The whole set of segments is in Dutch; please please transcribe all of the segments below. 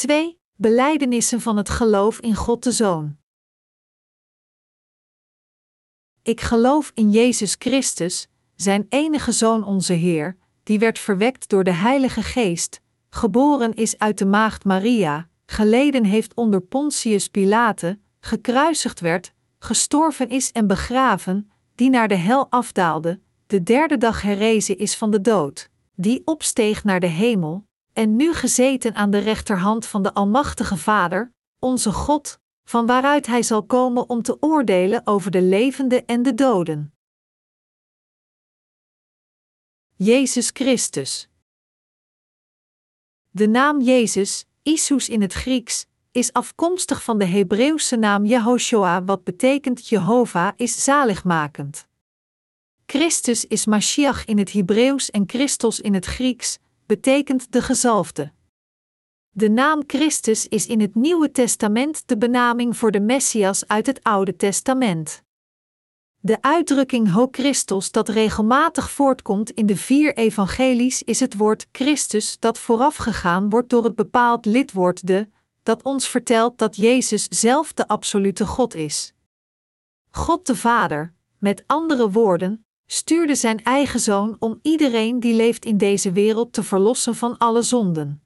2. Belijdenissen van het geloof in God de Zoon. Ik geloof in Jezus Christus, zijn enige Zoon onze Heer, die werd verwekt door de Heilige Geest, geboren is uit de Maagd Maria, geleden heeft onder Pontius Pilate, gekruisigd werd, gestorven is en begraven, die naar de hel afdaalde, de derde dag herrezen is van de dood, die opsteeg naar de hemel, en nu gezeten aan de rechterhand van de Almachtige Vader, onze God, van waaruit Hij zal komen om te oordelen over de levenden en de doden. Jezus Christus. De naam Jezus, Isus in het Grieks, is afkomstig van de Hebreeuwse naam Jehoshua, wat betekent Jehovah is zaligmakend. Christus is Mashiach in het Hebreeuws en Christos in het Grieks, betekent de gezalfde. De naam Christus is in het Nieuwe Testament de benaming voor de Messias uit het Oude Testament. De uitdrukking Ho Christos dat regelmatig voortkomt in de vier evangelies is het woord Christus dat voorafgegaan wordt door het bepaald lidwoord de, dat ons vertelt dat Jezus zelf de absolute God is. God de Vader, met andere woorden, stuurde zijn eigen zoon om iedereen die leeft in deze wereld te verlossen van alle zonden.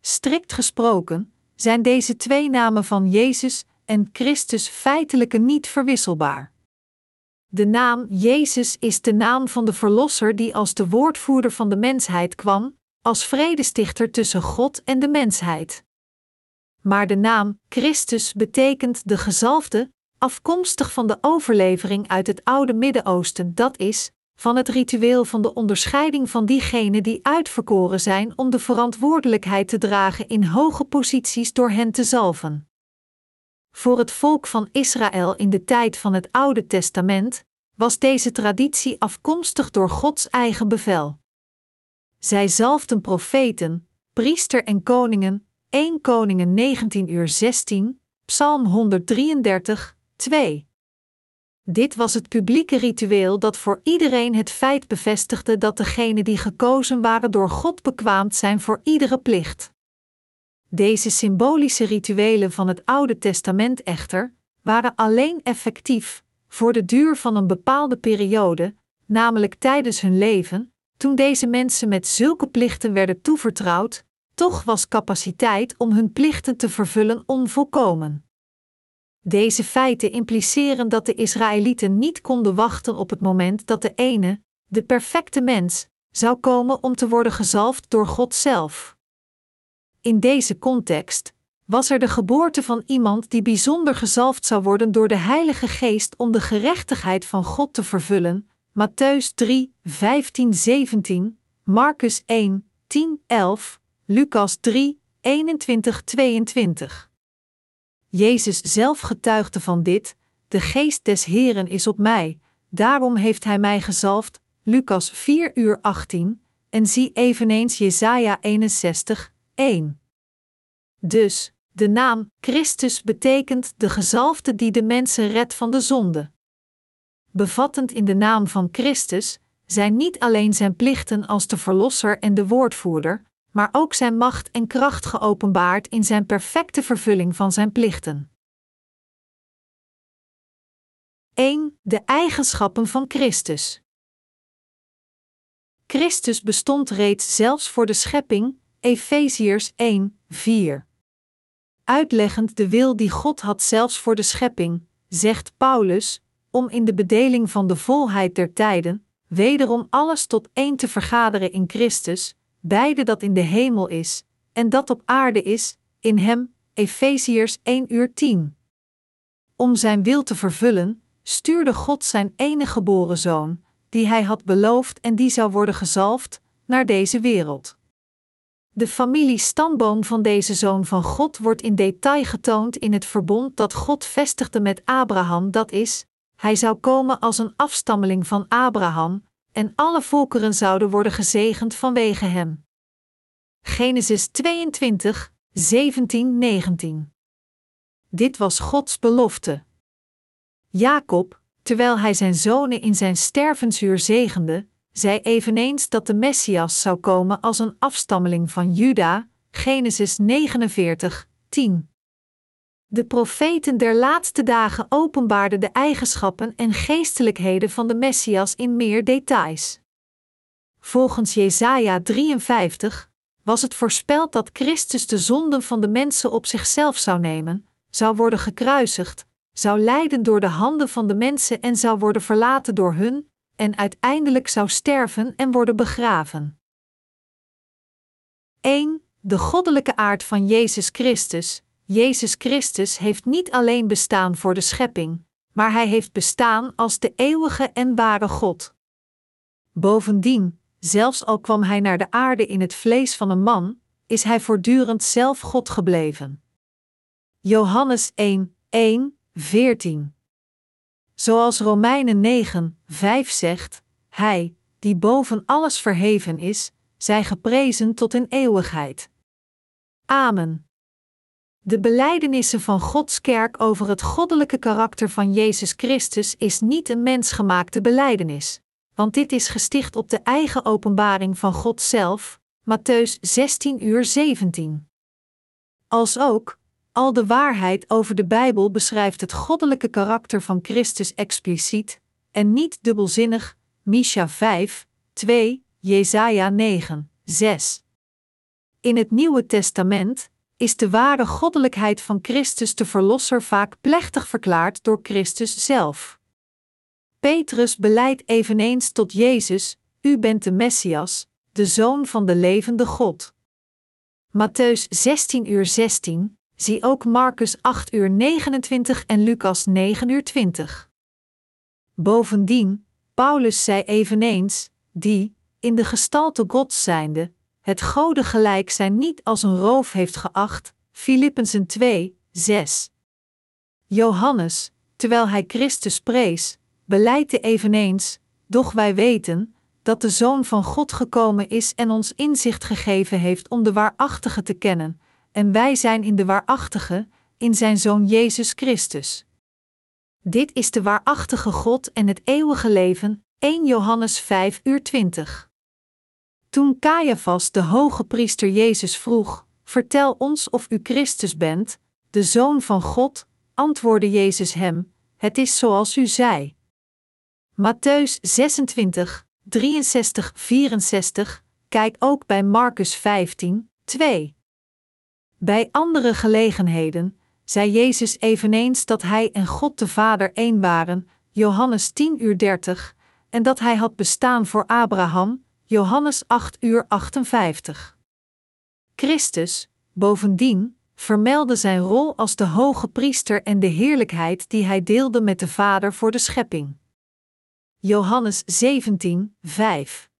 Strikt gesproken zijn deze twee namen van Jezus en Christus feitelijk niet verwisselbaar. De naam Jezus is de naam van de Verlosser die als de woordvoerder van de mensheid kwam, als vredestichter tussen God en de mensheid. Maar de naam Christus betekent de gezalfde, afkomstig van de overlevering uit het oude Midden-Oosten, dat is, van het ritueel van de onderscheiding van diegenen die uitverkoren zijn om de verantwoordelijkheid te dragen in hoge posities door hen te zalven. Voor het volk van Israël in de tijd van het Oude Testament was deze traditie afkomstig door Gods eigen bevel. Zij zalfden profeten, priester en koningen, 1 Koningen 19 uur 16, Psalm 133, 2. Dit was het publieke ritueel dat voor iedereen het feit bevestigde dat degenen die gekozen waren door God bekwaamd zijn voor iedere plicht. Deze symbolische rituelen van het Oude Testament echter waren alleen effectief voor de duur van een bepaalde periode, namelijk tijdens hun leven, toen deze mensen met zulke plichten werden toevertrouwd, toch was capaciteit om hun plichten te vervullen onvolkomen. Deze feiten impliceren dat de Israëlieten niet konden wachten op het moment dat de ene, de perfecte mens, zou komen om te worden gezalfd door God zelf. In deze context was er de geboorte van iemand die bijzonder gezalfd zou worden door de Heilige Geest om de gerechtigheid van God te vervullen. Matthäus 3, 15, 17, Marcus 1, 10, 11, Lucas 3, 21, 22. Jezus zelf getuigde van dit: De geest des Heren is op mij, daarom heeft hij mij gezalfd. Lucas 4 uur 18, en zie eveneens Jesaja 61, 1. Dus, de naam Christus betekent de gezalfde die de mensen redt van de zonde. Bevattend in de naam van Christus zijn niet alleen zijn plichten als de Verlosser en de Woordvoerder, maar ook zijn macht en kracht geopenbaard in zijn perfecte vervulling van zijn plichten. 1. De eigenschappen van Christus. Christus bestond reeds zelfs voor de schepping, Efeziërs 1, 4. Uitleggend de wil die God had zelfs voor de schepping, zegt Paulus, om in de bedeling van de volheid der tijden, wederom alles tot één te vergaderen in Christus, beide dat in de hemel is, en dat op aarde is, in hem, Efeziërs 1 uur 10. Om zijn wil te vervullen, stuurde God zijn enige geboren zoon, die hij had beloofd en die zou worden gezalfd, naar deze wereld. De familiestamboom van deze zoon van God wordt in detail getoond in het verbond dat God vestigde met Abraham, dat is, hij zou komen als een afstammeling van Abraham, en alle volkeren zouden worden gezegend vanwege hem. Genesis 22, 17, 19. Dit was Gods belofte. Jacob, terwijl hij zijn zonen in zijn stervensuur zegende, zei eveneens dat de Messias zou komen als een afstammeling van Juda, Genesis 49, 10. De profeten der laatste dagen openbaarden de eigenschappen en geestelijkheden van de Messias in meer details. Volgens Jesaja 53 was het voorspeld dat Christus de zonden van de mensen op zichzelf zou nemen, zou worden gekruisigd, zou lijden door de handen van de mensen en zou worden verlaten door hun, en uiteindelijk zou sterven en worden begraven. 1. De goddelijke aard van Jezus Christus. Jezus Christus heeft niet alleen bestaan voor de schepping, maar hij heeft bestaan als de eeuwige en ware God. Bovendien, zelfs al kwam hij naar de aarde in het vlees van een man, is hij voortdurend zelf God gebleven. Johannes 1, 1, 14. Zoals Romeinen 9, 5 zegt: Hij, die boven alles verheven is, zij geprezen tot in eeuwigheid. Amen. De belijdenissen van Gods kerk over het goddelijke karakter van Jezus Christus is niet een mensgemaakte belijdenis, want dit is gesticht op de eigen openbaring van God zelf, Matthäus 16 uur 17. Als ook, al de waarheid over de Bijbel beschrijft het goddelijke karakter van Christus expliciet, en niet dubbelzinnig, Misha 5, 2, Jesaja 9, 6. In het Nieuwe Testament is de ware goddelijkheid van Christus de Verlosser vaak plechtig verklaard door Christus zelf. Petrus beleidt eveneens tot Jezus: U bent de Messias, de Zoon van de levende God. Matthäus 16 uur 16, zie ook Marcus 8 uur 29 en Lucas 9 uur 20. Bovendien, Paulus zei eveneens: Die, in de gestalte Gods zijnde, het Gode gelijk zijn niet als een roof heeft geacht, Filippenzen 2, 6. Johannes, terwijl hij Christus prees, beleidde eveneens, doch wij weten, dat de Zoon van God gekomen is en ons inzicht gegeven heeft om de waarachtige te kennen, en wij zijn in de waarachtige, in zijn Zoon Jezus Christus. Dit is de waarachtige God en het eeuwige leven, 1 Johannes 5 uur 20. Toen Caiaphas de hoge priester Jezus vroeg: Vertel ons of u Christus bent, de Zoon van God, antwoordde Jezus hem: Het is zoals u zei. Matthäus 26, 63, 64, kijk ook bij Marcus 15, 2. Bij andere gelegenheden zei Jezus eveneens dat Hij en God de Vader één waren, Johannes 10 uur 30, en dat Hij had bestaan voor Abraham, Johannes 8 uur 58. Christus, bovendien, vermeldde zijn rol als de hoge priester en de heerlijkheid die hij deelde met de Vader voor de schepping. Johannes 17, 5.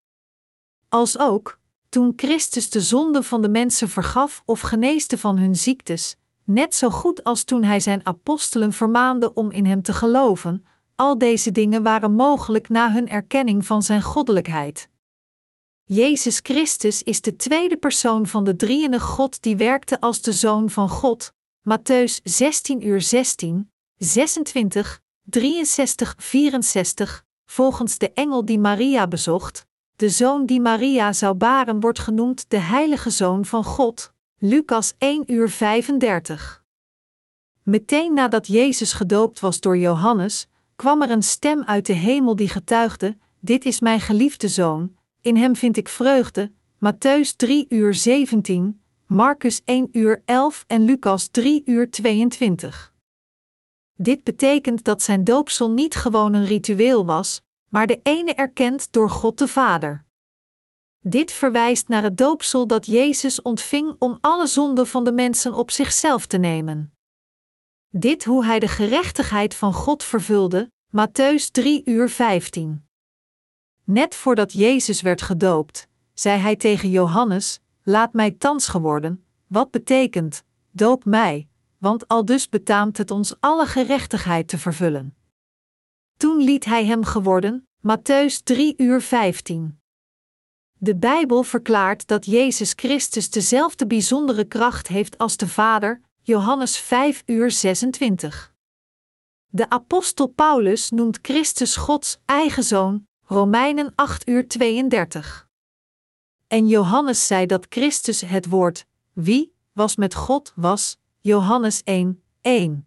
Als ook, toen Christus de zonde van de mensen vergaf of geneesde van hun ziektes, net zo goed als toen hij zijn apostelen vermaande om in hem te geloven, al deze dingen waren mogelijk na hun erkenning van zijn goddelijkheid. Jezus Christus is de tweede persoon van de drieënige God die werkte als de Zoon van God. Matthäus 16 uur 16, 26, 63, 64, volgens de engel die Maria bezocht. De zoon die Maria zou baren wordt genoemd de Heilige Zoon van God. Lucas 1 uur 35. Meteen nadat Jezus gedoopt was door Johannes, kwam er een stem uit de hemel die getuigde: Dit is mijn geliefde zoon, in hem vind ik vreugde. Matthäus 3 uur 17, Marcus 1 uur 11 en Lucas 3 uur 22. Dit betekent dat zijn doopsel niet gewoon een ritueel was, maar de ene erkend door God de Vader. Dit verwijst naar het doopsel dat Jezus ontving om alle zonden van de mensen op zichzelf te nemen. Dit hoe hij de gerechtigheid van God vervulde, Matthäus 3 uur 15. Net voordat Jezus werd gedoopt, zei hij tegen Johannes: Laat mij thans geworden, wat betekent: doop mij, want al dus betaamt het ons alle gerechtigheid te vervullen. Toen liet hij hem geworden, Matthäus 3 uur 15. De Bijbel verklaart dat Jezus Christus dezelfde bijzondere kracht heeft als de Vader, Johannes 5 uur 26. De apostel Paulus noemt Christus Gods eigen zoon, Romeinen 8 uur 32. En Johannes zei dat Christus het woord, wie was met God was, Johannes 1, 1.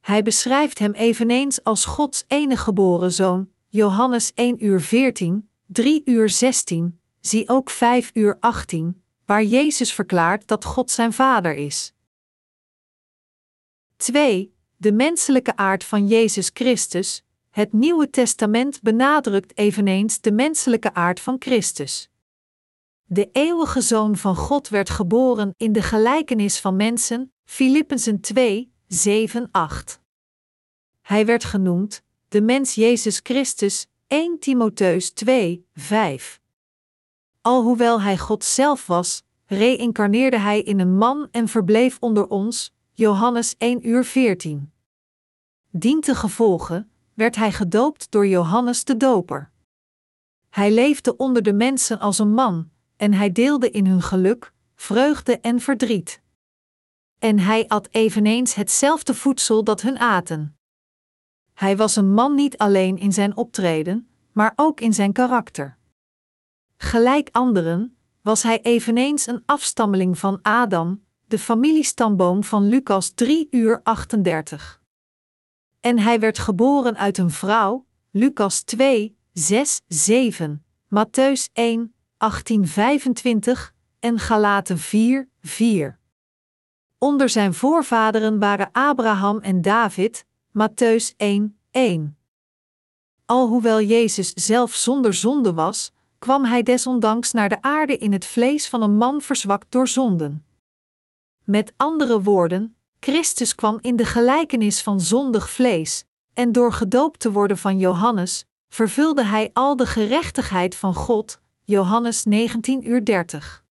Hij beschrijft hem eveneens als Gods enige geboren zoon, Johannes 1 uur 14, 3 uur 16, zie ook 5 uur 18, waar Jezus verklaart dat God zijn vader is. 2. De menselijke aard van Jezus Christus. Het Nieuwe Testament benadrukt eveneens de menselijke aard van Christus. De eeuwige Zoon van God werd geboren in de gelijkenis van mensen, Filippenzen 2, 7, 8. Hij werd genoemd de mens Jezus Christus, 1 Timotheus 2, 5. Alhoewel hij God zelf was, reïncarneerde hij in een man en verbleef onder ons, Johannes 1 uur 14. Dientengevolge werd hij gedoopt door Johannes de Doper. Hij leefde onder de mensen als een man, en hij deelde in hun geluk, vreugde en verdriet. En hij at eveneens hetzelfde voedsel dat hun aten. Hij was een man niet alleen in zijn optreden, maar ook in zijn karakter. Gelijk anderen was hij eveneens een afstammeling van Adam, de familiestamboom van Lucas 3 uur 38. En hij werd geboren uit een vrouw, Lucas 2, 6, 7, Matthäus 1, 1825 en Galaten 4, 4. Onder zijn voorvaderen waren Abraham en David, Matthäus 1, 1. Alhoewel Jezus zelf zonder zonde was, kwam hij desondanks naar de aarde in het vlees van een man verzwakt door zonden. Met andere woorden, Christus kwam in de gelijkenis van zondig vlees, en door gedoopt te worden van Johannes, vervulde hij al de gerechtigheid van God, Johannes 19 uur 30.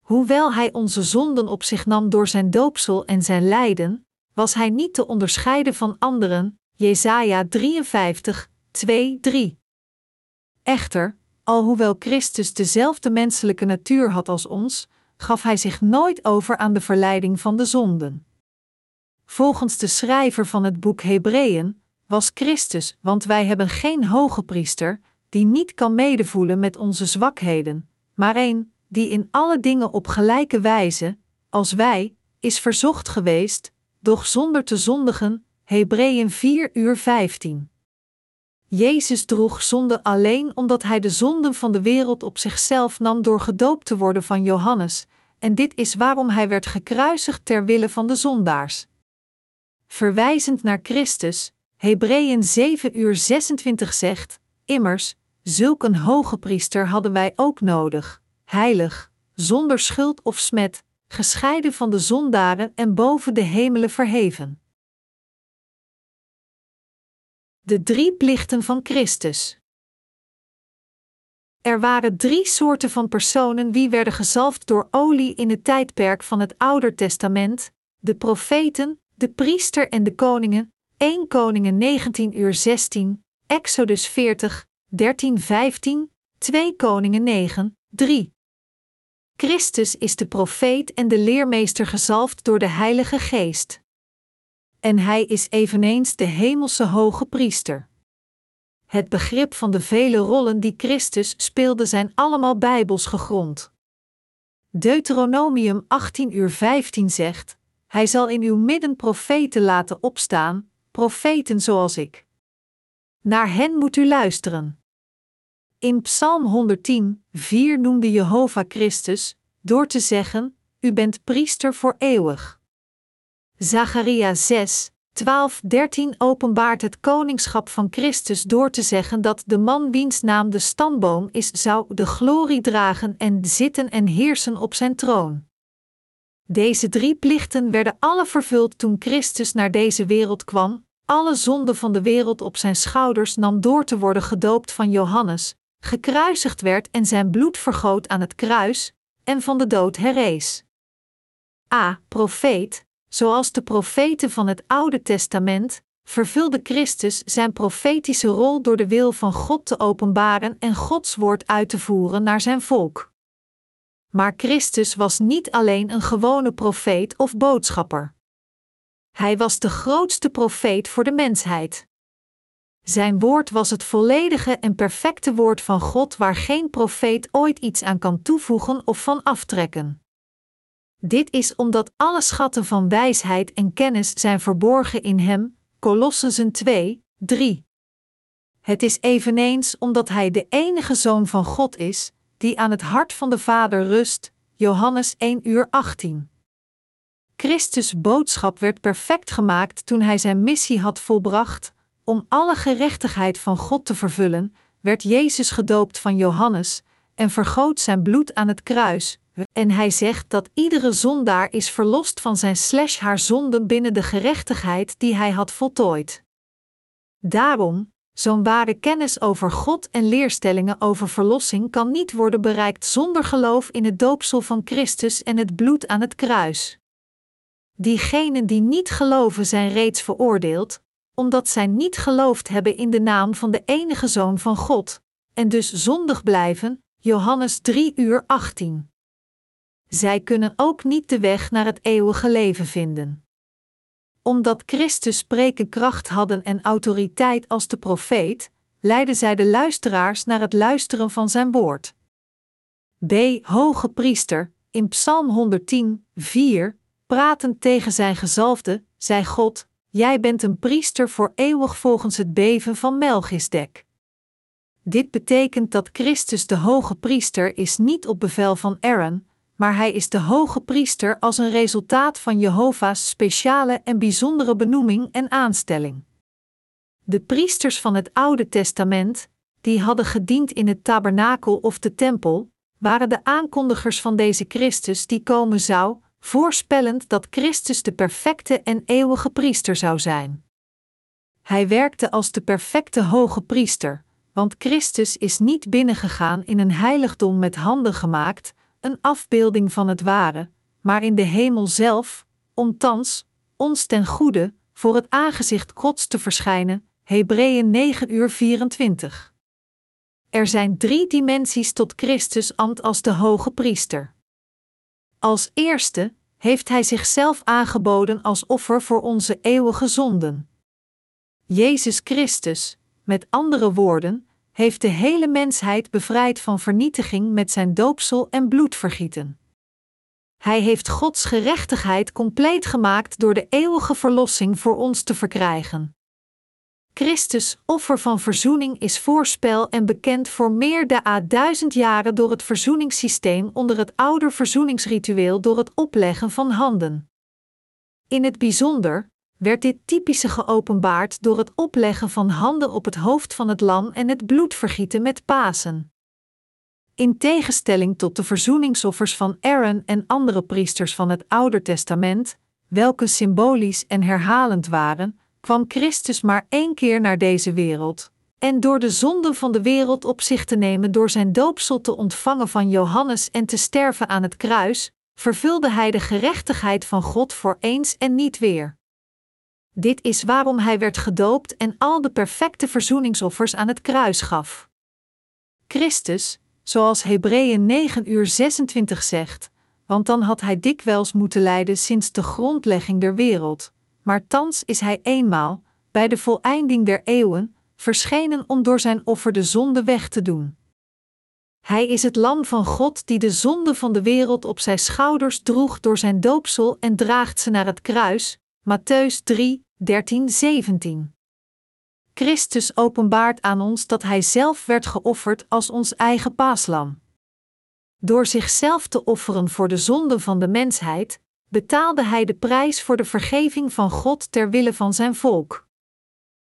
Hoewel hij onze zonden op zich nam door zijn doopsel en zijn lijden, was hij niet te onderscheiden van anderen, Jesaja 53, 2, 3. Echter, alhoewel Christus dezelfde menselijke natuur had als ons, gaf hij zich nooit over aan de verleiding van de zonden. Volgens de schrijver van het boek Hebreeën was Christus, want wij hebben geen hoge priester, die niet kan medevoelen met onze zwakheden, maar een, die in alle dingen op gelijke wijze, als wij, is verzocht geweest, doch zonder te zondigen, Hebreeën 4 uur 15. Jezus droeg zonde alleen omdat hij de zonden van de wereld op zichzelf nam door gedoopt te worden van Johannes, en dit is waarom hij werd gekruisigd ter wille van de zondaars. Verwijzend naar Christus, Hebreeën 7 uur 26 zegt: Immers, zulk een hoge priester hadden wij ook nodig, heilig, zonder schuld of smet, gescheiden van de zondaren en boven de hemelen verheven. De drie plichten van Christus. Er waren drie soorten van personen wie werden gezalfd door olie in het tijdperk van het Ouder Testament: de profeten, de priester en de koningen. 1 Koningen 19 uur 16, Exodus 40, 13 15, 2 Koningen 9, 3. Christus is de profeet en de leermeester gezalfd door de Heilige Geest en hij is eveneens de hemelse hoge priester. Het begrip van de vele rollen die Christus speelde zijn allemaal bijbels gegrond. Deuteronomium 18 uur 15 zegt: Hij zal in uw midden profeten laten opstaan, profeten zoals ik. Naar hen moet u luisteren. In Psalm 110, 4 noemde Jehovah Christus, door te zeggen: U bent priester voor eeuwig. Zacharia 6, 12, 13 openbaart het koningschap van Christus door te zeggen dat de man wiens naam de stamboom is, zou de glorie dragen en zitten en heersen op zijn troon. Deze drie plichten werden alle vervuld toen Christus naar deze wereld kwam, alle zonden van de wereld op zijn schouders nam door te worden gedoopt van Johannes, gekruisigd werd en zijn bloed vergoot aan het kruis, en van de dood herrees. A. Profeet, Zoals de profeten van het Oude Testament, vervulde Christus zijn profetische rol door de wil van God te openbaren en Gods woord uit te voeren naar zijn volk. Maar Christus was niet alleen een gewone profeet of boodschapper. Hij was de grootste profeet voor de mensheid. Zijn woord was het volledige en perfecte woord van God waar geen profeet ooit iets aan kan toevoegen of van aftrekken. Dit is omdat alle schatten van wijsheid en kennis zijn verborgen in hem. Colossenzen 2, 3. Het is eveneens omdat hij de enige zoon van God is, die aan het hart van de Vader rust. Johannes 1 uur 18. Christus' boodschap werd perfect gemaakt toen hij zijn missie had volbracht, om alle gerechtigheid van God te vervullen, werd Jezus gedoopt van Johannes en vergoot zijn bloed aan het kruis. En hij zegt dat iedere zondaar is verlost van zijn slash haar zonden binnen de gerechtigheid die hij had voltooid. Daarom, zo'n ware kennis over God en leerstellingen over verlossing kan niet worden bereikt zonder geloof in het doopsel van Christus en het bloed aan het kruis. Diegenen die niet geloven zijn reeds veroordeeld, omdat zij niet geloofd hebben in de naam van de enige Zoon van God, en dus zondig blijven, Johannes 3 uur 18. Zij kunnen ook niet de weg naar het eeuwige leven vinden. Omdat Christus sprekenkracht hadden en autoriteit als de profeet, leidden zij de luisteraars naar het luisteren van zijn woord. B. Hoge priester, in Psalm 110, 4, pratend tegen zijn gezalfde, zei God: Jij bent een priester voor eeuwig volgens het beven van Melchisdek. Dit betekent dat Christus de hoge priester is niet op bevel van Aaron, maar hij is de hoge priester als een resultaat van Jehovah's speciale en bijzondere benoeming en aanstelling. De priesters van het Oude Testament, die hadden gediend in het tabernakel of de tempel, waren de aankondigers van deze Christus die komen zou, voorspellend dat Christus de perfecte en eeuwige priester zou zijn. Hij werkte als de perfecte hoge priester, want Christus is niet binnengegaan in een heiligdom met handen gemaakt, een afbeelding van het ware, maar in de hemel zelf, om thans, ons ten goede, voor het aangezicht Gods te verschijnen. Hebreeën 9 uur 24. Er zijn drie dimensies tot Christus ambt als de hoge priester. Als eerste heeft Hij zichzelf aangeboden als offer voor onze eeuwige zonden. Jezus Christus, met andere woorden, heeft de hele mensheid bevrijd van vernietiging met zijn doopsel en bloedvergieten. Hij heeft Gods gerechtigheid compleet gemaakt door de eeuwige verlossing voor ons te verkrijgen. Christus, offer van verzoening, is voorspel en bekend voor meer dan duizend jaren door het verzoeningssysteem onder het oude verzoeningsritueel door het opleggen van handen. In het bijzonder werd dit typische geopenbaard door het opleggen van handen op het hoofd van het lam en het bloedvergieten met Pasen. In tegenstelling tot de verzoeningsoffers van Aaron en andere priesters van het Oude Testament, welke symbolisch en herhalend waren, kwam Christus maar één keer naar deze wereld. En door de zonden van de wereld op zich te nemen door zijn doopsel te ontvangen van Johannes en te sterven aan het kruis, vervulde hij de gerechtigheid van God voor eens en niet weer. Dit is waarom hij werd gedoopt en al de perfecte verzoeningsoffers aan het kruis gaf. Christus, zoals Hebreeën 9 uur 26 zegt, want dan had hij dikwijls moeten lijden sinds de grondlegging der wereld, maar thans is hij eenmaal, bij de voleinding der eeuwen, verschenen om door zijn offer de zonde weg te doen. Hij is het lam van God die de zonde van de wereld op zijn schouders droeg door zijn doopsel en draagt ze naar het kruis. Matthäus 3, 13, 17. Christus openbaart aan ons dat Hij zelf werd geofferd als ons eigen paaslam. Door zichzelf te offeren voor de zonde van de mensheid, betaalde Hij de prijs voor de vergeving van God ter wille van zijn volk.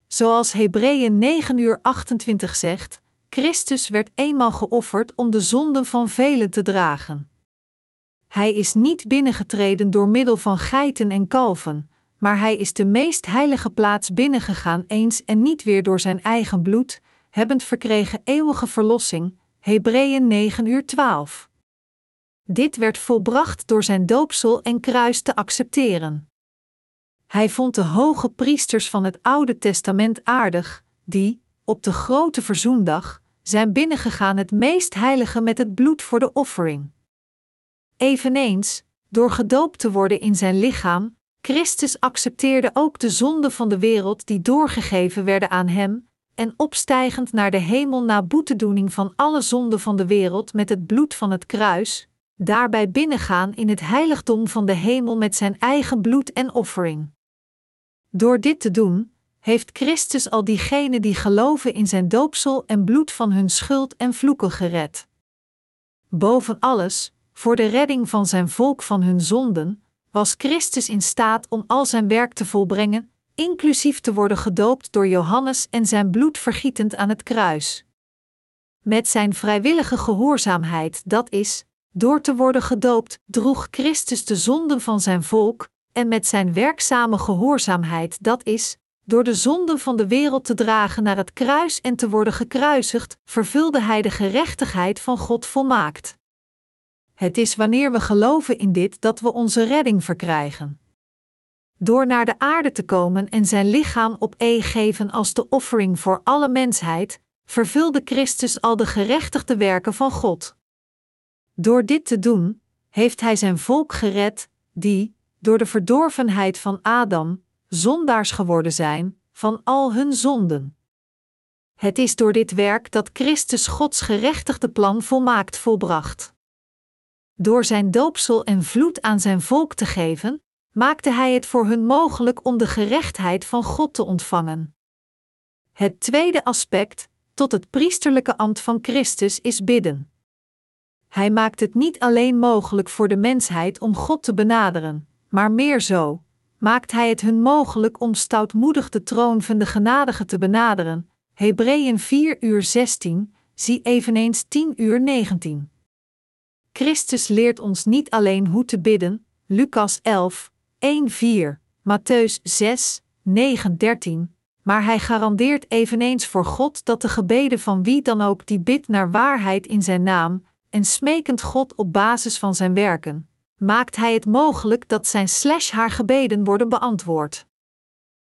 Zoals Hebreeën 9 uur 28 zegt, Christus werd eenmaal geofferd om de zonden van velen te dragen. Hij is niet binnengetreden door middel van geiten en kalven, maar hij is de meest heilige plaats binnengegaan eens en niet weer door zijn eigen bloed, hebbend verkregen eeuwige verlossing. Hebreeën 9 uur 12. Dit werd volbracht door zijn doopsel en kruis te accepteren. Hij vond de hoge priesters van het Oude Testament aardig, die, op de grote verzoendag, zijn binnengegaan het meest heilige met het bloed voor de offering. Eveneens, door gedoopt te worden in zijn lichaam, Christus accepteerde ook de zonden van de wereld die doorgegeven werden aan hem, en opstijgend naar de hemel na boetedoening van alle zonden van de wereld met het bloed van het kruis, Daarbij binnengaan in het heiligdom van de hemel met zijn eigen bloed en offering. Door dit te doen, heeft Christus al diegenen die geloven in zijn doopsel en bloed van hun schuld en vloeken gered. Boven alles, voor de redding van zijn volk van hun zonden, was Christus in staat om al zijn werk te volbrengen, inclusief te worden gedoopt door Johannes en zijn bloed vergietend aan het kruis. Met zijn vrijwillige gehoorzaamheid, dat is, door te worden gedoopt, droeg Christus de zonden van zijn volk, en met zijn werkzame gehoorzaamheid, dat is, door de zonden van de wereld te dragen naar het kruis en te worden gekruisigd, vervulde hij de gerechtigheid van God volmaakt. Het is wanneer we geloven in dit dat we onze redding verkrijgen. Door naar de aarde te komen en zijn lichaam op e geven als de offering voor alle mensheid, vervulde Christus al de gerechtigde werken van God. Door dit te doen, heeft hij zijn volk gered, die, door de verdorvenheid van Adam, zondaars geworden zijn van al hun zonden. Het is door dit werk dat Christus Gods gerechtigde plan volmaakt volbracht. Door zijn doopsel en vloed aan zijn volk te geven, maakte hij het voor hun mogelijk om de gerechtheid van God te ontvangen. Het tweede aspect, tot het priesterlijke ambt van Christus, is bidden. Hij maakt het niet alleen mogelijk voor de mensheid om God te benaderen, maar meer zo, maakt hij het hun mogelijk om stoutmoedig de troon van de genadige te benaderen. Hebreeën 4 uur 16, zie eveneens 10 uur 19. Christus leert ons niet alleen hoe te bidden, Lucas 11, 1 4, Matthäus 6, 9 13, maar hij garandeert eveneens voor God dat de gebeden van wie dan ook die bidt naar waarheid in zijn naam, en smekend God op basis van zijn werken, maakt hij het mogelijk dat zijn slash haar gebeden worden beantwoord.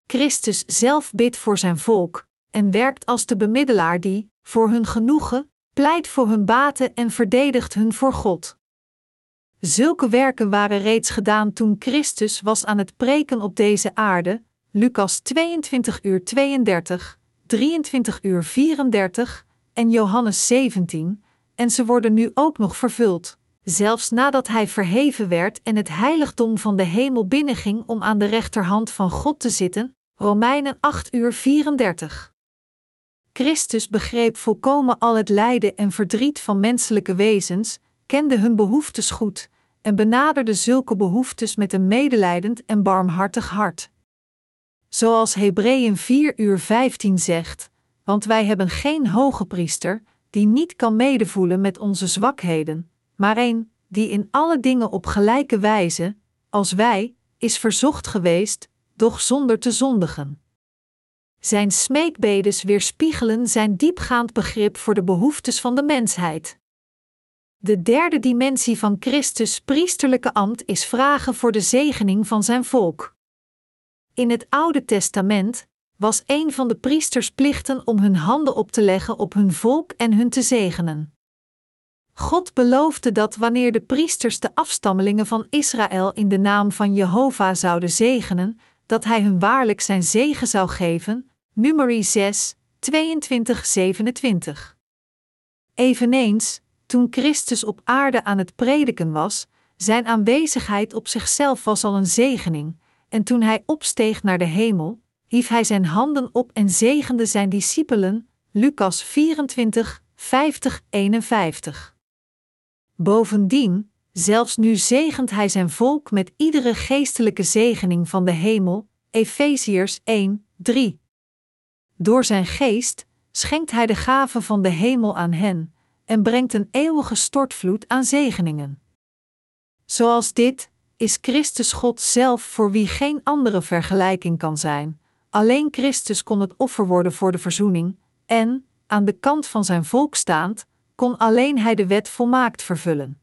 Christus zelf bidt voor zijn volk en werkt als de bemiddelaar die, voor hun genoegen, pleit voor hun baten en verdedigt hun voor God. Zulke werken waren reeds gedaan toen Christus was aan het preken op deze aarde, Lucas 22 uur 32, 23 uur 34 en Johannes 17, en ze worden nu ook nog vervuld zelfs nadat hij verheven werd en het heiligdom van de hemel binnenging om aan de rechterhand van God te zitten. Romeinen 8 uur 34. Christus begreep volkomen al het lijden en verdriet van menselijke wezens, kende hun behoeftes goed en benaderde zulke behoeftes met een medelijdend en barmhartig hart. Zoals Hebreeën 4 uur 15 zegt, want wij hebben geen hoge priester, die niet kan medevoelen met onze zwakheden, maar een, die in alle dingen op gelijke wijze, als wij, is verzocht geweest, doch zonder te zondigen. Zijn smeekbedes weerspiegelen zijn diepgaand begrip voor de behoeftes van de mensheid. De derde dimensie van Christus' priesterlijke ambt is vragen voor de zegening van zijn volk. In het Oude Testament was een van de priesters plichten om hun handen op te leggen op hun volk en hun te zegenen. God beloofde dat wanneer de priesters de afstammelingen van Israël in de naam van Jehovah zouden zegenen, dat hij hun waarlijk zijn zegen zou geven. Numeri 6, 22, 27. Eveneens, toen Christus op aarde aan het prediken was, zijn aanwezigheid op zichzelf was al een zegening, en toen hij opsteeg naar de hemel, hief hij zijn handen op en zegende zijn discipelen. Lucas 24, 50, 51. Bovendien, zelfs nu zegent hij zijn volk met iedere geestelijke zegening van de hemel. Efeziërs 1, 3. Door zijn geest schenkt hij de gave van de hemel aan hen en brengt een eeuwige stortvloed aan zegeningen. Zoals dit is Christus God zelf voor wie geen andere vergelijking kan zijn. Alleen Christus kon het offer worden voor de verzoening, en, aan de kant van zijn volk staand, kon alleen Hij de wet volmaakt vervullen.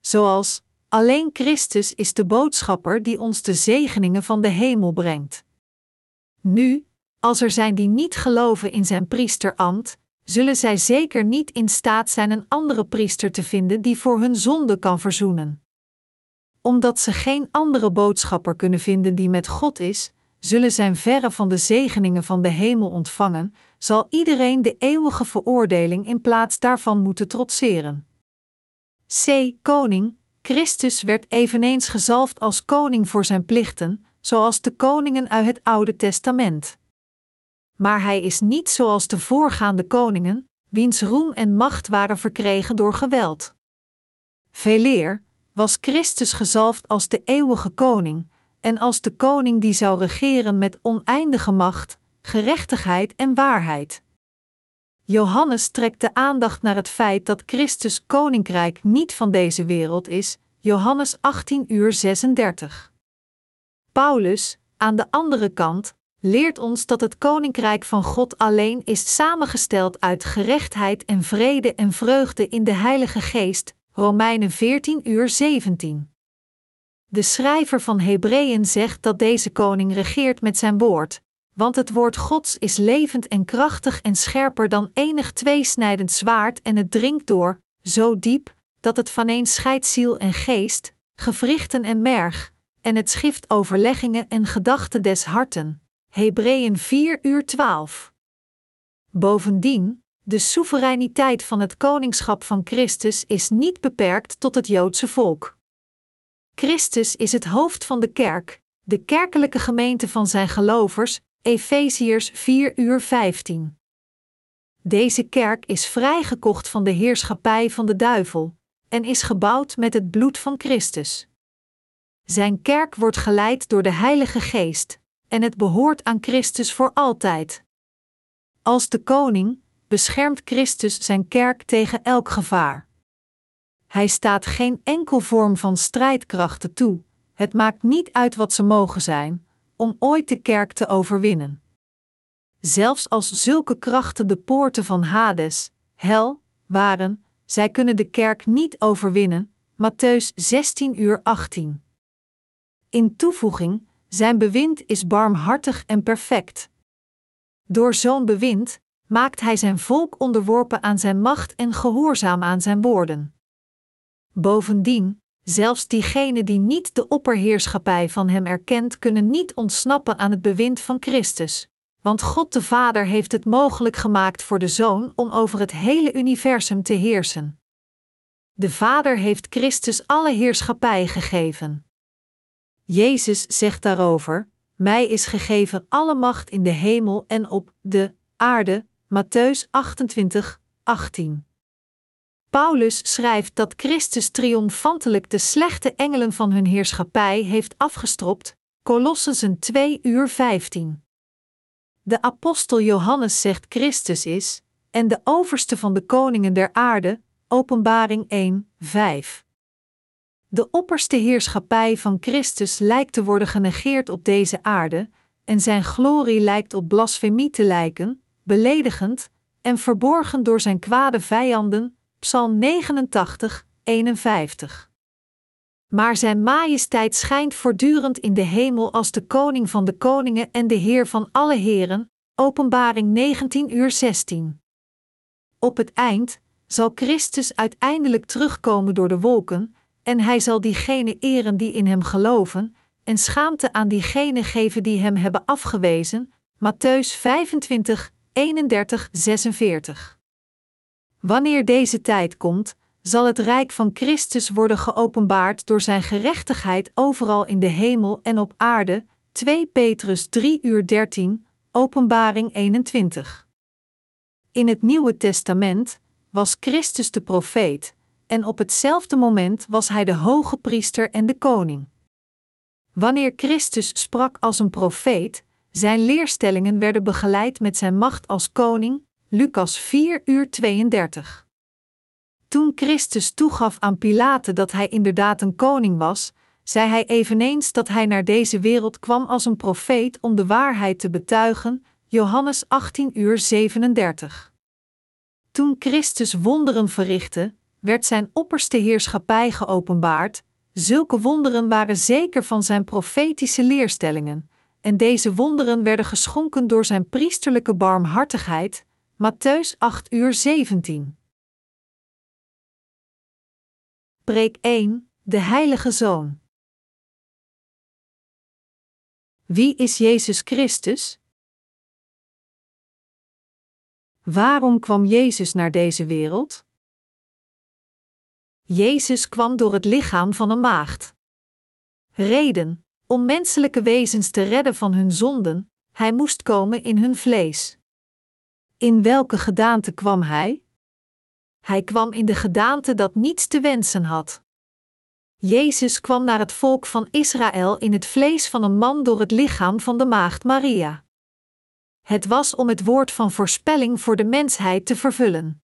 Zoals alleen Christus is de boodschapper die ons de zegeningen van de hemel brengt. Nu, als er zijn die niet geloven in zijn priesterambt, zullen zij zeker niet in staat zijn een andere priester te vinden die voor hun zonde kan verzoenen. Omdat ze geen andere boodschapper kunnen vinden die met God is, zullen zijn verre van de zegeningen van de hemel ontvangen, zal iedereen de eeuwige veroordeling in plaats daarvan moeten trotseren. C. Koning. Christus werd eveneens gezalfd als koning voor zijn plichten, zoals de koningen uit het Oude Testament. Maar hij is niet zoals de voorgaande koningen, wiens roem en macht waren verkregen door geweld. Veeleer was Christus gezalfd als de eeuwige koning, en als de koning die zou regeren met oneindige macht, gerechtigheid en waarheid. Johannes trekt de aandacht naar het feit dat Christus koninkrijk niet van deze wereld is, Johannes 18 uur 36. Paulus, aan de andere kant, leert ons dat het koninkrijk van God alleen is samengesteld uit gerechtheid en vrede en vreugde in de Heilige Geest, Romeinen 14 uur 17. De schrijver van Hebreeën zegt dat deze koning regeert met zijn woord, want het woord Gods is levend en krachtig en scherper dan enig tweesnijdend zwaard en het dringt door, zo diep, dat het vaneen scheidt ziel en geest, gewrichten en merg, en het schift overleggingen en gedachten des harten. Hebreeën 4 uur 12. Bovendien, de soevereiniteit van het koningschap van Christus is niet beperkt tot het Joodse volk. Christus is het hoofd van de kerk, de kerkelijke gemeente van zijn gelovers, Efeziërs 4 uur 15. Deze kerk is vrijgekocht van de heerschappij van de duivel en is gebouwd met het bloed van Christus. Zijn kerk wordt geleid door de Heilige Geest en het behoort aan Christus voor altijd. Als de koning beschermt Christus zijn kerk tegen elk gevaar. Hij staat geen enkel vorm van strijdkrachten toe. Het maakt niet uit wat ze mogen zijn, om ooit de kerk te overwinnen. Zelfs als zulke krachten de poorten van Hades, hel, waren, zij kunnen de kerk niet overwinnen. Matthäus 16 uur 18. In toevoeging, zijn bewind is barmhartig en perfect. Door zo'n bewind maakt hij zijn volk onderworpen aan zijn macht en gehoorzaam aan zijn woorden. Bovendien, zelfs diegenen die niet de opperheerschappij van hem erkent, kunnen niet ontsnappen aan het bewind van Christus, want God de Vader heeft het mogelijk gemaakt voor de Zoon om over het hele universum te heersen. De Vader heeft Christus alle heerschappij gegeven. Jezus zegt daarover: Mij is gegeven alle macht in de hemel en op de aarde. Matthäus 28, 18. Paulus schrijft dat Christus triomfantelijk de slechte engelen van hun heerschappij heeft afgestropt, Colossensen 2 uur 15. De apostel Johannes zegt Christus is, en de overste van de koningen der aarde, Openbaring 1, 5. De opperste heerschappij van Christus lijkt te worden genegeerd op deze aarde, en zijn glorie lijkt op blasfemie te lijken, beledigend en verborgen door zijn kwade vijanden, Psalm 89, 51. Maar zijn majesteit schijnt voortdurend in de hemel als de koning van de koningen en de heer van alle heren, Openbaring 19 uur 16. Op het eind zal Christus uiteindelijk terugkomen door de wolken, en hij zal diegenen eren die in hem geloven, en schaamte aan diegenen geven die hem hebben afgewezen. Matthäus 25, 31, 46. Wanneer deze tijd komt, zal het rijk van Christus worden geopenbaard door zijn gerechtigheid overal in de hemel en op aarde. 2 Petrus 3 uur 13, Openbaring 21. In het Nieuwe Testament was Christus de profeet, en op hetzelfde moment was hij de hoge priester en de koning. Wanneer Christus sprak als een profeet, zijn leerstellingen werden begeleid met zijn macht als koning, Lucas 4 uur 32. Toen Christus toegaf aan Pilaten dat hij inderdaad een koning was, zei hij eveneens dat hij naar deze wereld kwam als een profeet om de waarheid te betuigen, Johannes 18 uur 37. Toen Christus wonderen verrichtte, werd zijn opperste heerschappij geopenbaard. Zulke wonderen waren zeker van zijn profetische leerstellingen, en deze wonderen werden geschonken door zijn priesterlijke barmhartigheid. Matthäus 8 uur 17. Preek 1: De Heilige Zoon. Wie is Jezus Christus? Waarom kwam Jezus naar deze wereld? Jezus kwam door het lichaam van een maagd. Reden: om menselijke wezens te redden van hun zonden, hij moest komen in hun vlees. In welke gedaante kwam hij? Hij kwam in de gedaante dat niets te wensen had. Jezus kwam naar het volk van Israël in het vlees van een man door het lichaam van de maagd Maria. Het was om het woord van voorspelling voor de mensheid te vervullen.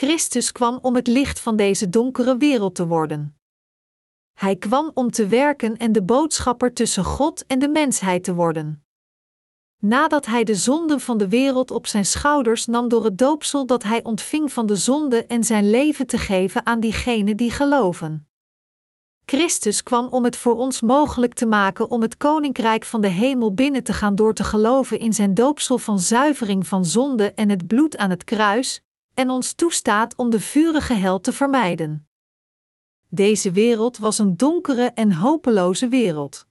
Christus kwam om het licht van deze donkere wereld te worden. Hij kwam om te werken en de boodschapper tussen God en de mensheid te worden. Nadat hij de zonden van de wereld op zijn schouders nam door het doopsel dat hij ontving van de zonde en zijn leven te geven aan diegenen die geloven. Christus kwam om het voor ons mogelijk te maken om het koninkrijk van de hemel binnen te gaan door te geloven in zijn doopsel van zuivering van zonde en het bloed aan het kruis, en ons toestaat om de vurige hel te vermijden. Deze wereld was een donkere en hopeloze wereld.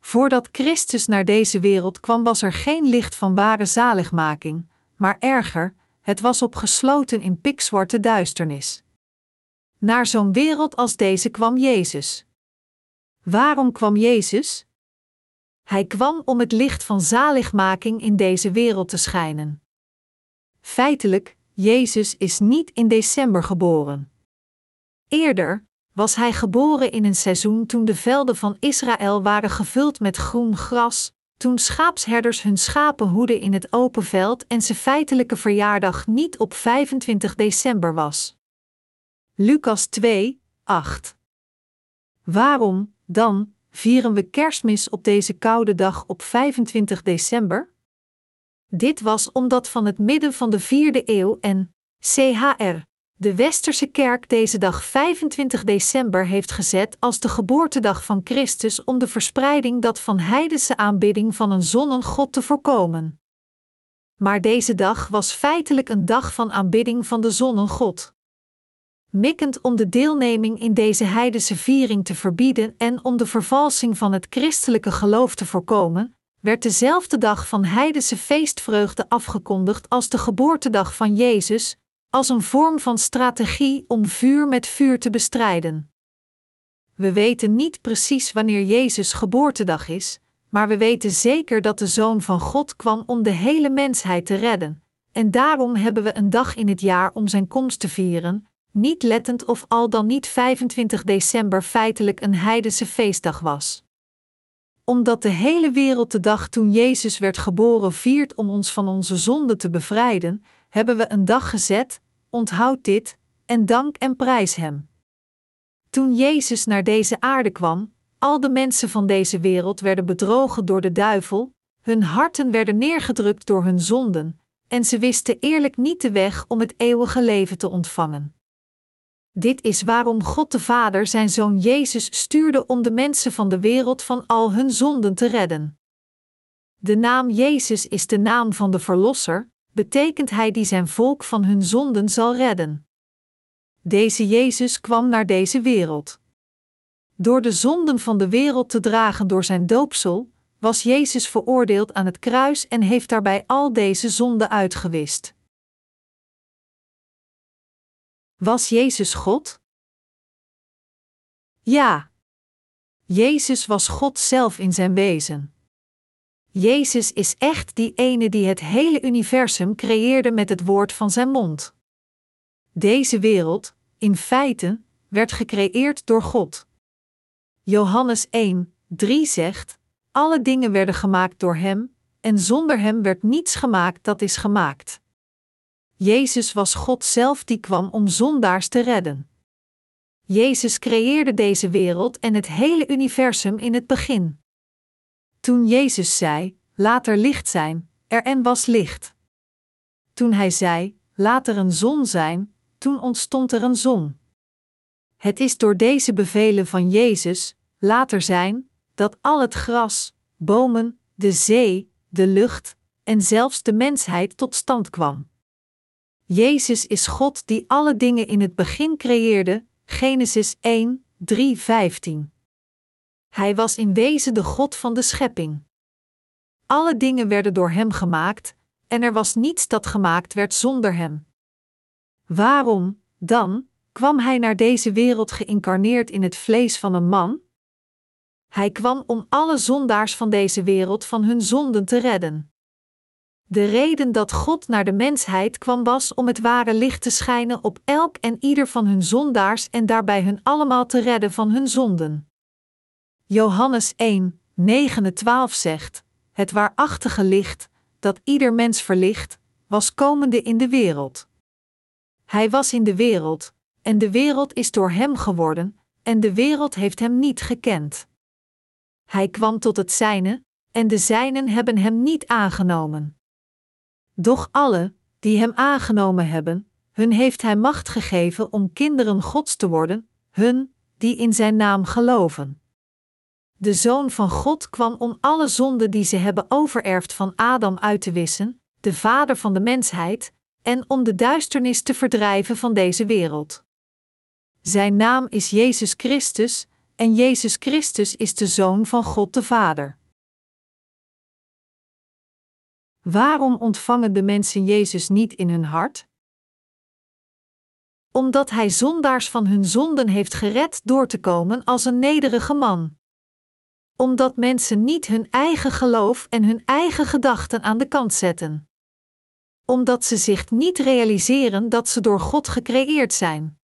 Voordat Christus naar deze wereld kwam, was er geen licht van ware zaligmaking, maar erger, het was opgesloten in pikzwarte duisternis. Naar zo'n wereld als deze kwam Jezus. Waarom kwam Jezus? Hij kwam om het licht van zaligmaking in deze wereld te schijnen. Feitelijk, Jezus is niet in december geboren. Eerder was hij geboren in een seizoen toen de velden van Israël waren gevuld met groen gras, toen schaapsherders hun schapen hoeden in het open veld en zijn feitelijke verjaardag niet op 25 december was. Lucas 2, 8. Waarom, dan, vieren we kerstmis op deze koude dag op 25 december? Dit was omdat van het midden van de 4e eeuw en CHR, de Westerse kerk deze dag 25 december heeft gezet als de geboortedag van Christus om de verspreiding dat van heidense aanbidding van een zonnengod te voorkomen. Maar deze dag was feitelijk een dag van aanbidding van de zonnengod mikkend om de deelneming in deze heidense viering te verbieden en om de vervalsing van het christelijke geloof te voorkomen, werd dezelfde dag van heidense feestvreugde afgekondigd als de geboortedag van Jezus, als een vorm van strategie om vuur met vuur te bestrijden. We weten niet precies wanneer Jezus geboortedag is, maar we weten zeker dat de Zoon van God kwam om de hele mensheid te redden, en daarom hebben we een dag in het jaar om zijn komst te vieren, niet lettend of al dan niet 25 december feitelijk een heidense feestdag was. Omdat de hele wereld de dag toen Jezus werd geboren viert om ons van onze zonde te bevrijden, hebben we een dag gezet, onthoud dit, en dank en prijs Hem. Toen Jezus naar deze aarde kwam, al de mensen van deze wereld werden bedrogen door de duivel, hun harten werden neergedrukt door hun zonden, en ze wisten eerlijk niet de weg om het eeuwige leven te ontvangen. Dit is waarom God de Vader zijn zoon Jezus stuurde om de mensen van de wereld van al hun zonden te redden. De naam Jezus is de naam van de Verlosser, betekent Hij die zijn volk van hun zonden zal redden. Deze Jezus kwam naar deze wereld. Door de zonden van de wereld te dragen door zijn doopsel, was Jezus veroordeeld aan het kruis en heeft daarbij al deze zonden uitgewist. Was Jezus God? Ja. Jezus was God zelf in zijn wezen. Jezus is echt die ene die het hele universum creëerde met het woord van zijn mond. Deze wereld, in feite, werd gecreëerd door God. Johannes 1, 3 zegt: Alle dingen werden gemaakt door Hem, en zonder Hem werd niets gemaakt dat is gemaakt. Jezus was God zelf die kwam om zondaars te redden. Jezus creëerde deze wereld en het hele universum in het begin. Toen Jezus zei: Laat er licht zijn, er en was licht. Toen hij zei: Laat er een zon zijn, toen ontstond er een zon. Het is door deze bevelen van Jezus, later zijn, dat al het gras, bomen, de zee, de lucht en zelfs de mensheid tot stand kwam. Jezus is God die alle dingen in het begin creëerde, Genesis 1, 3, 15. Hij was in wezen de God van de schepping. Alle dingen werden door Hem gemaakt, en er was niets dat gemaakt werd zonder Hem. Waarom, dan, kwam hij naar deze wereld geïncarneerd in het vlees van een man? Hij kwam om alle zondaars van deze wereld van hun zonden te redden. De reden dat God naar de mensheid kwam was om het ware licht te schijnen op elk en ieder van hun zondaars en daarbij hun allemaal te redden van hun zonden. Johannes 1, 9 12 zegt: Het waarachtige licht, dat ieder mens verlicht, was komende in de wereld. Hij was in de wereld, en de wereld is door hem geworden, en de wereld heeft hem niet gekend. Hij kwam tot het zijne, en de zijnen hebben hem niet aangenomen. Doch alle, die hem aangenomen hebben, hun heeft hij macht gegeven om kinderen Gods te worden, hun, die in zijn naam geloven. De Zoon van God kwam om alle zonden die ze hebben overerfd van Adam uit te wissen, de Vader van de mensheid, en om de duisternis te verdrijven van deze wereld. Zijn naam is Jezus Christus, en Jezus Christus is de Zoon van God de Vader. Waarom ontvangen de mensen Jezus niet in hun hart? Omdat Hij zondaars van hun zonden heeft gered door te komen als een nederige man. Omdat mensen niet hun eigen geloof en hun eigen gedachten aan de kant zetten. Omdat ze zich niet realiseren dat ze door God gecreëerd zijn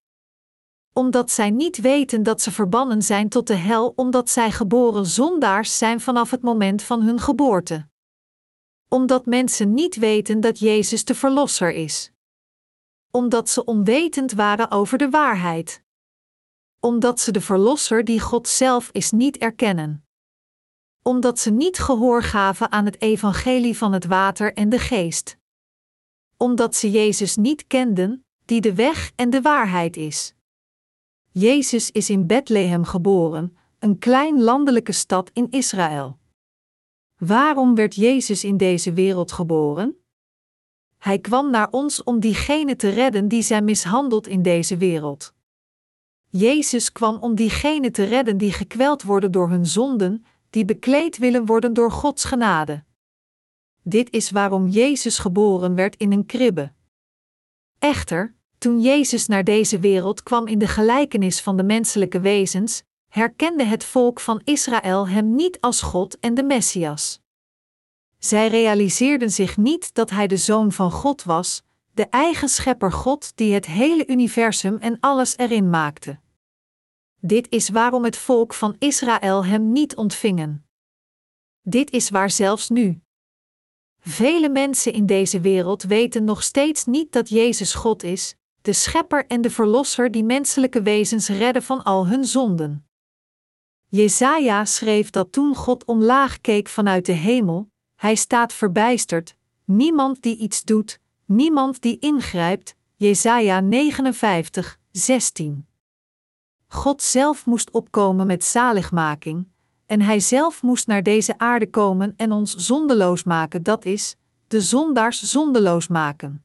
omdat zij niet weten dat ze verbannen zijn tot de hel, omdat zij geboren zondaars zijn vanaf het moment van hun geboorte. Omdat mensen niet weten dat Jezus de Verlosser is. Omdat ze onwetend waren over de waarheid. Omdat ze de Verlosser die God zelf is niet erkennen. Omdat ze niet gehoor gaven aan het evangelie van het water en de geest. Omdat ze Jezus niet kenden, die de weg en de waarheid is. Jezus is in Bethlehem geboren, een klein landelijke stad in Israël. Waarom werd Jezus in deze wereld geboren? Hij kwam naar ons om diegenen te redden die zijn mishandeld in deze wereld. Jezus kwam om diegenen te redden die gekweld worden door hun zonden, die bekleed willen worden door Gods genade. Dit is waarom Jezus geboren werd in een kribbe. Echter, toen Jezus naar deze wereld kwam in de gelijkenis van de menselijke wezens, herkende het volk van Israël hem niet als God en de Messias. Zij realiseerden zich niet dat hij de zoon van God was, de eigen schepper God die het hele universum en alles erin maakte. Dit is waarom het volk van Israël hem niet ontvingen. Dit is waar zelfs nu. Vele mensen in deze wereld weten nog steeds niet dat Jezus God is, de schepper en de verlosser die menselijke wezens redden van al hun zonden. Jesaja schreef dat toen God omlaag keek vanuit de hemel, hij staat verbijsterd, niemand die iets doet, niemand die ingrijpt, Jesaja 59, 16. God zelf moest opkomen met zaligmaking, en hij zelf moest naar deze aarde komen en ons zondeloos maken, dat is, de zondaars zondeloos maken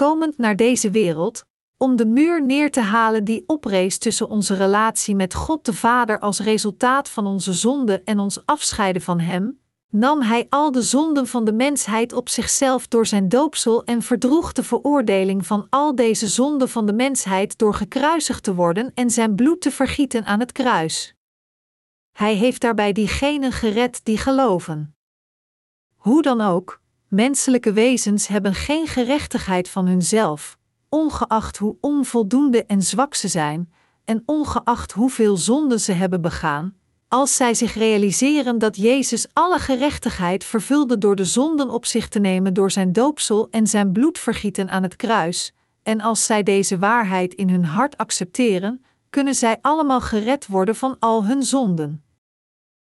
komend naar deze wereld, om de muur neer te halen die oprees tussen onze relatie met God de Vader als resultaat van onze zonde en ons afscheiden van Hem, nam Hij al de zonden van de mensheid op zichzelf door zijn doopsel en verdroeg de veroordeling van al deze zonden van de mensheid door gekruisigd te worden en zijn bloed te vergieten aan het kruis. Hij heeft daarbij diegenen gered die geloven. Hoe dan ook, Menselijke wezens hebben geen gerechtigheid van hunzelf, ongeacht hoe onvoldoende en zwak ze zijn, en ongeacht hoeveel zonden ze hebben begaan, als zij zich realiseren dat Jezus alle gerechtigheid vervulde door de zonden op zich te nemen door zijn doopsel en zijn bloedvergieten aan het kruis, en als zij deze waarheid in hun hart accepteren, kunnen zij allemaal gered worden van al hun zonden.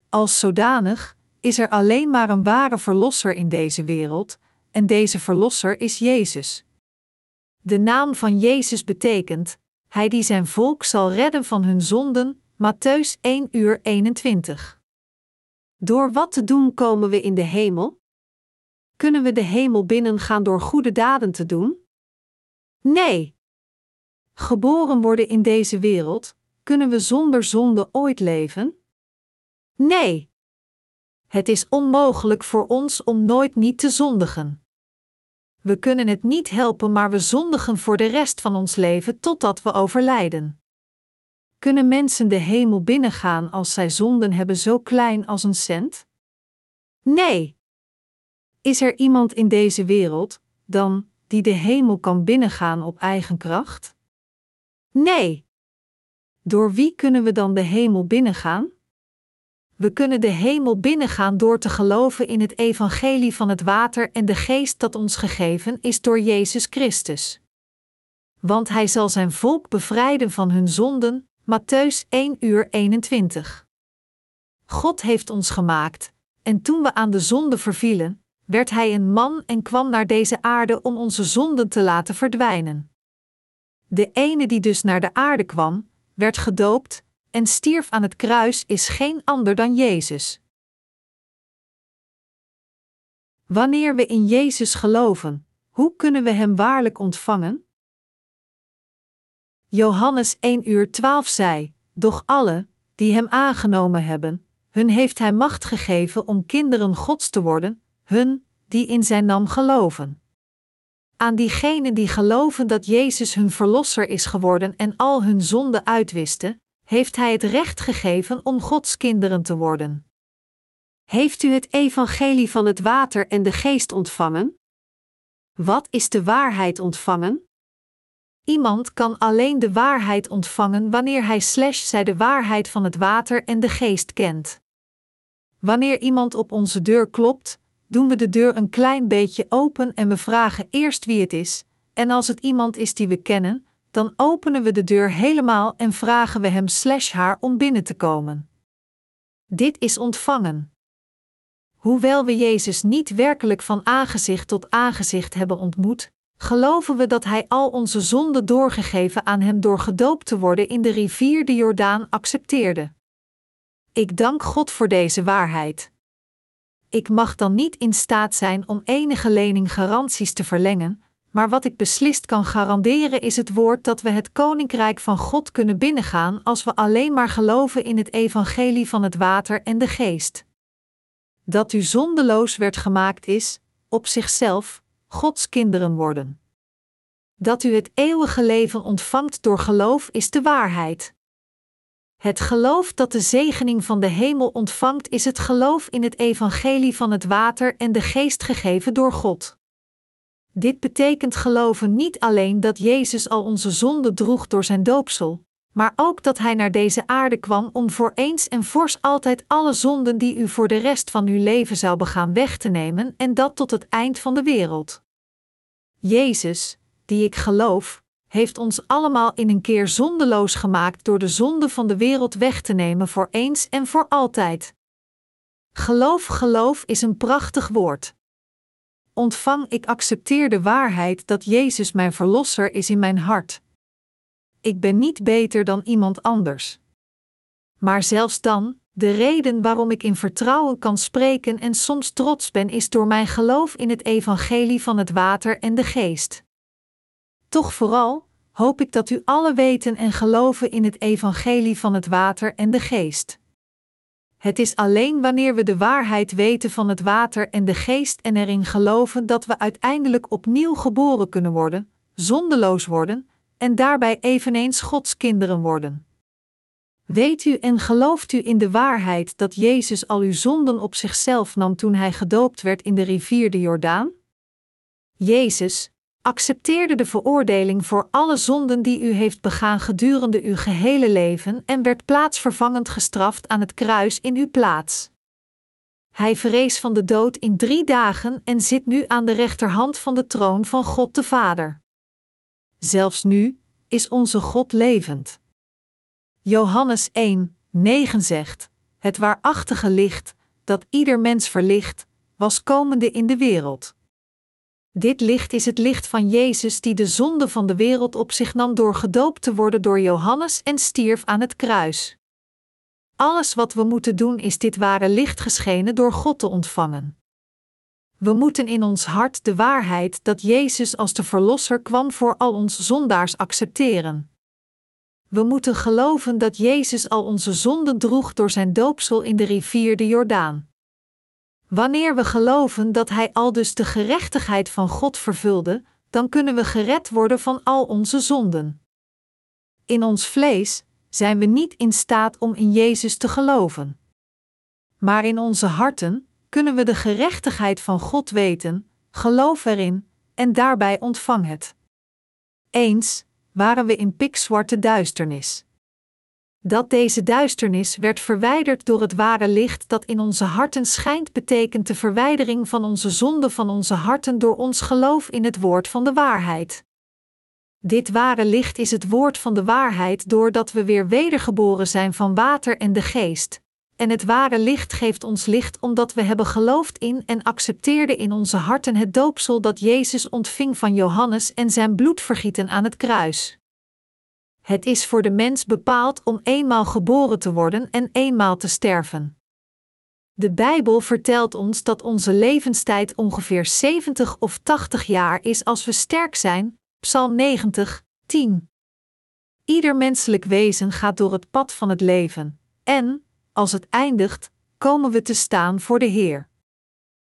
Als zodanig is er alleen maar een ware verlosser in deze wereld, en deze verlosser is Jezus. De naam van Jezus betekent: Hij die zijn volk zal redden van hun zonden, Matthäus 1 uur 21. Door wat te doen komen we in de hemel? Kunnen we de hemel binnengaan door goede daden te doen? Nee. Geboren worden in deze wereld, kunnen we zonder zonde ooit leven? Nee. Het is onmogelijk voor ons om nooit niet te zondigen. We kunnen het niet helpen, maar we zondigen voor de rest van ons leven totdat we overlijden. Kunnen mensen de hemel binnengaan als zij zonden hebben zo klein als een cent? Nee. Is er iemand in deze wereld, dan, die de hemel kan binnengaan op eigen kracht? Nee. Door wie kunnen we dan de hemel binnengaan? We kunnen de hemel binnengaan door te geloven in het evangelie van het water en de geest dat ons gegeven is door Jezus Christus. Want hij zal zijn volk bevrijden van hun zonden, Matthäus 1 uur 21. God heeft ons gemaakt, en toen we aan de zonde vervielen, werd hij een man en kwam naar deze aarde om onze zonden te laten verdwijnen. De ene die dus naar de aarde kwam, werd gedoopt en stierf aan het kruis is geen ander dan Jezus. Wanneer we in Jezus geloven, hoe kunnen we Hem waarlijk ontvangen? Johannes 1 uur 12 zei: Doch alle, die Hem aangenomen hebben, hun heeft Hij macht gegeven om kinderen Gods te worden, hun, die in Zijn naam geloven. Aan diegenen die geloven dat Jezus hun Verlosser is geworden en al hun zonden uitwiste, heeft Hij het recht gegeven om Gods kinderen te worden. Heeft u het evangelie van het water en de geest ontvangen? Wat is de waarheid ontvangen? Iemand kan alleen de waarheid ontvangen wanneer hij slash zij de waarheid van het water en de geest kent. Wanneer iemand op onze deur klopt, doen we de deur een klein beetje open en we vragen eerst wie het is, en als het iemand is die we kennen, dan openen we de deur helemaal en vragen we hem slash haar om binnen te komen. Dit is ontvangen. Hoewel we Jezus niet werkelijk van aangezicht tot aangezicht hebben ontmoet, geloven we dat Hij al onze zonden doorgegeven aan Hem door gedoopt te worden in de rivier de Jordaan accepteerde. Ik dank God voor deze waarheid. Ik mag dan niet in staat zijn om enige lening garanties te verlengen, maar wat ik beslist kan garanderen is het woord dat we het koninkrijk van God kunnen binnengaan als we alleen maar geloven in het evangelie van het water en de geest. Dat u zondeloos werd gemaakt is, op zichzelf, Gods kinderen worden. Dat u het eeuwige leven ontvangt door geloof is de waarheid. Het geloof dat de zegening van de hemel ontvangt is het geloof in het evangelie van het water en de geest gegeven door God. Dit betekent geloven niet alleen dat Jezus al onze zonden droeg door zijn doopsel, maar ook dat Hij naar deze aarde kwam om voor eens en fors altijd alle zonden die u voor de rest van uw leven zou begaan weg te nemen en dat tot het eind van de wereld. Jezus, die ik geloof, heeft ons allemaal in een keer zondeloos gemaakt door de zonde van de wereld weg te nemen voor eens en voor altijd. Geloof, geloof is een prachtig woord ontvang ik accepteer de waarheid dat Jezus mijn Verlosser is in mijn hart. Ik ben niet beter dan iemand anders. Maar zelfs dan, de reden waarom ik in vertrouwen kan spreken en soms trots ben, is door mijn geloof in het evangelie van het water en de geest. Toch vooral hoop ik dat u alle weten en geloven in het evangelie van het water en de geest. Het is alleen wanneer we de waarheid weten van het water en de geest en erin geloven dat we uiteindelijk opnieuw geboren kunnen worden, zondeloos worden en daarbij eveneens Gods kinderen worden. Weet u en gelooft u in de waarheid dat Jezus al uw zonden op zichzelf nam toen hij gedoopt werd in de rivier de Jordaan? Jezus, accepteerde de veroordeling voor alle zonden die u heeft begaan gedurende uw gehele leven en werd plaatsvervangend gestraft aan het kruis in uw plaats. Hij vrees van de dood in drie dagen en zit nu aan de rechterhand van de troon van God de Vader. Zelfs nu is onze God levend. Johannes 1, 9 zegt: Het waarachtige licht, dat ieder mens verlicht, was komende in de wereld. Dit licht is het licht van Jezus die de zonde van de wereld op zich nam door gedoopt te worden door Johannes en stierf aan het kruis. Alles wat we moeten doen is dit ware licht geschenen door God te ontvangen. We moeten in ons hart de waarheid dat Jezus als de Verlosser kwam voor al onze zondaars accepteren. We moeten geloven dat Jezus al onze zonden droeg door zijn doopsel in de rivier de Jordaan. Wanneer we geloven dat Hij al dus de gerechtigheid van God vervulde, dan kunnen we gered worden van al onze zonden. In ons vlees zijn we niet in staat om in Jezus te geloven. Maar in onze harten kunnen we de gerechtigheid van God weten, geloof erin en daarbij ontvang het. Eens waren we in pikzwarte duisternis. Dat deze duisternis werd verwijderd door het ware licht dat in onze harten schijnt, betekent de verwijdering van onze zonde van onze harten door ons geloof in het woord van de waarheid. Dit ware licht is het woord van de waarheid doordat we weer wedergeboren zijn van water en de geest. En het ware licht geeft ons licht omdat we hebben geloofd in en accepteerden in onze harten het doopsel dat Jezus ontving van Johannes en zijn bloedvergieten aan het kruis. Het is voor de mens bepaald om eenmaal geboren te worden en eenmaal te sterven. De Bijbel vertelt ons dat onze levenstijd ongeveer 70 of 80 jaar is als we sterk zijn, Psalm 90, 10. Ieder menselijk wezen gaat door het pad van het leven, en, als het eindigt, komen we te staan voor de Heer.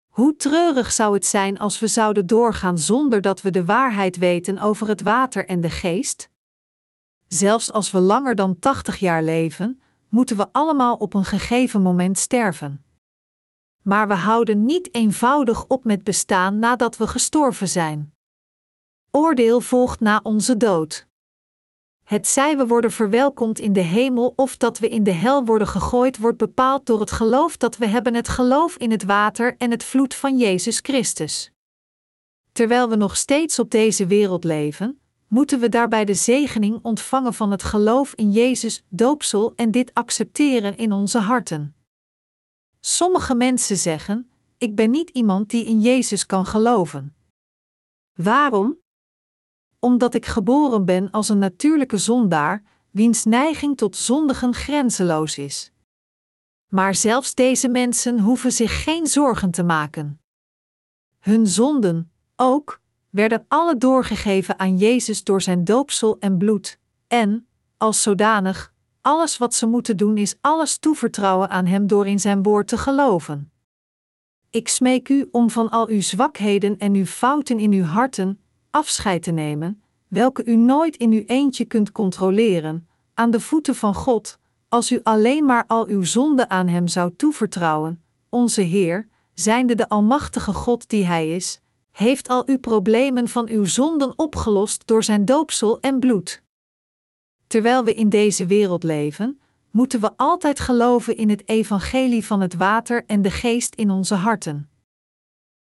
Hoe treurig zou het zijn als we zouden doorgaan zonder dat we de waarheid weten over het water en de geest? Zelfs als we langer dan 80 jaar leven, moeten we allemaal op een gegeven moment sterven. Maar we houden niet eenvoudig op met bestaan nadat we gestorven zijn. Oordeel volgt na onze dood. Het zij we worden verwelkomd in de hemel of dat we in de hel worden gegooid, wordt bepaald door het geloof dat we hebben het geloof in het water en het vloed van Jezus Christus. Terwijl we nog steeds op deze wereld leven, moeten we daarbij de zegening ontvangen van het geloof in Jezus, doopsel en dit accepteren in onze harten. Sommige mensen zeggen: Ik ben niet iemand die in Jezus kan geloven. Waarom? Omdat ik geboren ben als een natuurlijke zondaar, wiens neiging tot zondigen grenzeloos is. Maar zelfs deze mensen hoeven zich geen zorgen te maken. Hun zonden, ook, werden alle doorgegeven aan Jezus door zijn doopsel en bloed, en, als zodanig, alles wat ze moeten doen is alles toevertrouwen aan Hem door in Zijn woord te geloven. Ik smeek u om van al uw zwakheden en uw fouten in uw harten afscheid te nemen, welke u nooit in uw eentje kunt controleren, aan de voeten van God, als u alleen maar al uw zonden aan Hem zou toevertrouwen, onze Heer, zijnde de Almachtige God die Hij is, heeft al uw problemen van uw zonden opgelost door zijn doopsel en bloed. Terwijl we in deze wereld leven, moeten we altijd geloven in het evangelie van het water en de geest in onze harten.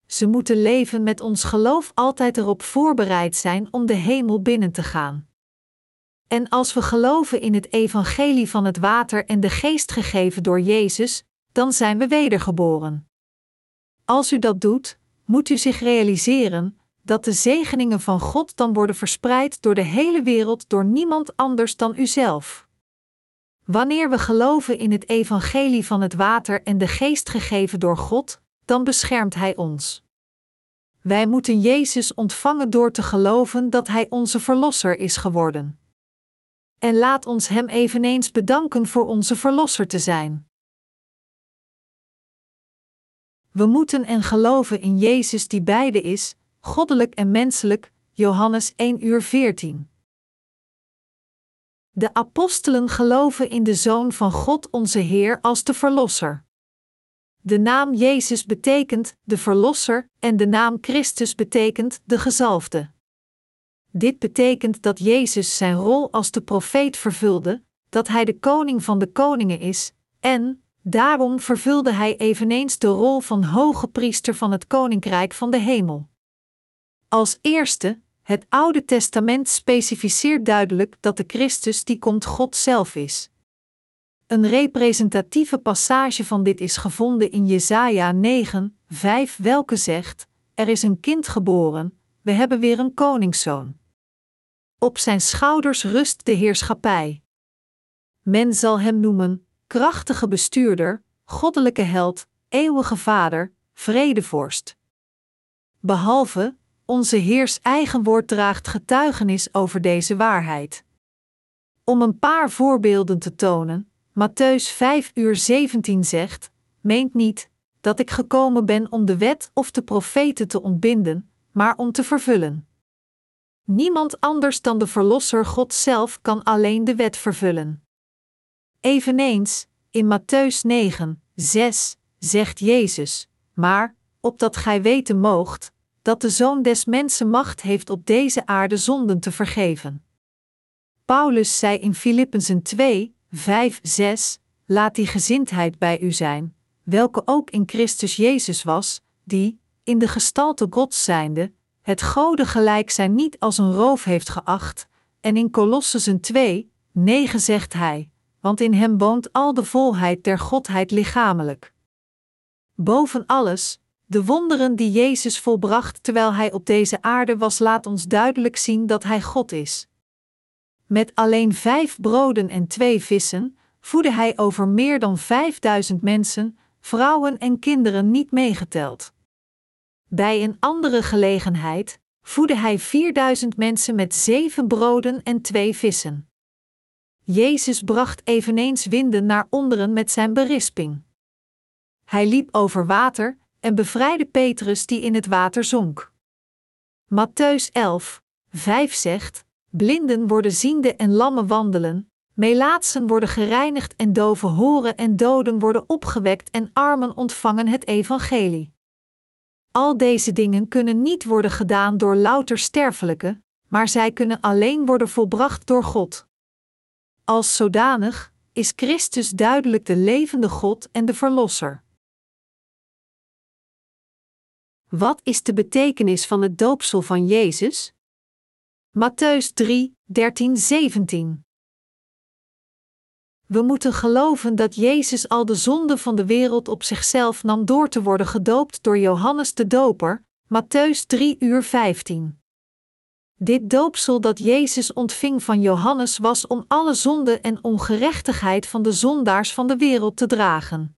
Ze moeten leven met ons geloof altijd erop voorbereid zijn om de hemel binnen te gaan. En als we geloven in het evangelie van het water en de geest gegeven door Jezus, dan zijn we wedergeboren. Als u dat doet, moet u zich realiseren dat de zegeningen van God dan worden verspreid door de hele wereld door niemand anders dan uzelf. Wanneer we geloven in het evangelie van het water en de geest gegeven door God, dan beschermt Hij ons. Wij moeten Jezus ontvangen door te geloven dat Hij onze Verlosser is geworden. En laat ons Hem eveneens bedanken voor onze Verlosser te zijn. We moeten en geloven in Jezus die beide is, goddelijk en menselijk, Johannes 1 uur 14. De apostelen geloven in de Zoon van God onze Heer als de Verlosser. De naam Jezus betekent de Verlosser en de naam Christus betekent de Gezalfde. Dit betekent dat Jezus zijn rol als de profeet vervulde, dat hij de koning van de koningen is, en, Daarom vervulde hij eveneens de rol van hoge priester van het koninkrijk van de hemel. Als eerste, het Oude Testament specificeert duidelijk dat de Christus die komt God zelf is. Een representatieve passage van dit is gevonden in Jesaja 9, 5, welke zegt: Er is een kind geboren, we hebben weer een koningszoon. Op zijn schouders rust de heerschappij. Men zal hem noemen krachtige bestuurder, goddelijke held, eeuwige vader, vredevorst. Behalve, onze Heers eigen woord draagt getuigenis over deze waarheid. Om een paar voorbeelden te tonen, Matthäus 5 uur 17 zegt, meent niet, dat ik gekomen ben om de wet of de profeten te ontbinden, maar om te vervullen. Niemand anders dan de Verlosser God zelf kan alleen de wet vervullen. Eveneens, in Matthäus 9, 6, zegt Jezus: Maar, opdat gij weten moogt, dat de Zoon des Mensen macht heeft op deze aarde zonden te vergeven. Paulus zei in Filippenzen 2, 5, 6: Laat die gezindheid bij u zijn, welke ook in Christus Jezus was, die, in de gestalte Gods zijnde, het Gode gelijk zijn niet als een roof heeft geacht, en in Colossussen 2, 9 zegt hij: Want in hem woont al de volheid der Godheid lichamelijk. Boven alles, de wonderen die Jezus volbracht terwijl hij op deze aarde was, laat ons duidelijk zien dat hij God is. Met alleen vijf broden en twee vissen voedde hij over meer dan vijfduizend mensen, vrouwen en kinderen niet meegeteld. Bij een andere gelegenheid voedde hij 4000 mensen met zeven broden en twee vissen. Jezus bracht eveneens winden naar onderen met zijn berisping. Hij liep over water en bevrijdde Petrus die in het water zonk. Matthäus 11, 5 zegt: Blinden worden ziende en lammen wandelen, melaatsen worden gereinigd en doven horen en doden worden opgewekt en armen ontvangen het evangelie. Al deze dingen kunnen niet worden gedaan door louter sterfelijke, maar zij kunnen alleen worden volbracht door God. Als zodanig is Christus duidelijk de levende God en de Verlosser. Wat is de betekenis van het doopsel van Jezus? Matthäus 3, 13, 17. We moeten geloven dat Jezus al de zonde van de wereld op zichzelf nam door te worden gedoopt door Johannes de Doper, Matthäus 3 uur 15. Dit doopsel dat Jezus ontving van Johannes was om alle zonde en ongerechtigheid van de zondaars van de wereld te dragen.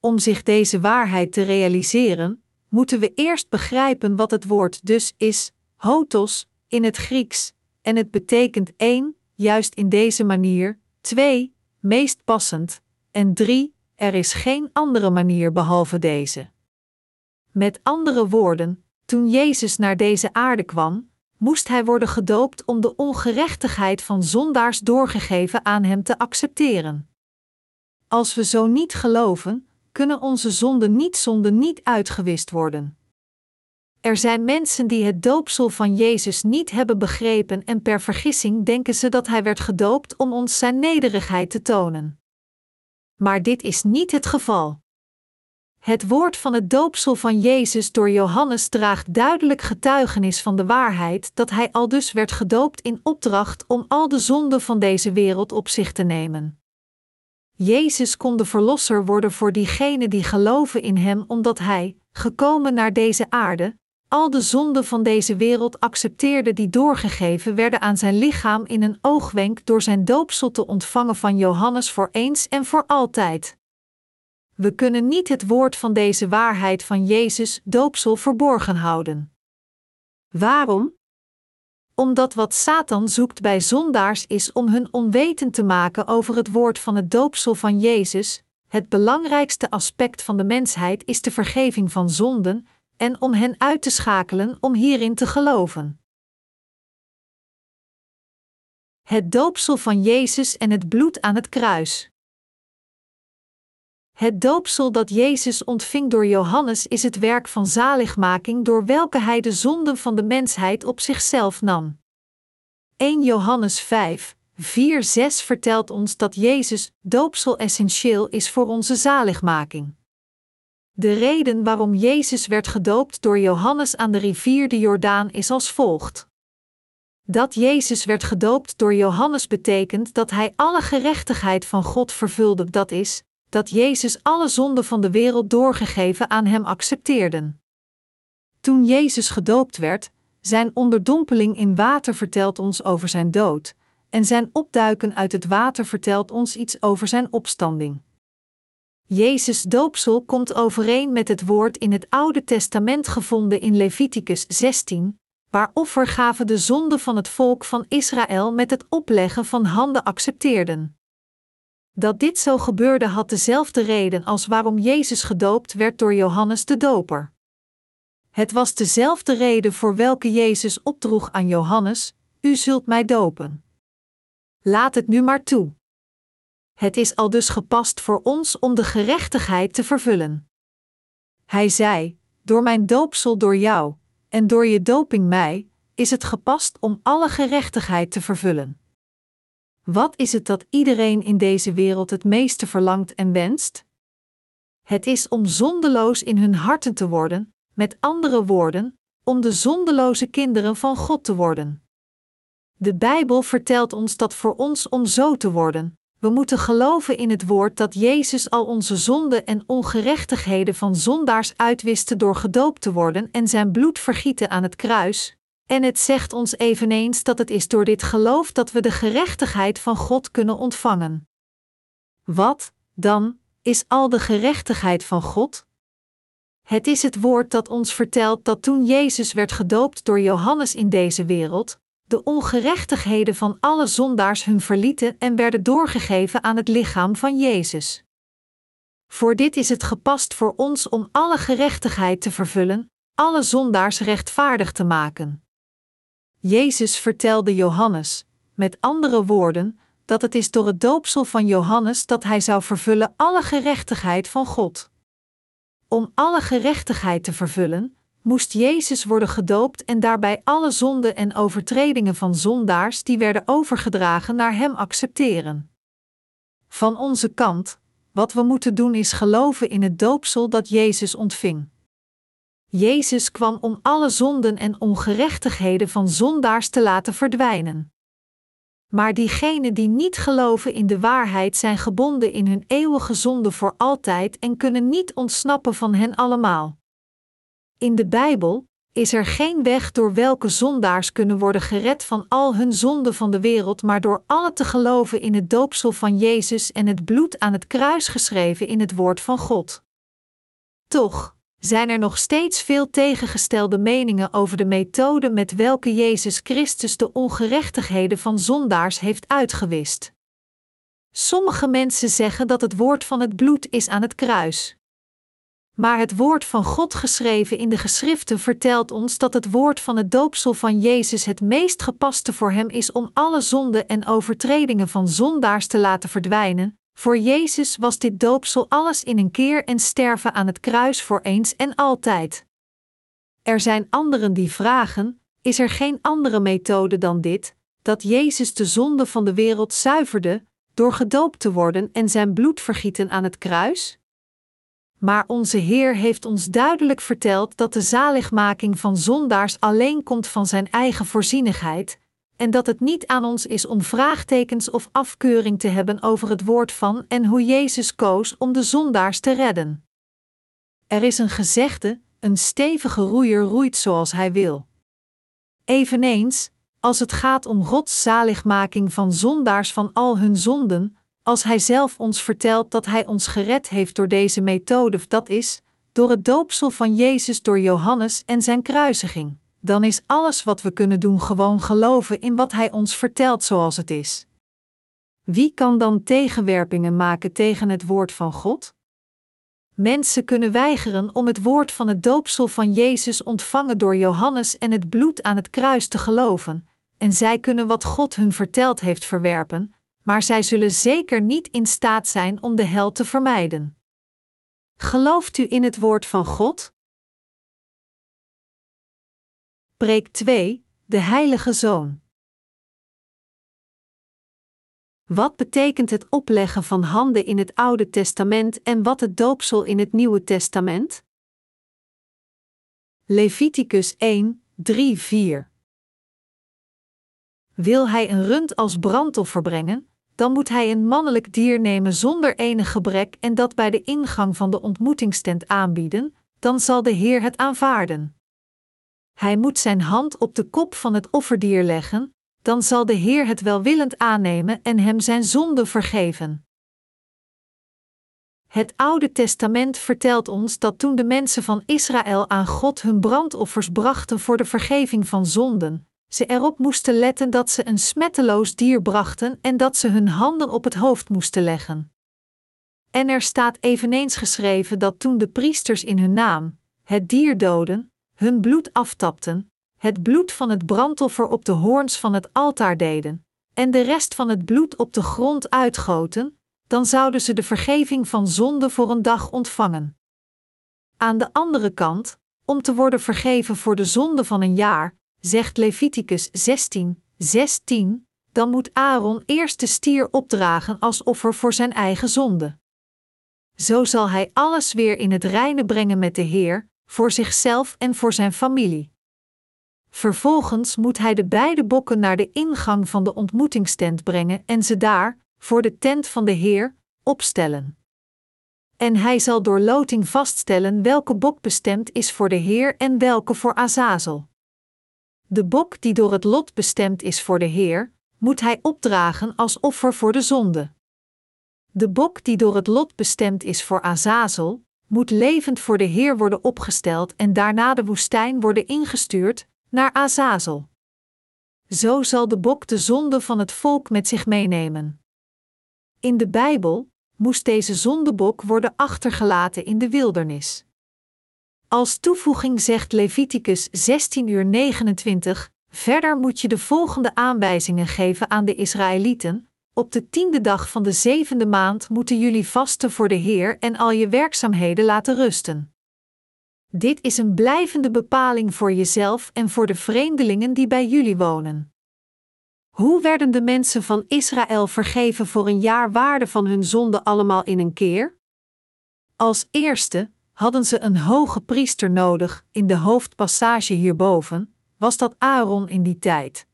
Om zich deze waarheid te realiseren, moeten we eerst begrijpen wat het woord dus is, hotos, in het Grieks, en het betekent één, juist in deze manier, 2. Meest passend. En 3. Er is geen andere manier behalve deze. Met andere woorden, toen Jezus naar deze aarde kwam, moest hij worden gedoopt om de ongerechtigheid van zondaars doorgegeven aan hem te accepteren. Als we zo niet geloven, kunnen onze zonden niet zonden niet uitgewist worden. Er zijn mensen die het doopsel van Jezus niet hebben begrepen en per vergissing denken ze dat hij werd gedoopt om ons zijn nederigheid te tonen. Maar dit is niet het geval. Het woord van het doopsel van Jezus door Johannes draagt duidelijk getuigenis van de waarheid dat hij al dus werd gedoopt in opdracht om al de zonden van deze wereld op zich te nemen. Jezus kon de verlosser worden voor diegenen die geloven in hem omdat hij, gekomen naar deze aarde, al de zonden van deze wereld accepteerde die doorgegeven werden aan zijn lichaam in een oogwenk door zijn doopsel te ontvangen van Johannes voor eens en voor altijd. We kunnen niet het woord van deze waarheid van Jezus doopsel verborgen houden. Waarom? Omdat wat Satan zoekt bij zondaars is om hun onwetend te maken over het woord van het doopsel van Jezus. Het belangrijkste aspect van de mensheid is de vergeving van zonden, en om hen uit te schakelen om hierin te geloven. Het doopsel van Jezus en het bloed aan het kruis. Het doopsel dat Jezus ontving door Johannes is het werk van zaligmaking door welke hij de zonden van de mensheid op zichzelf nam. 1 Johannes 5, 4, 6 vertelt ons dat Jezus doopsel essentieel is voor onze zaligmaking. De reden waarom Jezus werd gedoopt door Johannes aan de rivier de Jordaan is als volgt. Dat Jezus werd gedoopt door Johannes betekent dat hij alle gerechtigheid van God vervulde, dat is, dat Jezus alle zonden van de wereld doorgegeven aan hem accepteerden. Toen Jezus gedoopt werd, zijn onderdompeling in water vertelt ons over zijn dood, en zijn opduiken uit het water vertelt ons iets over zijn opstanding. Jezus doopsel komt overeen met het woord in het Oude Testament gevonden in Leviticus 16, waar offergaven de zonde van het volk van Israël met het opleggen van handen accepteerden. Dat dit zo gebeurde had dezelfde reden als waarom Jezus gedoopt werd door Johannes de Doper. Het was dezelfde reden voor welke Jezus opdroeg aan Johannes: U zult mij dopen. Laat het nu maar toe. Het is al dus gepast voor ons om de gerechtigheid te vervullen. Hij zei: Door mijn doopsel door jou, en door je doping mij, is het gepast om alle gerechtigheid te vervullen. Wat is het dat iedereen in deze wereld het meeste verlangt en wenst? Het is om zondeloos in hun harten te worden, met andere woorden, om de zondeloze kinderen van God te worden. De Bijbel vertelt ons dat voor ons om zo te worden, we moeten geloven in het woord dat Jezus al onze zonden en ongerechtigheden van zondaars uitwiste door gedoopt te worden en zijn bloed vergieten aan het kruis. En het zegt ons eveneens dat het is door dit geloof dat we de gerechtigheid van God kunnen ontvangen. Wat, dan, is al de gerechtigheid van God? Het is het woord dat ons vertelt dat toen Jezus werd gedoopt door Johannes in deze wereld, de ongerechtigheden van alle zondaars hun verlieten en werden doorgegeven aan het lichaam van Jezus. Voor dit is het gepast voor ons om alle gerechtigheid te vervullen, alle zondaars rechtvaardig te maken. Jezus vertelde Johannes, met andere woorden, dat het is door het doopsel van Johannes dat hij zou vervullen alle gerechtigheid van God. Om alle gerechtigheid te vervullen, moest Jezus worden gedoopt en daarbij alle zonden en overtredingen van zondaars die werden overgedragen naar Hem accepteren. Van onze kant, wat we moeten doen is geloven in het doopsel dat Jezus ontving. Jezus kwam om alle zonden en ongerechtigheden van zondaars te laten verdwijnen. Maar diegenen die niet geloven in de waarheid zijn gebonden in hun eeuwige zonde voor altijd en kunnen niet ontsnappen van hen allemaal. In de Bijbel is er geen weg door welke zondaars kunnen worden gered van al hun zonden van de wereld, maar door alle te geloven in het doopsel van Jezus en het bloed aan het kruis geschreven in het woord van God. Toch zijn er nog steeds veel tegengestelde meningen over de methode met welke Jezus Christus de ongerechtigheden van zondaars heeft uitgewist. Sommige mensen zeggen dat het woord van het bloed is aan het kruis. Maar het woord van God geschreven in de geschriften vertelt ons dat het woord van het doopsel van Jezus het meest gepaste voor hem is om alle zonden en overtredingen van zondaars te laten verdwijnen. Voor Jezus was dit doopsel alles in een keer en sterven aan het kruis voor eens en altijd. Er zijn anderen die vragen: is er geen andere methode dan dit, dat Jezus de zonde van de wereld zuiverde, door gedoopt te worden en zijn bloed vergieten aan het kruis? Maar onze Heer heeft ons duidelijk verteld dat de zaligmaking van zondaars alleen komt van Zijn eigen voorzienigheid, en dat het niet aan ons is om vraagtekens of afkeuring te hebben over het woord van en hoe Jezus koos om de zondaars te redden. Er is een gezegde: een stevige roeier roeit zoals hij wil. Eveneens, als het gaat om Gods zaligmaking van zondaars van al hun zonden, als Hij zelf ons vertelt dat Hij ons gered heeft door deze methode, dat is, door het doopsel van Jezus door Johannes en zijn kruisiging, dan is alles wat we kunnen doen gewoon geloven in wat Hij ons vertelt zoals het is. Wie kan dan tegenwerpingen maken tegen het woord van God? Mensen kunnen weigeren om het woord van het doopsel van Jezus ontvangen door Johannes en het bloed aan het kruis te geloven, en zij kunnen wat God hun verteld heeft verwerpen, maar zij zullen zeker niet in staat zijn om de hel te vermijden. Gelooft u in het woord van God? Preek 2: De Heilige Zoon. Wat betekent het opleggen van handen in het Oude Testament en wat het doopsel in het Nieuwe Testament? Leviticus 1, 3, 4. Wil hij een rund als brandoffer brengen, dan moet hij een mannelijk dier nemen zonder enig gebrek en dat bij de ingang van de ontmoetingstent aanbieden, dan zal de Heer het aanvaarden. Hij moet zijn hand op de kop van het offerdier leggen, dan zal de Heer het welwillend aannemen en hem zijn zonde vergeven. Het Oude Testament vertelt ons dat toen de mensen van Israël aan God hun brandoffers brachten voor de vergeving van zonden, ze erop moesten letten dat ze een smetteloos dier brachten en dat ze hun handen op het hoofd moesten leggen. En er staat eveneens geschreven dat toen de priesters in hun naam het dier doden, hun bloed aftapten, het bloed van het brandoffer op de hoorns van het altaar deden, en de rest van het bloed op de grond uitgoten, dan zouden ze de vergeving van zonde voor een dag ontvangen. Aan de andere kant, om te worden vergeven voor de zonde van een jaar, zegt Leviticus 16, 16, dan moet Aaron eerst de stier opdragen als offer voor zijn eigen zonde. Zo zal hij alles weer in het reine brengen met de Heer, voor zichzelf en voor zijn familie. Vervolgens moet hij de beide bokken naar de ingang van de ontmoetingstent brengen en ze daar, voor de tent van de Heer, opstellen. En hij zal door loting vaststellen welke bok bestemd is voor de Heer en welke voor Azazel. De bok die door het lot bestemd is voor de Heer, moet hij opdragen als offer voor de zonde. De bok die door het lot bestemd is voor Azazel, moet levend voor de Heer worden opgesteld en daarna de woestijn worden ingestuurd naar Azazel. Zo zal de bok de zonde van het volk met zich meenemen. In de Bijbel moest deze zondebok worden achtergelaten in de wildernis. Als toevoeging zegt Leviticus 16 uur 29, verder moet je de volgende aanwijzingen geven aan de Israëlieten. Op de tiende dag van de zevende maand moeten jullie vasten voor de Heer en al je werkzaamheden laten rusten. Dit is een blijvende bepaling voor jezelf en voor de vreemdelingen die bij jullie wonen. Hoe werden de mensen van Israël vergeven voor een jaar waarde van hun zonde allemaal in een keer? Als eerste hadden ze een hoge priester nodig, in de hoofdpassage hierboven, was dat Aaron in die tijd.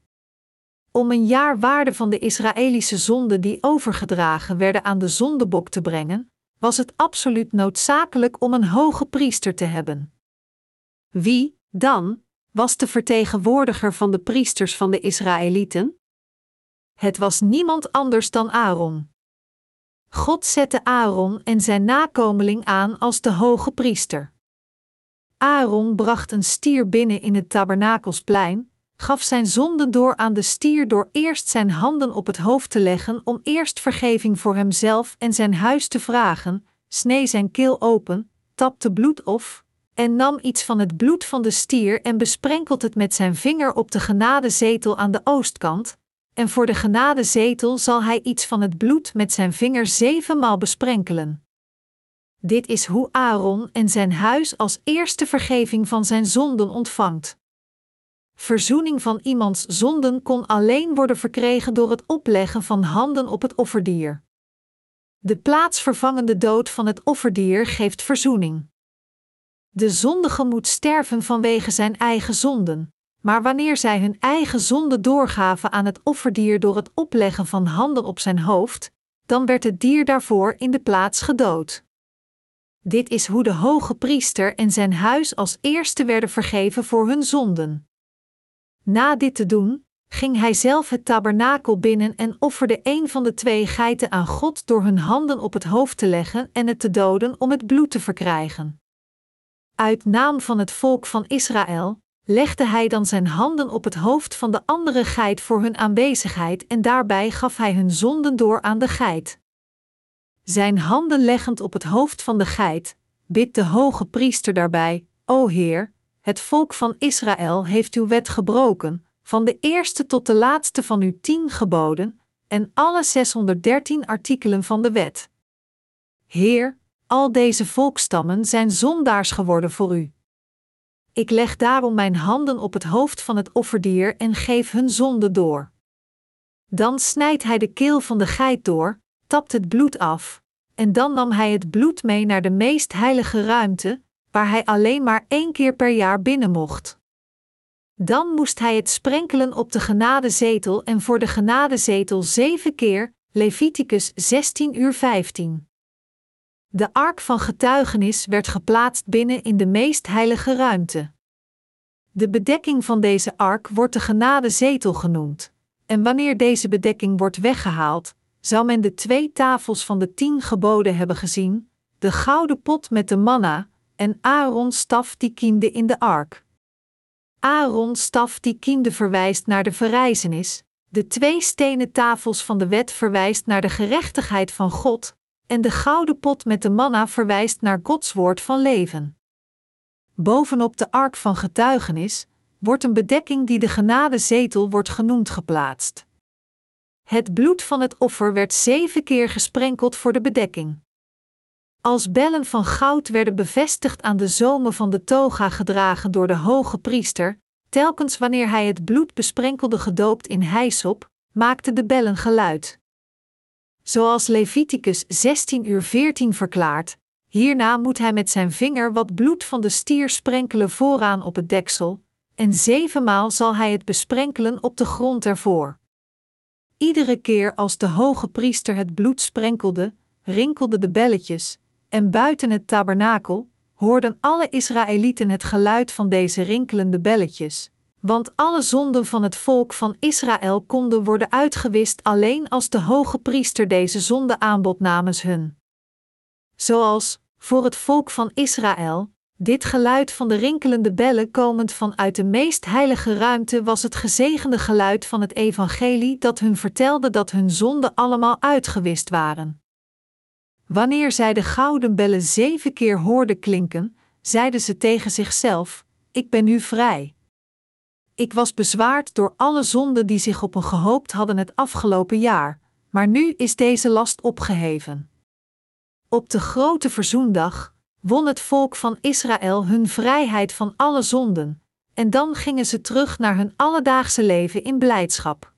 Om een jaar waarde van de Israëlische zonden die overgedragen werden aan de zondebok te brengen, was het absoluut noodzakelijk om een hoge priester te hebben. Wie, dan, was de vertegenwoordiger van de priesters van de Israëlieten? Het was niemand anders dan Aaron. God zette Aaron en zijn nakomeling aan als de hoge priester. Aaron bracht een stier binnen in het tabernakelsplein, gaf zijn zonde door aan de stier door eerst zijn handen op het hoofd te leggen om eerst vergeving voor hemzelf en zijn huis te vragen, snee zijn keel open, tapte bloed of, en nam iets van het bloed van de stier en besprenkelt het met zijn vinger op de genadezetel aan de oostkant, en voor de genadezetel zal hij iets van het bloed met zijn vinger zevenmaal besprenkelen. Dit is hoe Aaron en zijn huis als eerste vergeving van zijn zonden ontvangt. Verzoening van iemands zonden kon alleen worden verkregen door het opleggen van handen op het offerdier. De plaatsvervangende dood van het offerdier geeft verzoening. De zondige moet sterven vanwege zijn eigen zonden, maar wanneer zij hun eigen zonde doorgaven aan het offerdier door het opleggen van handen op zijn hoofd, dan werd het dier daarvoor in de plaats gedood. Dit is hoe de hoge priester en zijn huis als eerste werden vergeven voor hun zonden. Na dit te doen, ging hij zelf het tabernakel binnen en offerde een van de twee geiten aan God door hun handen op het hoofd te leggen en het te doden om het bloed te verkrijgen. Uit naam van het volk van Israël legde hij dan zijn handen op het hoofd van de andere geit voor hun aanwezigheid en daarbij gaf hij hun zonden door aan de geit. Zijn handen leggend op het hoofd van de geit, bidt de hoge priester daarbij: O Heer, het volk van Israël heeft uw wet gebroken, van de eerste tot de laatste van uw tien geboden, en alle 613 artikelen van de wet. Heer, al deze volkstammen zijn zondaars geworden voor u. Ik leg daarom mijn handen op het hoofd van het offerdier en geef hun zonde door. Dan snijdt hij de keel van de geit door, tapt het bloed af, en dan nam hij het bloed mee naar de meest heilige ruimte, waar hij alleen maar één keer per jaar binnen mocht. Dan moest hij het sprenkelen op de genadezetel en voor de genadezetel zeven keer, Leviticus 16 uur 15. De ark van getuigenis werd geplaatst binnen in de meest heilige ruimte. De bedekking van deze ark wordt de genadezetel genoemd, en wanneer deze bedekking wordt weggehaald, zou men de twee tafels van de tien geboden hebben gezien, de gouden pot met de manna, en Aarons staf die kiende in de ark. Aaron's staf die kiemde verwijst naar de verrijzenis, de twee stenen tafels van de wet verwijst naar de gerechtigheid van God, en de gouden pot met de manna verwijst naar Gods woord van leven. Bovenop de ark van getuigenis wordt een bedekking die de genadezetel wordt genoemd geplaatst. Het bloed van het offer werd zeven keer gesprenkeld voor de bedekking. Als bellen van goud werden bevestigd aan de zomen van de toga gedragen door de hoge priester, telkens wanneer hij het bloed besprenkelde gedoopt in hijsop, maakten de bellen geluid. Zoals Leviticus 16 uur 14 verklaart, hierna moet hij met zijn vinger wat bloed van de stier sprenkelen vooraan op het deksel, en zevenmaal zal hij het besprenkelen op de grond ervoor. Iedere keer als de hoge priester het bloed sprenkelde, rinkelden de belletjes, en buiten het tabernakel hoorden alle Israëlieten het geluid van deze rinkelende belletjes, want alle zonden van het volk van Israël konden worden uitgewist alleen als de hoge priester deze zonde aanbod namens hun. Zoals, voor het volk van Israël, dit geluid van de rinkelende bellen komend vanuit de meest heilige ruimte was het gezegende geluid van het evangelie dat hun vertelde dat hun zonden allemaal uitgewist waren. Wanneer zij de gouden bellen zeven keer hoorden klinken, zeiden ze tegen zichzelf: Ik ben nu vrij. Ik was bezwaard door alle zonden die zich op me gehoopt hadden het afgelopen jaar, maar nu is deze last opgeheven. Op de grote verzoendag won het volk van Israël hun vrijheid van alle zonden, en dan gingen ze terug naar hun alledaagse leven in blijdschap.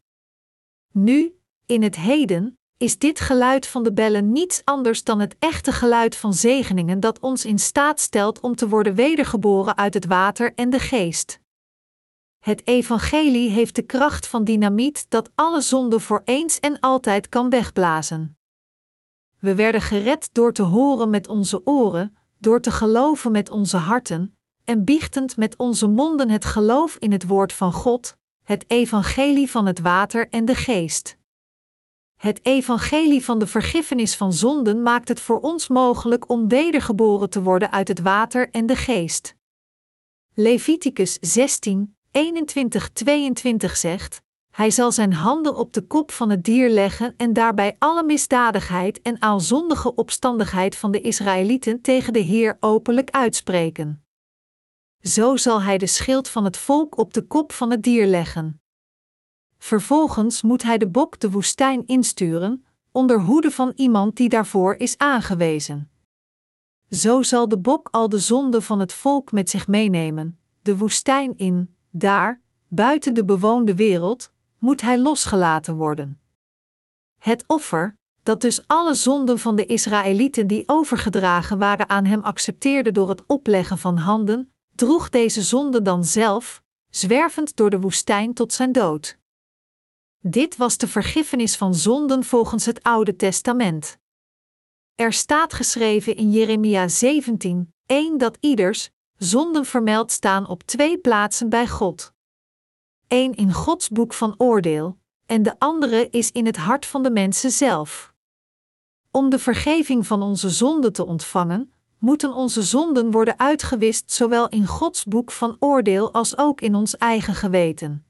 Nu, in het heden, is dit geluid van de bellen niets anders dan het echte geluid van zegeningen dat ons in staat stelt om te worden wedergeboren uit het water en de geest. Het evangelie heeft de kracht van dynamiet dat alle zonde voor eens en altijd kan wegblazen. We werden gered door te horen met onze oren, door te geloven met onze harten, en biechtend met onze monden het geloof in het woord van God, het evangelie van het water en de geest. Het evangelie van de vergiffenis van zonden maakt het voor ons mogelijk om wedergeboren te worden uit het water en de geest. Leviticus 16, 21-22 zegt: Hij zal zijn handen op de kop van het dier leggen en daarbij alle misdadigheid en aalzondige opstandigheid van de Israëlieten tegen de Heer openlijk uitspreken. Zo zal hij de schild van het volk op de kop van het dier leggen. Vervolgens moet hij de bok de woestijn insturen, onder hoede van iemand die daarvoor is aangewezen. Zo zal de bok al de zonde van het volk met zich meenemen, de woestijn in, daar, buiten de bewoonde wereld, moet hij losgelaten worden. Het offer, dat dus alle zonden van de Israëlieten die overgedragen waren aan hem accepteerde door het opleggen van handen, droeg deze zonde dan zelf, zwervend door de woestijn tot zijn dood. Dit was de vergiffenis van zonden volgens het Oude Testament. Er staat geschreven in Jeremia 17, 1 dat ieders zonden vermeld staan op twee plaatsen bij God. Eén in Gods boek van oordeel, en de andere is in het hart van de mensen zelf. Om de vergeving van onze zonden te ontvangen, moeten onze zonden worden uitgewist zowel in Gods boek van oordeel als ook in ons eigen geweten.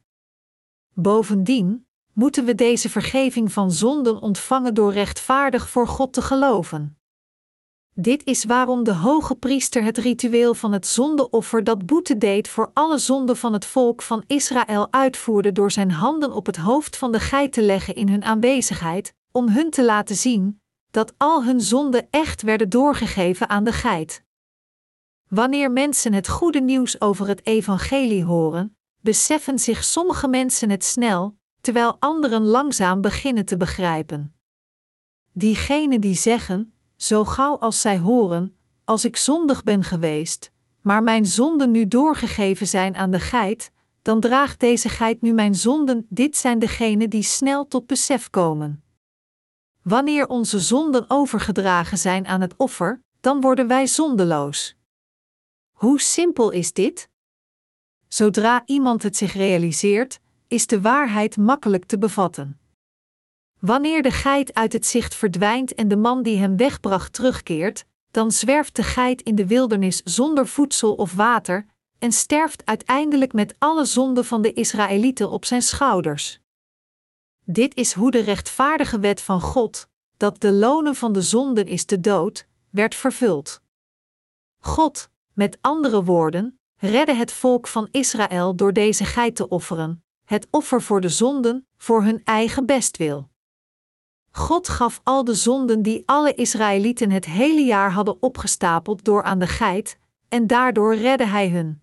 Bovendien moeten we deze vergeving van zonden ontvangen door rechtvaardig voor God te geloven. Dit is waarom de hoge priester het ritueel van het zondeoffer dat boete deed voor alle zonden van het volk van Israël uitvoerde door zijn handen op het hoofd van de geit te leggen in hun aanwezigheid, om hun te laten zien dat al hun zonden echt werden doorgegeven aan de geit. Wanneer mensen het goede nieuws over het evangelie horen, beseffen zich sommige mensen het snel, terwijl anderen langzaam beginnen te begrijpen. Diegenen die zeggen, zo gauw als zij horen, als ik zondig ben geweest, maar mijn zonden nu doorgegeven zijn aan de geit, dan draagt deze geit nu mijn zonden. Dit zijn degenen die snel tot besef komen. Wanneer onze zonden overgedragen zijn aan het offer, dan worden wij zondeloos. Hoe simpel is dit? Zodra iemand het zich realiseert, is de waarheid makkelijk te bevatten. Wanneer de geit uit het zicht verdwijnt en de man die hem wegbracht terugkeert, dan zwerft de geit in de wildernis zonder voedsel of water, en sterft uiteindelijk met alle zonden van de Israëlieten op zijn schouders. Dit is hoe de rechtvaardige wet van God, dat de lonen van de zonden is de dood, werd vervuld. God, met andere woorden, redde het volk van Israël door deze geit te offeren, het offer voor de zonden, voor hun eigen bestwil. God gaf al de zonden die alle Israëlieten het hele jaar hadden opgestapeld door aan de geit, en daardoor redde Hij hun.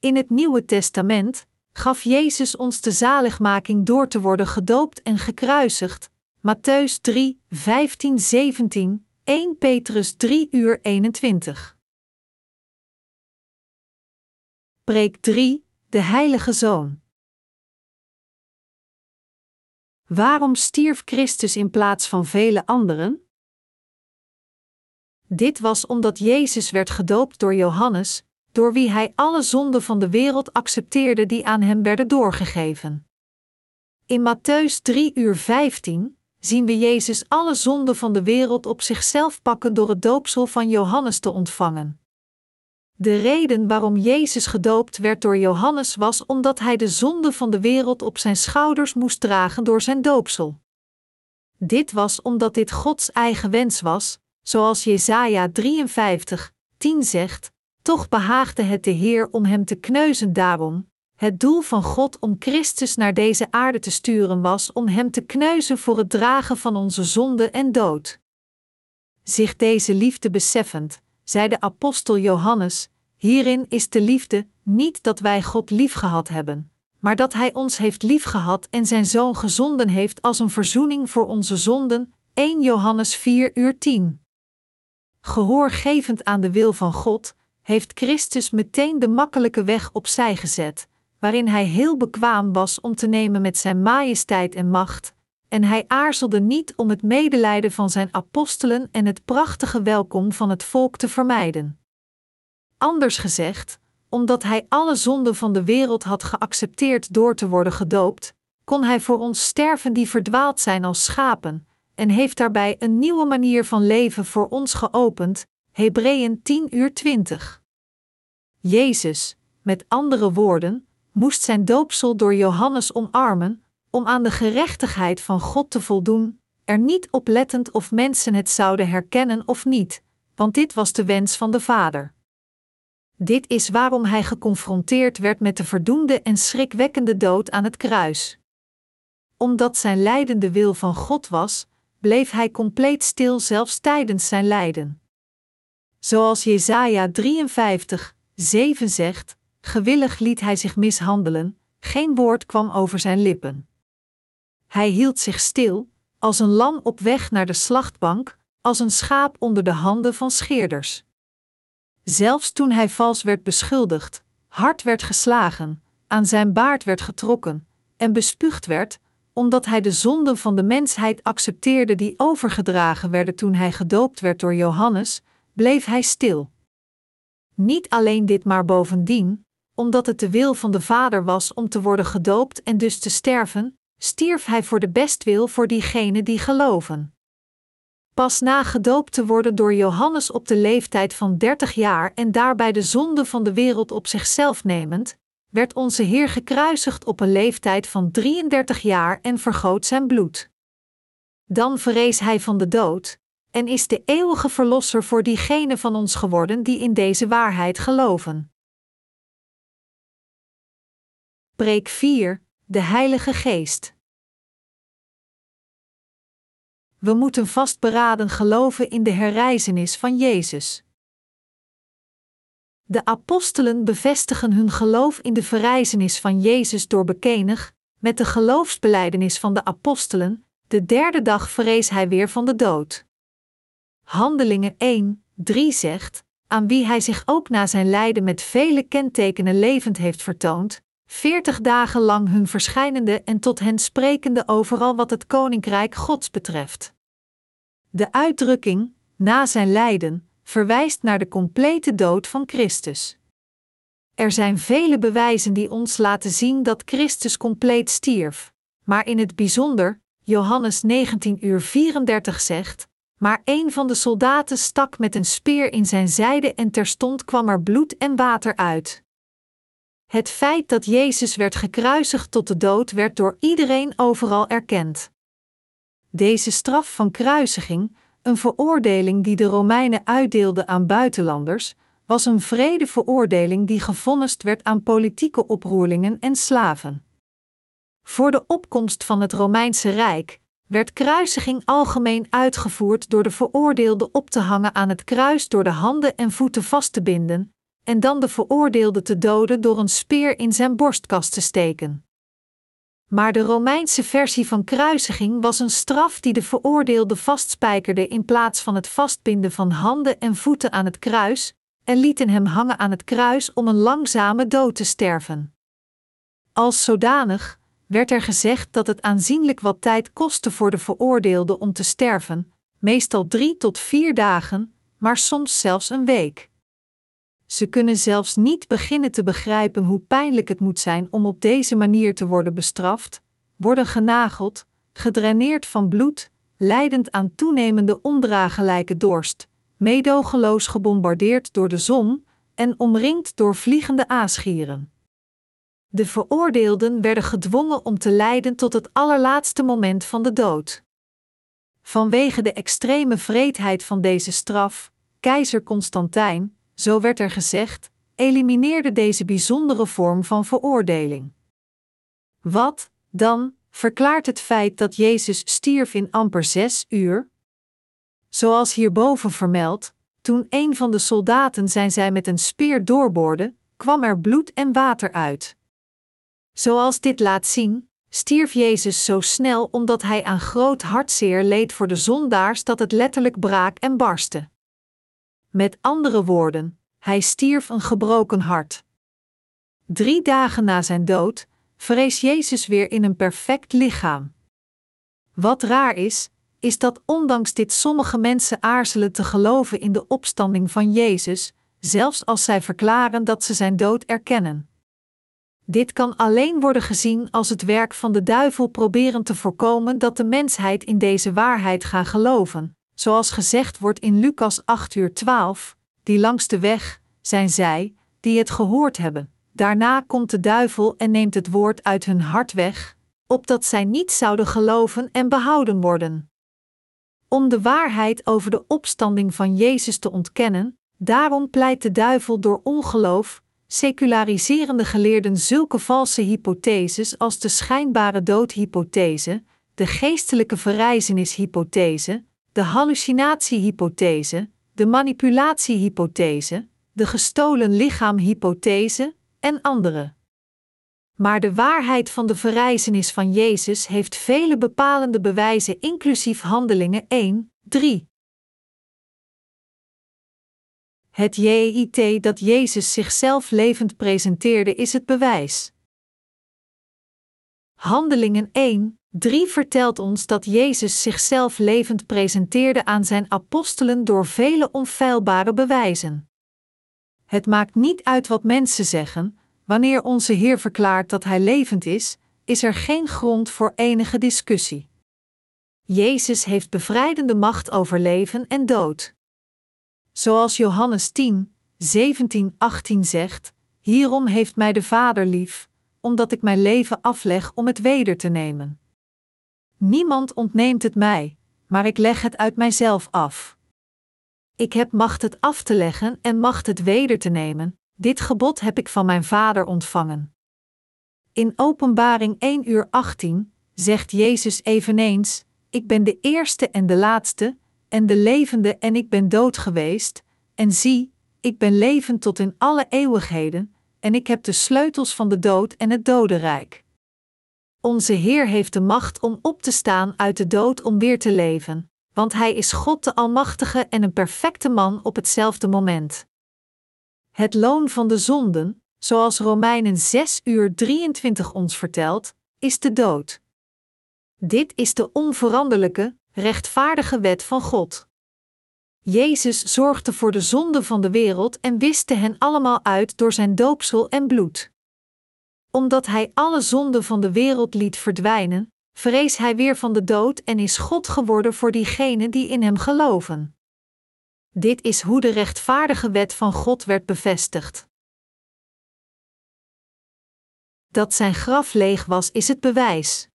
In het Nieuwe Testament gaf Jezus ons de zaligmaking door te worden gedoopt en gekruisigd. Matthäus 3, 15, 17, 1 Petrus 3 uur 21. Preek 3, de Heilige Zoon. Waarom stierf Christus in plaats van vele anderen? Dit was omdat Jezus werd gedoopt door Johannes, door wie hij alle zonden van de wereld accepteerde die aan hem werden doorgegeven. In Matthäus 3 uur 15 zien we Jezus alle zonden van de wereld op zichzelf pakken door het doopsel van Johannes te ontvangen. De reden waarom Jezus gedoopt werd door Johannes was omdat hij de zonde van de wereld op zijn schouders moest dragen door zijn doopsel. Dit was omdat dit Gods eigen wens was, zoals Jesaja 53, 10 zegt: Toch behaagde het de Heer om hem te kneuzen daarom. Het doel van God om Christus naar deze aarde te sturen was om hem te kneuzen voor het dragen van onze zonde en dood. Zich deze liefde beseffend, zei de apostel Johannes: Hierin is de liefde, niet dat wij God liefgehad hebben, maar dat Hij ons heeft liefgehad en Zijn Zoon gezonden heeft als een verzoening voor onze zonden. 1 Johannes 4 uur 10. Gehoorgevend aan de wil van God, heeft Christus meteen de makkelijke weg opzij gezet, waarin Hij heel bekwaam was om te nemen met Zijn majesteit en macht, en hij aarzelde niet om het medelijden van zijn apostelen en het prachtige welkom van het volk te vermijden. Anders gezegd, omdat hij alle zonden van de wereld had geaccepteerd door te worden gedoopt, kon hij voor ons sterven die verdwaald zijn als schapen, en heeft daarbij een nieuwe manier van leven voor ons geopend. Hebreeën 10 uur 20. Jezus, met andere woorden, moest zijn doopsel door Johannes omarmen, om aan de gerechtigheid van God te voldoen, er niet oplettend of mensen het zouden herkennen of niet, want dit was de wens van de Vader. Dit is waarom hij geconfronteerd werd met de verdoemde en schrikwekkende dood aan het kruis. Omdat zijn lijdende wil van God was, bleef hij compleet stil zelfs tijdens zijn lijden. Zoals Jesaja 53, 7 zegt: Gewillig liet hij zich mishandelen, geen woord kwam over zijn lippen. Hij hield zich stil, als een lam op weg naar de slachtbank, als een schaap onder de handen van scheerders. Zelfs toen hij vals werd beschuldigd, hard werd geslagen, aan zijn baard werd getrokken en bespuugd werd, omdat hij de zonden van de mensheid accepteerde die overgedragen werden toen hij gedoopt werd door Johannes, bleef hij stil. Niet alleen dit, maar bovendien, omdat het de wil van de Vader was om te worden gedoopt en dus te sterven, stierf hij voor de bestwil voor diegenen die geloven. Pas na gedoopt te worden door Johannes op de leeftijd van 30 jaar en daarbij de zonde van de wereld op zichzelf nemend, werd onze Heer gekruisigd op een leeftijd van 33 jaar en vergoot zijn bloed. Dan verrees hij van de dood, en is de eeuwige verlosser voor diegenen van ons geworden die in deze waarheid geloven. Preek 4 De Heilige Geest. We moeten vastberaden geloven in de herrijzenis van Jezus. De apostelen bevestigen hun geloof in de verrijzenis van Jezus door bekenig, met de geloofsbeleidenis van de apostelen, de derde dag verrees hij weer van de dood. Handelingen 1, 3 zegt, aan wie hij zich ook na zijn lijden met vele kentekenen levend heeft vertoond, veertig dagen lang hun verschijnende en tot hen sprekende overal wat het koninkrijk Gods betreft. De uitdrukking na zijn lijden verwijst naar de complete dood van Christus. Er zijn vele bewijzen die ons laten zien dat Christus compleet stierf, maar in het bijzonder, Johannes 19 uur 34 zegt, maar een van de soldaten stak met een speer in zijn zijde en terstond kwam er bloed en water uit. Het feit dat Jezus werd gekruisigd tot de dood werd door iedereen overal erkend. Deze straf van kruisiging, een veroordeling die de Romeinen uitdeelden aan buitenlanders, was een vrede veroordeling die gevonnist werd aan politieke oproerlingen en slaven. Voor de opkomst van het Romeinse Rijk werd kruisiging algemeen uitgevoerd door de veroordeelde op te hangen aan het kruis door de handen en voeten vast te binden, en dan de veroordeelde te doden door een speer in zijn borstkast te steken. Maar de Romeinse versie van kruisiging was een straf die de veroordeelde vastspijkerde in plaats van het vastbinden van handen en voeten aan het kruis, en lieten hem hangen aan het kruis om een langzame dood te sterven. Als zodanig werd er gezegd dat het aanzienlijk wat tijd kostte voor de veroordeelde om te sterven, meestal drie tot vier dagen, maar soms zelfs een week. Ze kunnen zelfs niet beginnen te begrijpen hoe pijnlijk het moet zijn om op deze manier te worden bestraft, worden genageld, gedraineerd van bloed, leidend aan toenemende ondraaglijke dorst, meedogenloos gebombardeerd door de zon en omringd door vliegende aasgieren. De veroordeelden werden gedwongen om te lijden tot het allerlaatste moment van de dood. Vanwege de extreme vreedheid van deze straf, keizer Constantijn, zo werd er gezegd, elimineerde deze bijzondere vorm van veroordeling. Wat, dan, verklaart het feit dat Jezus stierf in amper zes uur? Zoals hierboven vermeld, toen een van de soldaten zijn zij met een speer doorboorde, kwam er bloed en water uit. Zoals dit laat zien, stierf Jezus zo snel omdat hij aan groot hartzeer leed voor de zondaars dat het letterlijk braak en barstte. Met andere woorden, hij stierf een gebroken hart. Drie dagen na zijn dood, vrees Jezus weer in een perfect lichaam. Wat raar is, is dat ondanks dit sommige mensen aarzelen te geloven in de opstanding van Jezus, zelfs als zij verklaren dat ze zijn dood erkennen. Dit kan alleen worden gezien als het werk van de duivel proberen te voorkomen dat de mensheid in deze waarheid gaat geloven, zoals gezegd wordt in Lucas 8 uur 12, die langs de weg, zijn zij, die het gehoord hebben. Daarna komt de duivel en neemt het woord uit hun hart weg, opdat zij niet zouden geloven en behouden worden. Om de waarheid over de opstanding van Jezus te ontkennen, daarom pleit de duivel door ongeloof, seculariserende geleerden zulke valse hypotheses als de schijnbare doodhypothese, de geestelijke verrijzenishypothese, de hallucinatiehypothese, de manipulatiehypothese, de gestolen lichaamhypothese en andere. Maar de waarheid van de verrijzenis van Jezus heeft vele bepalende bewijzen, inclusief Handelingen 1, 3. Het JIT dat Jezus zichzelf levend presenteerde is het bewijs. Handelingen 1, 3 vertelt ons dat Jezus zichzelf levend presenteerde aan zijn apostelen door vele onfeilbare bewijzen. Het maakt niet uit wat mensen zeggen, wanneer onze Heer verklaart dat Hij levend is, is er geen grond voor enige discussie. Jezus heeft bevrijdende macht over leven en dood. Zoals Johannes 10, 17, 18 zegt: Hierom heeft mij de Vader lief, omdat ik mijn leven afleg om het weder te nemen. Niemand ontneemt het mij, maar ik leg het uit mijzelf af. Ik heb macht het af te leggen en macht het weder te nemen, dit gebod heb ik van mijn Vader ontvangen. In Openbaring 1 uur 18 zegt Jezus eveneens: Ik ben de eerste en de laatste, en de levende en ik ben dood geweest, en zie, ik ben levend tot in alle eeuwigheden, en ik heb de sleutels van de dood en het dodenrijk. Onze Heer heeft de macht om op te staan uit de dood om weer te leven, want Hij is God de Almachtige en een perfecte man op hetzelfde moment. Het loon van de zonden, zoals Romeinen 6 uur 23 ons vertelt, is de dood. Dit is de onveranderlijke, rechtvaardige wet van God. Jezus zorgde voor de zonden van de wereld en wiste hen allemaal uit door zijn doopsel en bloed. Omdat hij alle zonden van de wereld liet verdwijnen, vrees hij weer van de dood en is God geworden voor diegenen die in hem geloven. Dit is hoe de rechtvaardige wet van God werd bevestigd. Dat zijn graf leeg was, is het bewijs.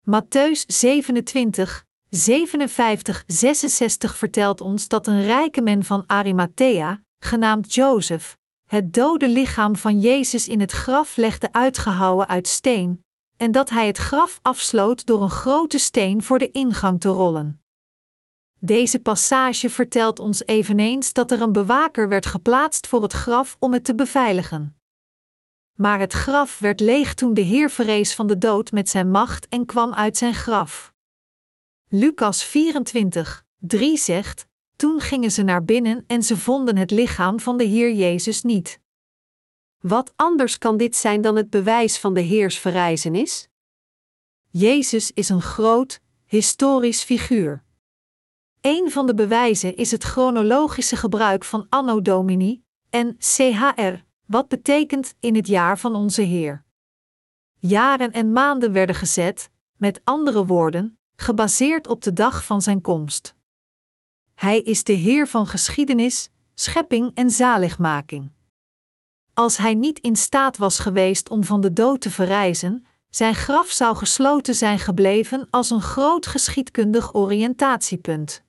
Matthäus 27, 57, 66 vertelt ons dat een rijke man van Arimathea, genaamd Jozef, het dode lichaam van Jezus in het graf legde uitgehouwen uit steen, en dat hij het graf afsloot door een grote steen voor de ingang te rollen. Deze passage vertelt ons eveneens dat er een bewaker werd geplaatst voor het graf om het te beveiligen. Maar het graf werd leeg toen de Heer verrees van de dood met zijn macht en kwam uit zijn graf. Lucas 24, 3 zegt: Toen gingen ze naar binnen en ze vonden het lichaam van de Heer Jezus niet. Wat anders kan dit zijn dan het bewijs van de Heers verrijzenis? Jezus is een groot, historisch figuur. Een van de bewijzen is het chronologische gebruik van Anno Domini en CHR, wat betekent in het jaar van onze Heer. Jaren en maanden werden gezet, met andere woorden, gebaseerd op de dag van zijn komst. Hij is de Heer van geschiedenis, schepping en zaligmaking. Als hij niet in staat was geweest om van de dood te verrijzen, zijn graf zou gesloten zijn gebleven als een groot geschiedkundig oriëntatiepunt.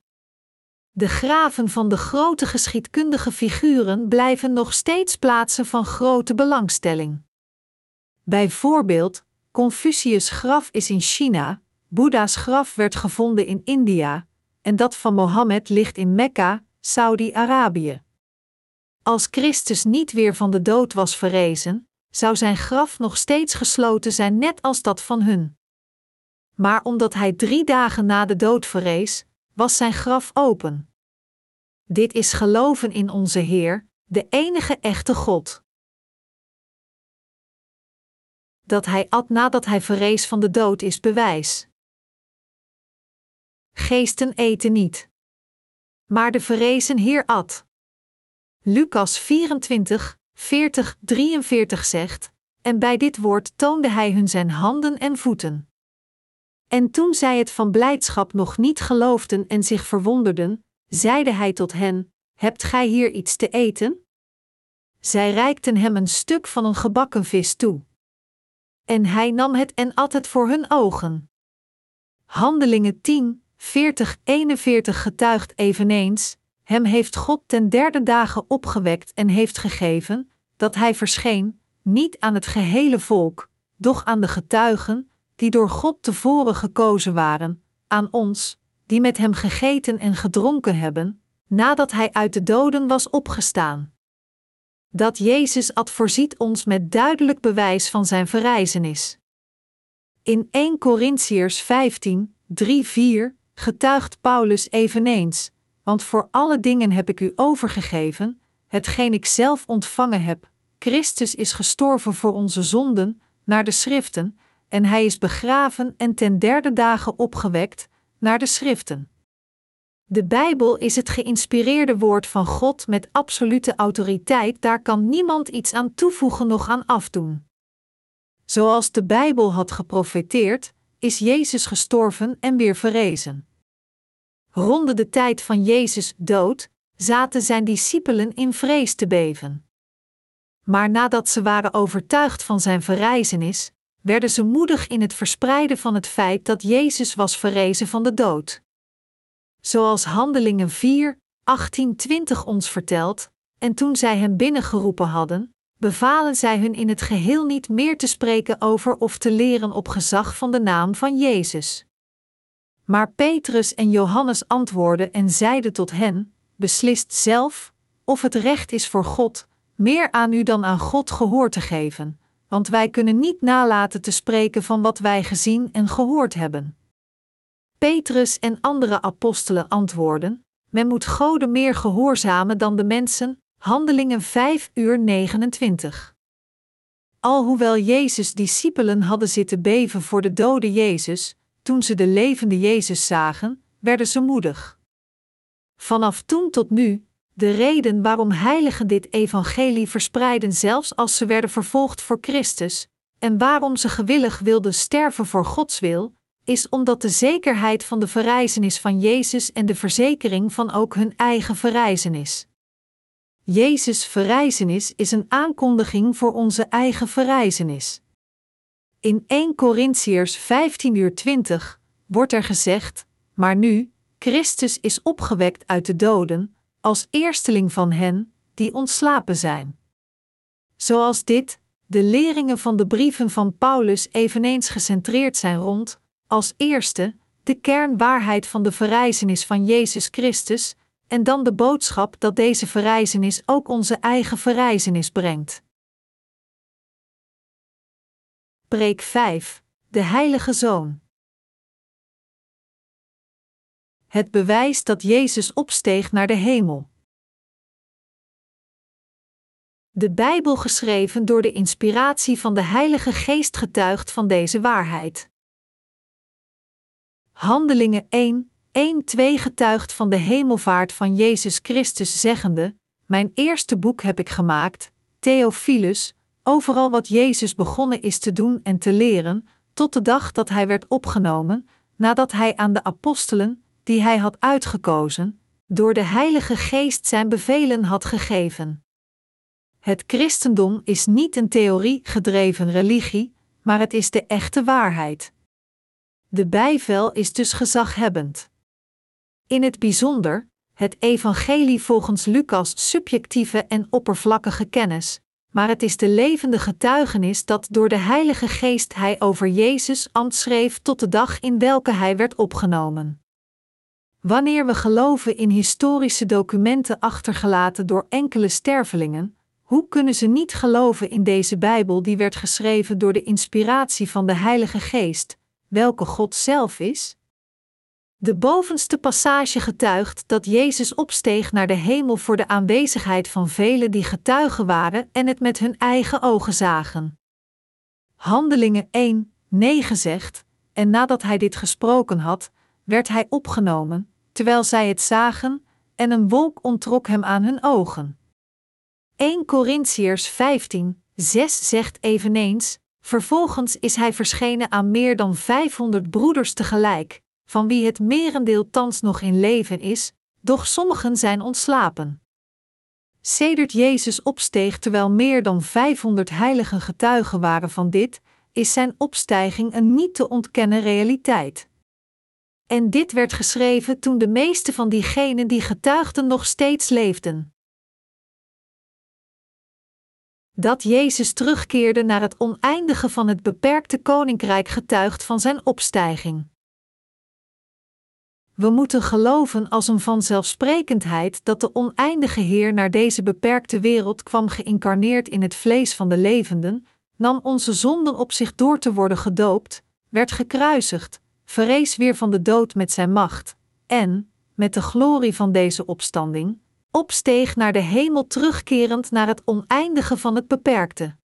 De graven van de grote geschiedkundige figuren blijven nog steeds plaatsen van grote belangstelling. Bijvoorbeeld, Confucius' graf is in China, Boeddha's graf werd gevonden in India, en dat van Mohammed ligt in Mekka, Saudi-Arabië. Als Christus niet weer van de dood was verrezen, zou zijn graf nog steeds gesloten zijn, net als dat van hun. Maar omdat hij drie dagen na de dood verrees, was zijn graf open. Dit is geloven in onze Heer, de enige echte God. Dat hij at nadat hij verrees van de dood is bewijs. Geesten eten niet. Maar de verrezen Heer at. Lucas 24, 40, 43 zegt: En bij dit woord toonde hij hun zijn handen en voeten. En toen zij het van blijdschap nog niet geloofden en zich verwonderden, zeide hij tot hen: Hebt gij hier iets te eten? Zij reikten hem een stuk van een gebakken vis toe. En hij nam het en at het voor hun ogen. Handelingen 10, 40, 41 getuigt eveneens: Hem heeft God ten derde dagen opgewekt en heeft gegeven, dat hij verscheen, niet aan het gehele volk, doch aan de getuigen, die door God tevoren gekozen waren, aan ons, die met hem gegeten en gedronken hebben, nadat hij uit de doden was opgestaan. Dat Jezus at voorziet ons met duidelijk bewijs van zijn verrijzenis. In 1 Corinthiërs 15, 3-4 getuigt Paulus eveneens: Want voor alle dingen heb ik u overgegeven, hetgeen ik zelf ontvangen heb. Christus is gestorven voor onze zonden, naar de schriften, en hij is begraven en ten derde dagen opgewekt, naar de schriften. De Bijbel is het geïnspireerde woord van God met absolute autoriteit, daar kan niemand iets aan toevoegen nog aan afdoen. Zoals de Bijbel had geprofeteerd, is Jezus gestorven en weer verrezen. Ronde de tijd van Jezus dood, zaten zijn discipelen in vrees te beven. Maar nadat ze waren overtuigd van zijn verrijzenis, werden ze moedig in het verspreiden van het feit dat Jezus was verrezen van de dood. Zoals Handelingen 4, 18-20 ons vertelt, en toen zij hem binnengeroepen hadden, bevalen zij hun in het geheel niet meer te spreken over of te leren op gezag van de naam van Jezus. Maar Petrus en Johannes antwoordden en zeiden tot hen: Beslist zelf of het recht is voor God, meer aan u dan aan God gehoor te geven, want wij kunnen niet nalaten te spreken van wat wij gezien en gehoord hebben. Petrus en andere apostelen antwoorden: Men moet Goden meer gehoorzamen dan de mensen. Handelingen 5 uur 29. Alhoewel Jezus' discipelen hadden zitten beven voor de dode Jezus, toen ze de levende Jezus zagen, werden ze moedig. Vanaf toen tot nu, de reden waarom heiligen dit evangelie verspreiden zelfs als ze werden vervolgd voor Christus, en waarom ze gewillig wilden sterven voor Gods wil, is omdat de zekerheid van de verrijzenis van Jezus en de verzekering van ook hun eigen verrijzenis. Jezus' verrijzenis is een aankondiging voor onze eigen verrijzenis. In 1 Corinthiërs 15 uur 20 wordt er gezegd: Maar nu, Christus is opgewekt uit de doden, als eersteling van hen die ontslapen zijn. Zoals dit, de leringen van de brieven van Paulus eveneens gecentreerd zijn rond, als eerste, de kernwaarheid van de verrijzenis van Jezus Christus, en dan de boodschap dat deze verrijzenis ook onze eigen verrijzenis brengt. Preek 5 De Heilige Zoon. Het bewijs dat Jezus opsteeg naar de hemel. De Bijbel geschreven door de inspiratie van de Heilige Geest getuigt van deze waarheid. Handelingen 1, 1, 2 getuigt van de hemelvaart van Jezus Christus, zeggende: Mijn eerste boek heb ik gemaakt, Theophilus, overal wat Jezus begonnen is te doen en te leren, tot de dag dat hij werd opgenomen, nadat hij aan de apostelen, die hij had uitgekozen, door de Heilige Geest zijn bevelen had gegeven. Het christendom is niet een theorie gedreven religie, maar het is de echte waarheid. De bijvel is dus gezaghebbend. In het bijzonder, het evangelie volgens Lucas subjectieve en oppervlakkige kennis, maar het is de levende getuigenis dat door de Heilige Geest hij over Jezus ambt schreef tot de dag in welke hij werd opgenomen. Wanneer we geloven in historische documenten achtergelaten door enkele stervelingen, hoe kunnen ze niet geloven in deze Bijbel die werd geschreven door de inspiratie van de Heilige Geest, welke God zelf is? De bovenste passage getuigt dat Jezus opsteeg naar de hemel voor de aanwezigheid van velen die getuigen waren en het met hun eigen ogen zagen. Handelingen 1, 9 zegt: En nadat hij dit gesproken had, werd hij opgenomen, terwijl zij het zagen, en een wolk ontrok hem aan hun ogen. 1 Corinthiërs 15, 6 zegt eveneens: Vervolgens is hij verschenen aan meer dan 500 broeders tegelijk, van wie het merendeel thans nog in leven is, doch sommigen zijn ontslapen. Sedert Jezus opsteeg terwijl meer dan 500 heiligen getuigen waren van dit, is zijn opstijging een niet te ontkennen realiteit. En dit werd geschreven toen de meeste van diegenen die getuigden nog steeds leefden. Dat Jezus terugkeerde naar het oneindige van het beperkte koninkrijk getuigt van zijn opstijging. We moeten geloven als een vanzelfsprekendheid dat de oneindige Heer naar deze beperkte wereld kwam geïncarneerd in het vlees van de levenden, nam onze zonden op zich door te worden gedoopt, werd gekruisigd, verrees weer van de dood met zijn macht, en, met de glorie van deze opstanding, opsteeg naar de hemel terugkerend naar het oneindige van het beperkte.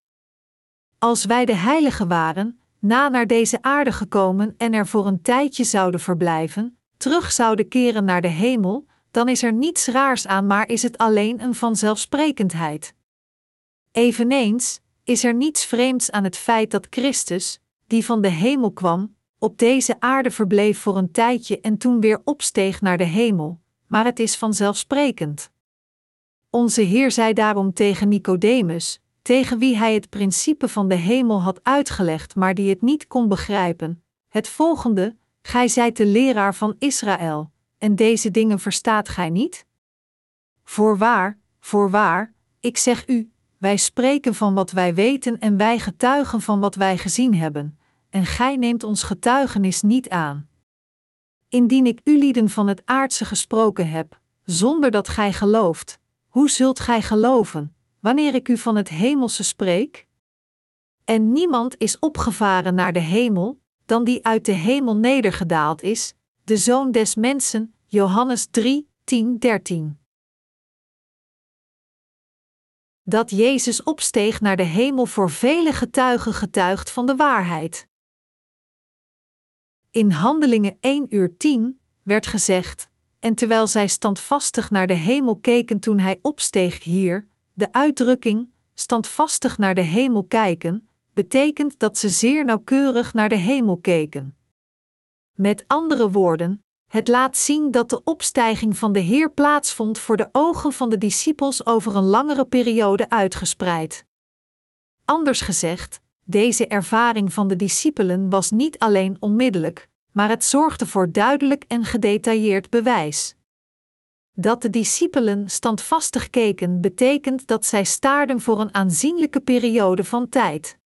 Als wij de heiligen waren, na naar deze aarde gekomen en er voor een tijdje zouden verblijven, terug zouden keren naar de hemel, dan is er niets raars aan, maar is het alleen een vanzelfsprekendheid. Eveneens is er niets vreemds aan het feit dat Christus, die van de hemel kwam, op deze aarde verbleef voor een tijdje en toen weer opsteeg naar de hemel, maar het is vanzelfsprekend. Onze Heer zei daarom tegen Nicodemus, tegen wie hij het principe van de hemel had uitgelegd, maar die het niet kon begrijpen, het volgende: Gij zijt de leraar van Israël, en deze dingen verstaat gij niet? Voorwaar, voorwaar, ik zeg u, wij spreken van wat wij weten en wij getuigen van wat wij gezien hebben, en gij neemt ons getuigenis niet aan. Indien ik u lieden van het aardse gesproken heb, zonder dat gij gelooft, hoe zult gij geloven, wanneer ik u van het hemelse spreek? En niemand is opgevaren naar de hemel, dan die uit de hemel nedergedaald is, de zoon des mensen, Johannes 3, 10, 13. Dat Jezus opsteeg naar de hemel voor vele getuigen getuigt van de waarheid. In Handelingen 1 uur 10 werd gezegd: En terwijl zij standvastig naar de hemel keken toen hij opsteeg hier, de uitdrukking standvastig naar de hemel kijken, betekent dat ze zeer nauwkeurig naar de hemel keken. Met andere woorden, Het laat zien dat de opstijging van de Heer plaatsvond voor de ogen van de discipels over een langere periode uitgespreid. Anders gezegd, deze ervaring van de discipelen was niet alleen onmiddellijk, maar het zorgde voor duidelijk en gedetailleerd bewijs. Dat de discipelen standvastig keken betekent dat zij staarden voor een aanzienlijke periode van tijd.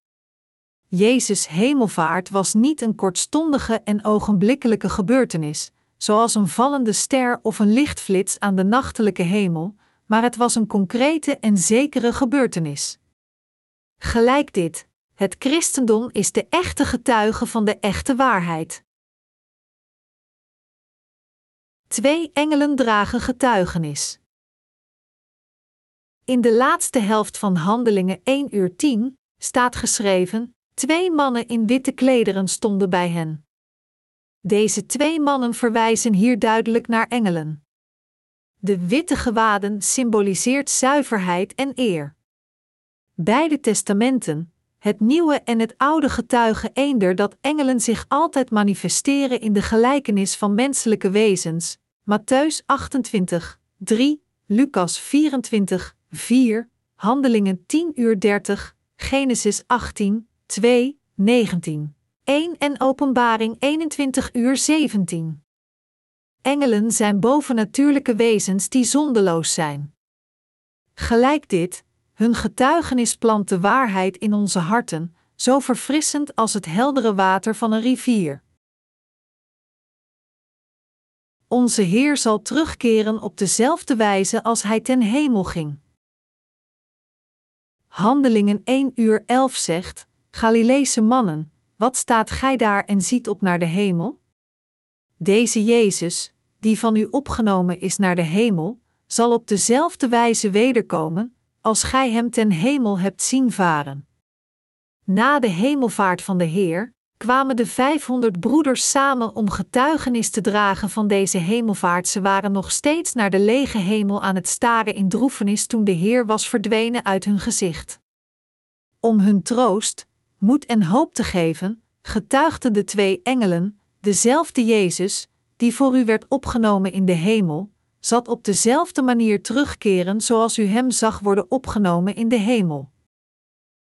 Jezus' hemelvaart was niet een kortstondige en ogenblikkelijke gebeurtenis, zoals een vallende ster of een lichtflits aan de nachtelijke hemel, maar het was een concrete en zekere gebeurtenis. Gelijk dit, het christendom is de echte getuige van de echte waarheid. Twee engelen dragen getuigenis. In de laatste helft van Handelingen 1 uur 10 staat geschreven: Twee mannen in witte klederen stonden bij hen. Deze twee mannen verwijzen hier duidelijk naar engelen. De witte gewaden symboliseert zuiverheid en eer. Beide testamenten, het Nieuwe en het Oude getuigen eender dat engelen zich altijd manifesteren in de gelijkenis van menselijke wezens. Matthäus 28, 3, Lucas 24, 4, Handelingen 10 uur 30, Genesis 18, 2, 19. 1 en Openbaring 21 uur 17. Engelen zijn bovennatuurlijke wezens die zondeloos zijn. Gelijk dit, hun getuigenis plant de waarheid in onze harten, zo verfrissend als het heldere water van een rivier. Onze Heer zal terugkeren op dezelfde wijze als Hij ten hemel ging. Handelingen 1 uur 11 zegt: Galileese mannen, wat staat gij daar en ziet op naar de hemel? Deze Jezus, die van u opgenomen is naar de hemel, zal op dezelfde wijze wederkomen, als gij hem ten hemel hebt zien varen. Na de hemelvaart van de Heer kwamen de vijfhonderd broeders samen om getuigenis te dragen van deze hemelvaart. Ze waren nog steeds naar de lege hemel aan het staren in droefenis toen de Heer was verdwenen uit hun gezicht. Om hun troost, moed en hoop te geven, getuigden de twee engelen, dezelfde Jezus, die voor u werd opgenomen in de hemel, zat op dezelfde manier terugkeren zoals u hem zag worden opgenomen in de hemel.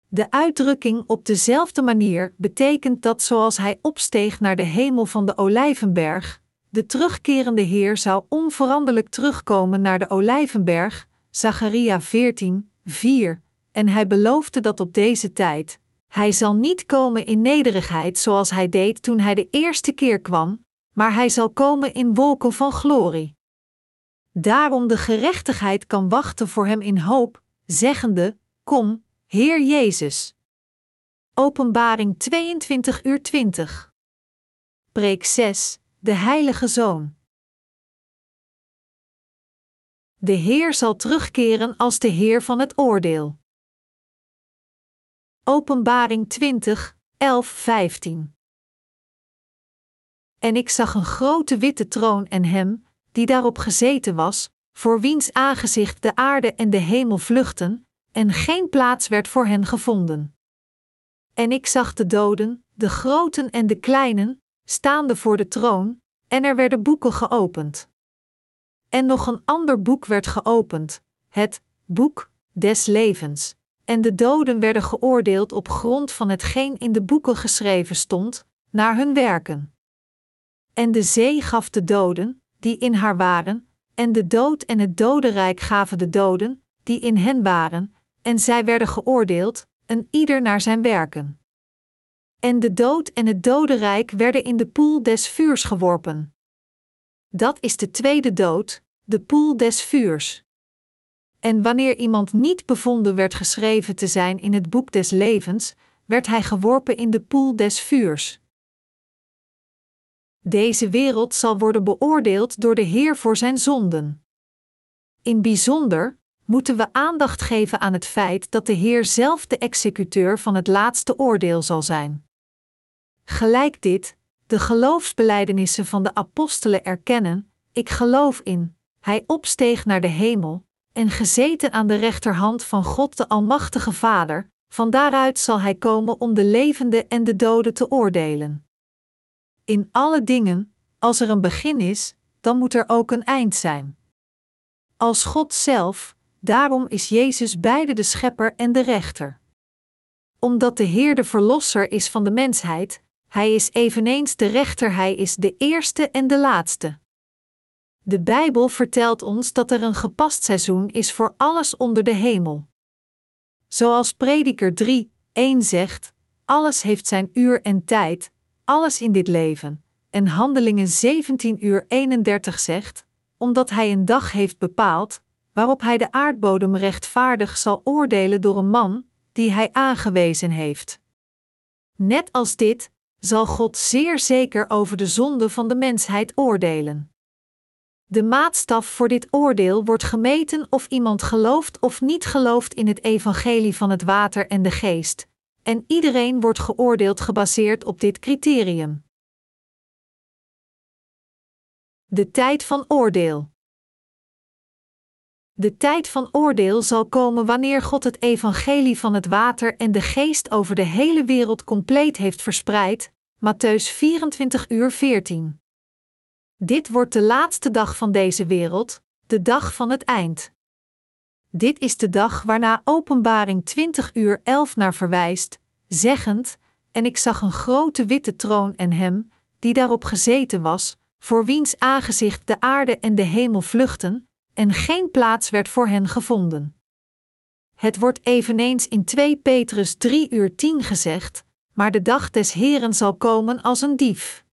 De uitdrukking op dezelfde manier betekent dat zoals hij opsteeg naar de hemel van de Olijvenberg, de terugkerende Heer zou onveranderlijk terugkomen naar de Olijvenberg, Zacharia 14, 4, en hij beloofde dat op deze tijd, hij zal niet komen in nederigheid zoals hij deed toen hij de eerste keer kwam, maar hij zal komen in wolken van glorie. Daarom de gerechtigheid kan wachten voor hem in hoop, zeggende: Kom, Heer Jezus. Openbaring 22 uur 20. Preek 6, de Heilige Zoon. De Heer zal terugkeren als de Heer van het oordeel. Openbaring 20, 11, 15. En ik zag een grote witte troon en hem, die daarop gezeten was, voor wiens aangezicht de aarde en de hemel vluchten, en geen plaats werd voor hen gevonden. En ik zag de doden, de groten en de kleinen, staande voor de troon, en er werden boeken geopend. En nog een ander boek werd geopend, het boek des levens en de doden werden geoordeeld op grond van hetgeen in de boeken geschreven stond, naar hun werken. En de zee gaf de doden, die in haar waren, en de dood en het dodenrijk gaven de doden, die in hen waren, en zij werden geoordeeld, een ieder naar zijn werken. En de dood en het dodenrijk werden in de poel des vuurs geworpen. Dat is de tweede dood, de poel des vuurs. En wanneer iemand niet bevonden werd geschreven te zijn in het boek des levens, werd hij geworpen in de poel des vuurs. Deze wereld zal worden beoordeeld door de Heer voor zijn zonden. In bijzonder moeten we aandacht geven aan het feit dat de Heer zelf de executeur van het laatste oordeel zal zijn. Gelijk dit, de geloofsbelijdenissen van de apostelen erkennen: ik geloof in, hij opsteeg naar de hemel, en gezeten aan de rechterhand van God de Almachtige Vader, van daaruit zal hij komen om de levenden en de doden te oordelen. In alle dingen, Als er een begin is, dan moet er ook een eind zijn. Als God zelf, daarom is Jezus beide de schepper en de rechter. Omdat de Heer de verlosser is van de mensheid, hij is eveneens de rechter, hij is de eerste en de laatste. De Bijbel vertelt ons dat er een gepast seizoen is voor alles onder de hemel. Zoals Prediker 3, 1 zegt: Alles heeft zijn uur en tijd, alles in dit leven. En Handelingen 17 uur 31 zegt: Omdat hij een dag heeft bepaald, waarop hij de aardbodem rechtvaardig zal oordelen door een man, die hij aangewezen heeft. Net als dit, zal God zeer zeker over de zonde van de mensheid oordelen. De maatstaf voor dit oordeel wordt gemeten of iemand gelooft of niet gelooft in het evangelie van het water en de geest, en iedereen wordt geoordeeld gebaseerd op dit criterium. De tijd van oordeel. De tijd van oordeel zal komen wanneer God het evangelie van het water en de geest over de hele wereld compleet heeft verspreid. Matthäus 24 uur 14. Dit wordt de laatste dag van deze wereld, de dag van het eind. Dit is de dag waarna Openbaring 20 uur 11 naar verwijst, zeggend: En ik zag een grote witte troon en hem, die daarop gezeten was, voor wiens aangezicht de aarde en de hemel vluchten, en geen plaats werd voor hen gevonden. Het wordt eveneens in 2 Petrus 3 uur 10 gezegd, maar de dag des Heren zal komen als een dief.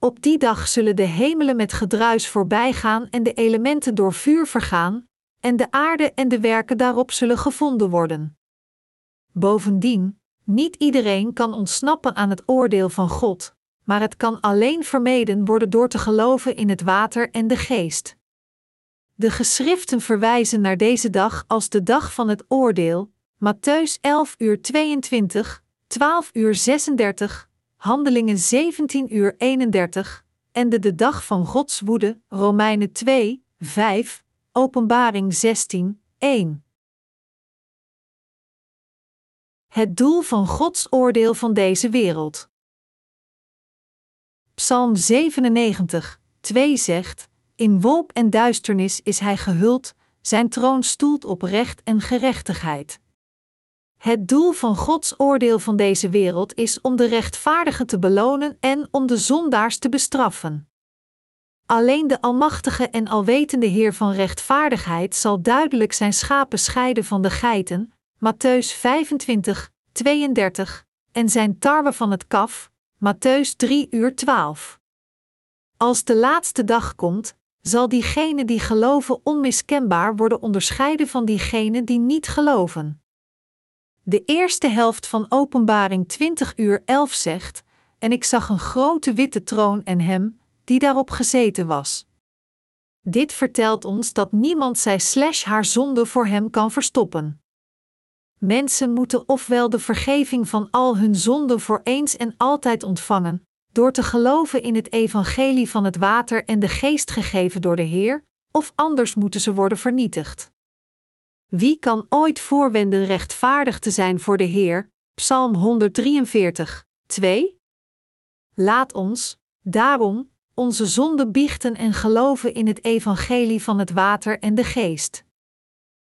Op die dag zullen de hemelen met gedruis voorbijgaan en de elementen door vuur vergaan, en de aarde en de werken daarop zullen gevonden worden. Bovendien, niet iedereen kan ontsnappen aan het oordeel van God, maar het kan alleen vermeden worden door te geloven in het water en de geest. De geschriften verwijzen naar deze dag als de dag van het oordeel, Matthäus 11 uur 22, 12 uur 36, Handelingen 17 uur 31, en de, dag van Gods woede, Romeinen 2, 5, Openbaring 16, 1. Het doel van Gods oordeel van deze wereld. Psalm 97, 2 zegt: In wolk en duisternis is hij gehuld, zijn troon stoelt op recht en gerechtigheid. Het doel van Gods oordeel van deze wereld is om de rechtvaardigen te belonen en om de zondaars te bestraffen. Alleen de Almachtige en Alwetende Heer van rechtvaardigheid zal duidelijk zijn schapen scheiden van de geiten, Matthäus 25, 32, en zijn tarwe van het kaf, Matthäus 3 uur 12. Als de laatste dag komt, zal diegenen die geloven onmiskenbaar worden onderscheiden van diegenen die niet geloven. De eerste helft van Openbaring 20 uur 11 zegt: En ik zag een grote witte troon en hem, die daarop gezeten was. Dit vertelt ons dat niemand zij slash haar zonde voor hem kan verstoppen. Mensen moeten ofwel de vergeving van al hun zonden voor eens en altijd ontvangen, door te geloven in het evangelie van het water en de geest gegeven door de Heer, of anders moeten ze worden vernietigd. Wie kan ooit voorwenden rechtvaardig te zijn voor de Heer? Psalm 143, 2. Laat ons, daarom, onze zonde biechten en geloven in het evangelie van het water en de geest.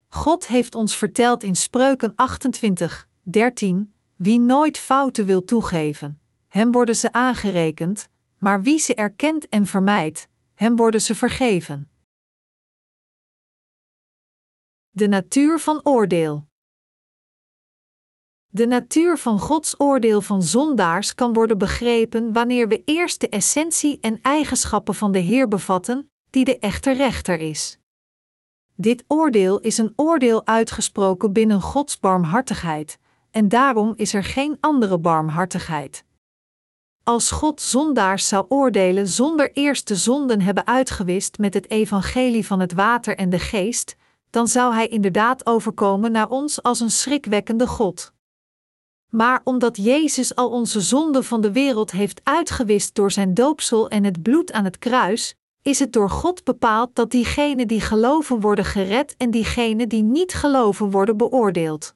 God heeft ons verteld in Spreuken 28, 13: Wie nooit fouten wil toegeven, hem worden ze aangerekend, maar wie ze erkent en vermijdt, hem worden ze vergeven. De natuur van oordeel. De natuur van Gods oordeel van zondaars kan worden begrepen wanneer we eerst de essentie en eigenschappen van de Heer bevatten, die de echte rechter is. Dit oordeel is een oordeel uitgesproken binnen Gods barmhartigheid, en daarom is er geen andere barmhartigheid. Als God zondaars zou oordelen zonder eerst de zonden hebben uitgewist met het evangelie van het water en de geest, dan zou Hij inderdaad overkomen naar ons als een schrikwekkende God. Maar omdat Jezus al onze zonden van de wereld heeft uitgewist door zijn doopsel en het bloed aan het kruis, is het door God bepaald dat diegenen die geloven worden gered en diegenen die niet geloven worden beoordeeld.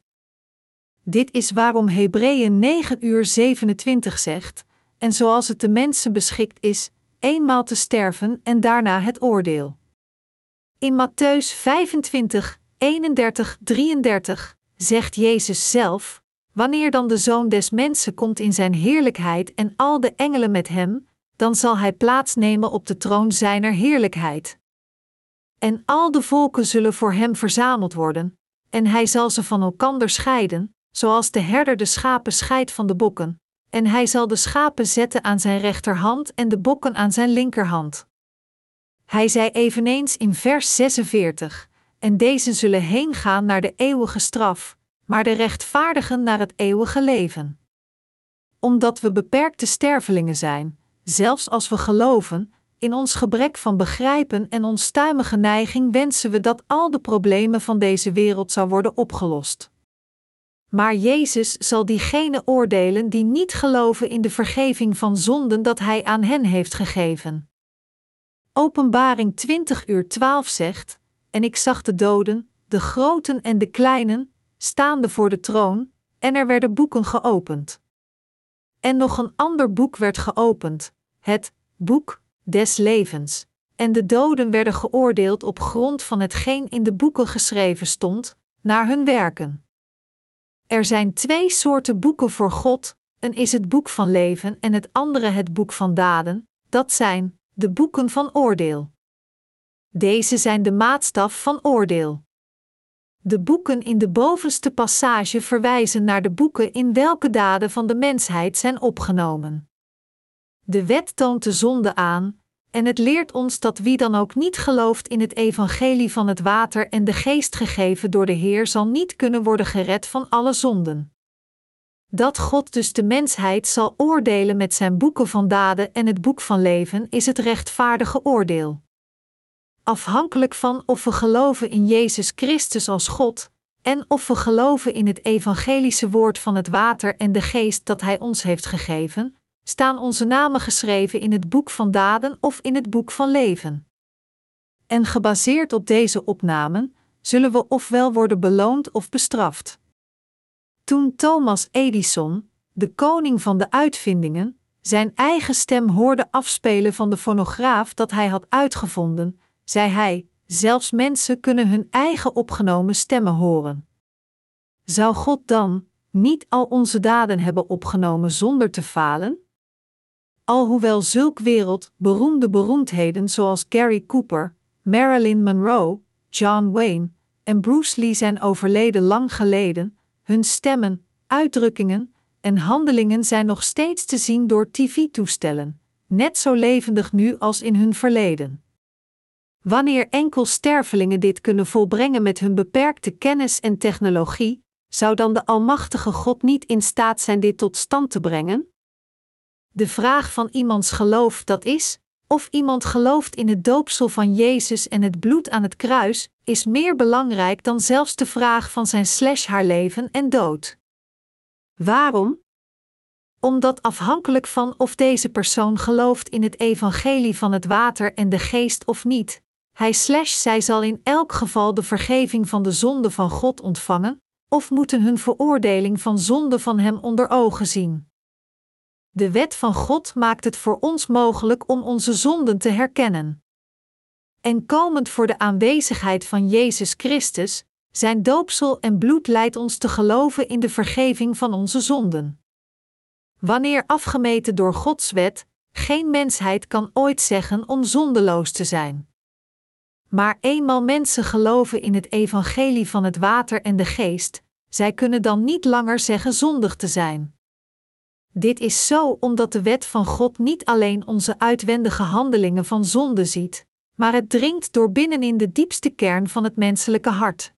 Dit is waarom Hebreeën 9 uur 27 zegt: En zoals het de mensen beschikt is, eenmaal te sterven en daarna het oordeel. In Matthäus 25, 31, 33 zegt Jezus zelf: Wanneer dan de Zoon des Mensen komt in zijn heerlijkheid en al de engelen met hem, dan zal hij plaatsnemen op de troon zijner heerlijkheid. En al de volken zullen voor hem verzameld worden, en hij zal ze van elkander scheiden, zoals de herder de schapen scheidt van de bokken, en hij zal de schapen zetten aan zijn rechterhand en de bokken aan zijn linkerhand. Hij zei eveneens in vers 46: En deze zullen heen gaan naar de eeuwige straf, maar de rechtvaardigen naar het eeuwige leven. Omdat we beperkte stervelingen zijn, zelfs als we geloven, in ons gebrek van begrijpen en onstuimige neiging wensen we dat al de problemen van deze wereld zou worden opgelost. Maar Jezus zal diegenen oordelen die niet geloven in de vergeving van zonden dat Hij aan hen heeft gegeven. Openbaring 20 uur 12 zegt: En ik zag de doden, de groten en de kleinen, staande voor de troon, en er werden boeken geopend. En nog een ander boek werd geopend, het boek des levens, en de doden werden geoordeeld op grond van hetgeen in de boeken geschreven stond, naar hun werken. Er zijn twee soorten boeken voor God: een is het boek van leven en het andere het boek van daden, dat zijn de boeken van oordeel. Deze zijn de maatstaf van oordeel. De boeken in de bovenste passage verwijzen naar de boeken in welke daden van de mensheid zijn opgenomen. De wet toont de zonde aan, en het leert ons dat wie dan ook niet gelooft in het evangelie van het water en de geest gegeven door de Heer zal niet kunnen worden gered van alle zonden. Dat God dus de mensheid zal oordelen met zijn boeken van daden en het boek van leven is het rechtvaardige oordeel. Afhankelijk van of we geloven in Jezus Christus als God, en of we geloven in het evangelische woord van het water en de geest dat Hij ons heeft gegeven, staan onze namen geschreven in het boek van daden of in het boek van leven. En gebaseerd op deze opnamen zullen we ofwel worden beloond of bestraft. Toen Thomas Edison, de koning van de uitvindingen, zijn eigen stem hoorde afspelen van de fonograaf dat hij had uitgevonden, zei hij: Zelfs mensen kunnen hun eigen opgenomen stemmen horen. Zou God dan niet al onze daden hebben opgenomen zonder te falen? Alhoewel zulk wereld beroemde beroemdheden zoals Gary Cooper, Marilyn Monroe, John Wayne en Bruce Lee zijn overleden lang geleden, hun stemmen, uitdrukkingen en handelingen zijn nog steeds te zien door TV-toestellen, net zo levendig nu als in hun verleden. Wanneer enkel stervelingen dit kunnen volbrengen met hun beperkte kennis en technologie, zou dan de Almachtige God niet in staat zijn dit tot stand te brengen? De vraag van iemands geloof dat is, of iemand gelooft in het doopsel van Jezus en het bloed aan het kruis, is meer belangrijk dan zelfs de vraag van zijn slash haar leven en dood. Waarom? Omdat afhankelijk van of deze persoon gelooft in het evangelie van het water en de geest of niet, hij slash zij zal in elk geval de vergeving van de zonde van God ontvangen, of moeten hun veroordeling van zonde van hem onder ogen zien. De wet van God maakt het voor ons mogelijk om onze zonden te herkennen. En komend voor de aanwezigheid van Jezus Christus, zijn doopsel en bloed leidt ons te geloven in de vergeving van onze zonden. Wanneer afgemeten door Gods wet, geen mensheid kan ooit zeggen om zondeloos te zijn. Maar eenmaal mensen geloven in het evangelie van het water en de geest, zij kunnen dan niet langer zeggen zondig te zijn. Dit is zo omdat de wet van God niet alleen onze uitwendige handelingen van zonde ziet, maar het dringt door binnenin de diepste kern van het menselijke hart.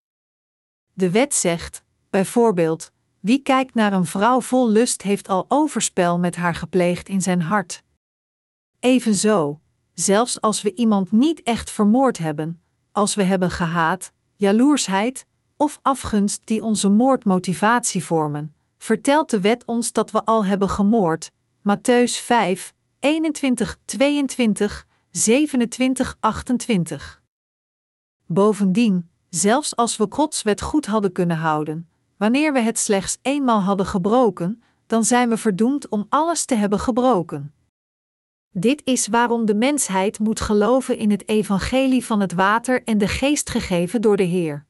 De wet zegt, bijvoorbeeld, wie kijkt naar een vrouw vol lust heeft al overspel met haar gepleegd in zijn hart. Evenzo, zelfs als we iemand niet echt vermoord hebben, als we hebben gehaat, jaloersheid of afgunst die onze moordmotivatie vormen, vertelt de wet ons dat we al hebben gemoord. Matthäus 5, 21, 22, 27, 28. Bovendien, zelfs als we Gods wet goed hadden kunnen houden, wanneer we het slechts eenmaal hadden gebroken, dan zijn we verdoemd om alles te hebben gebroken. Dit is waarom de mensheid moet geloven in het evangelie van het water en de geest gegeven door de Heer.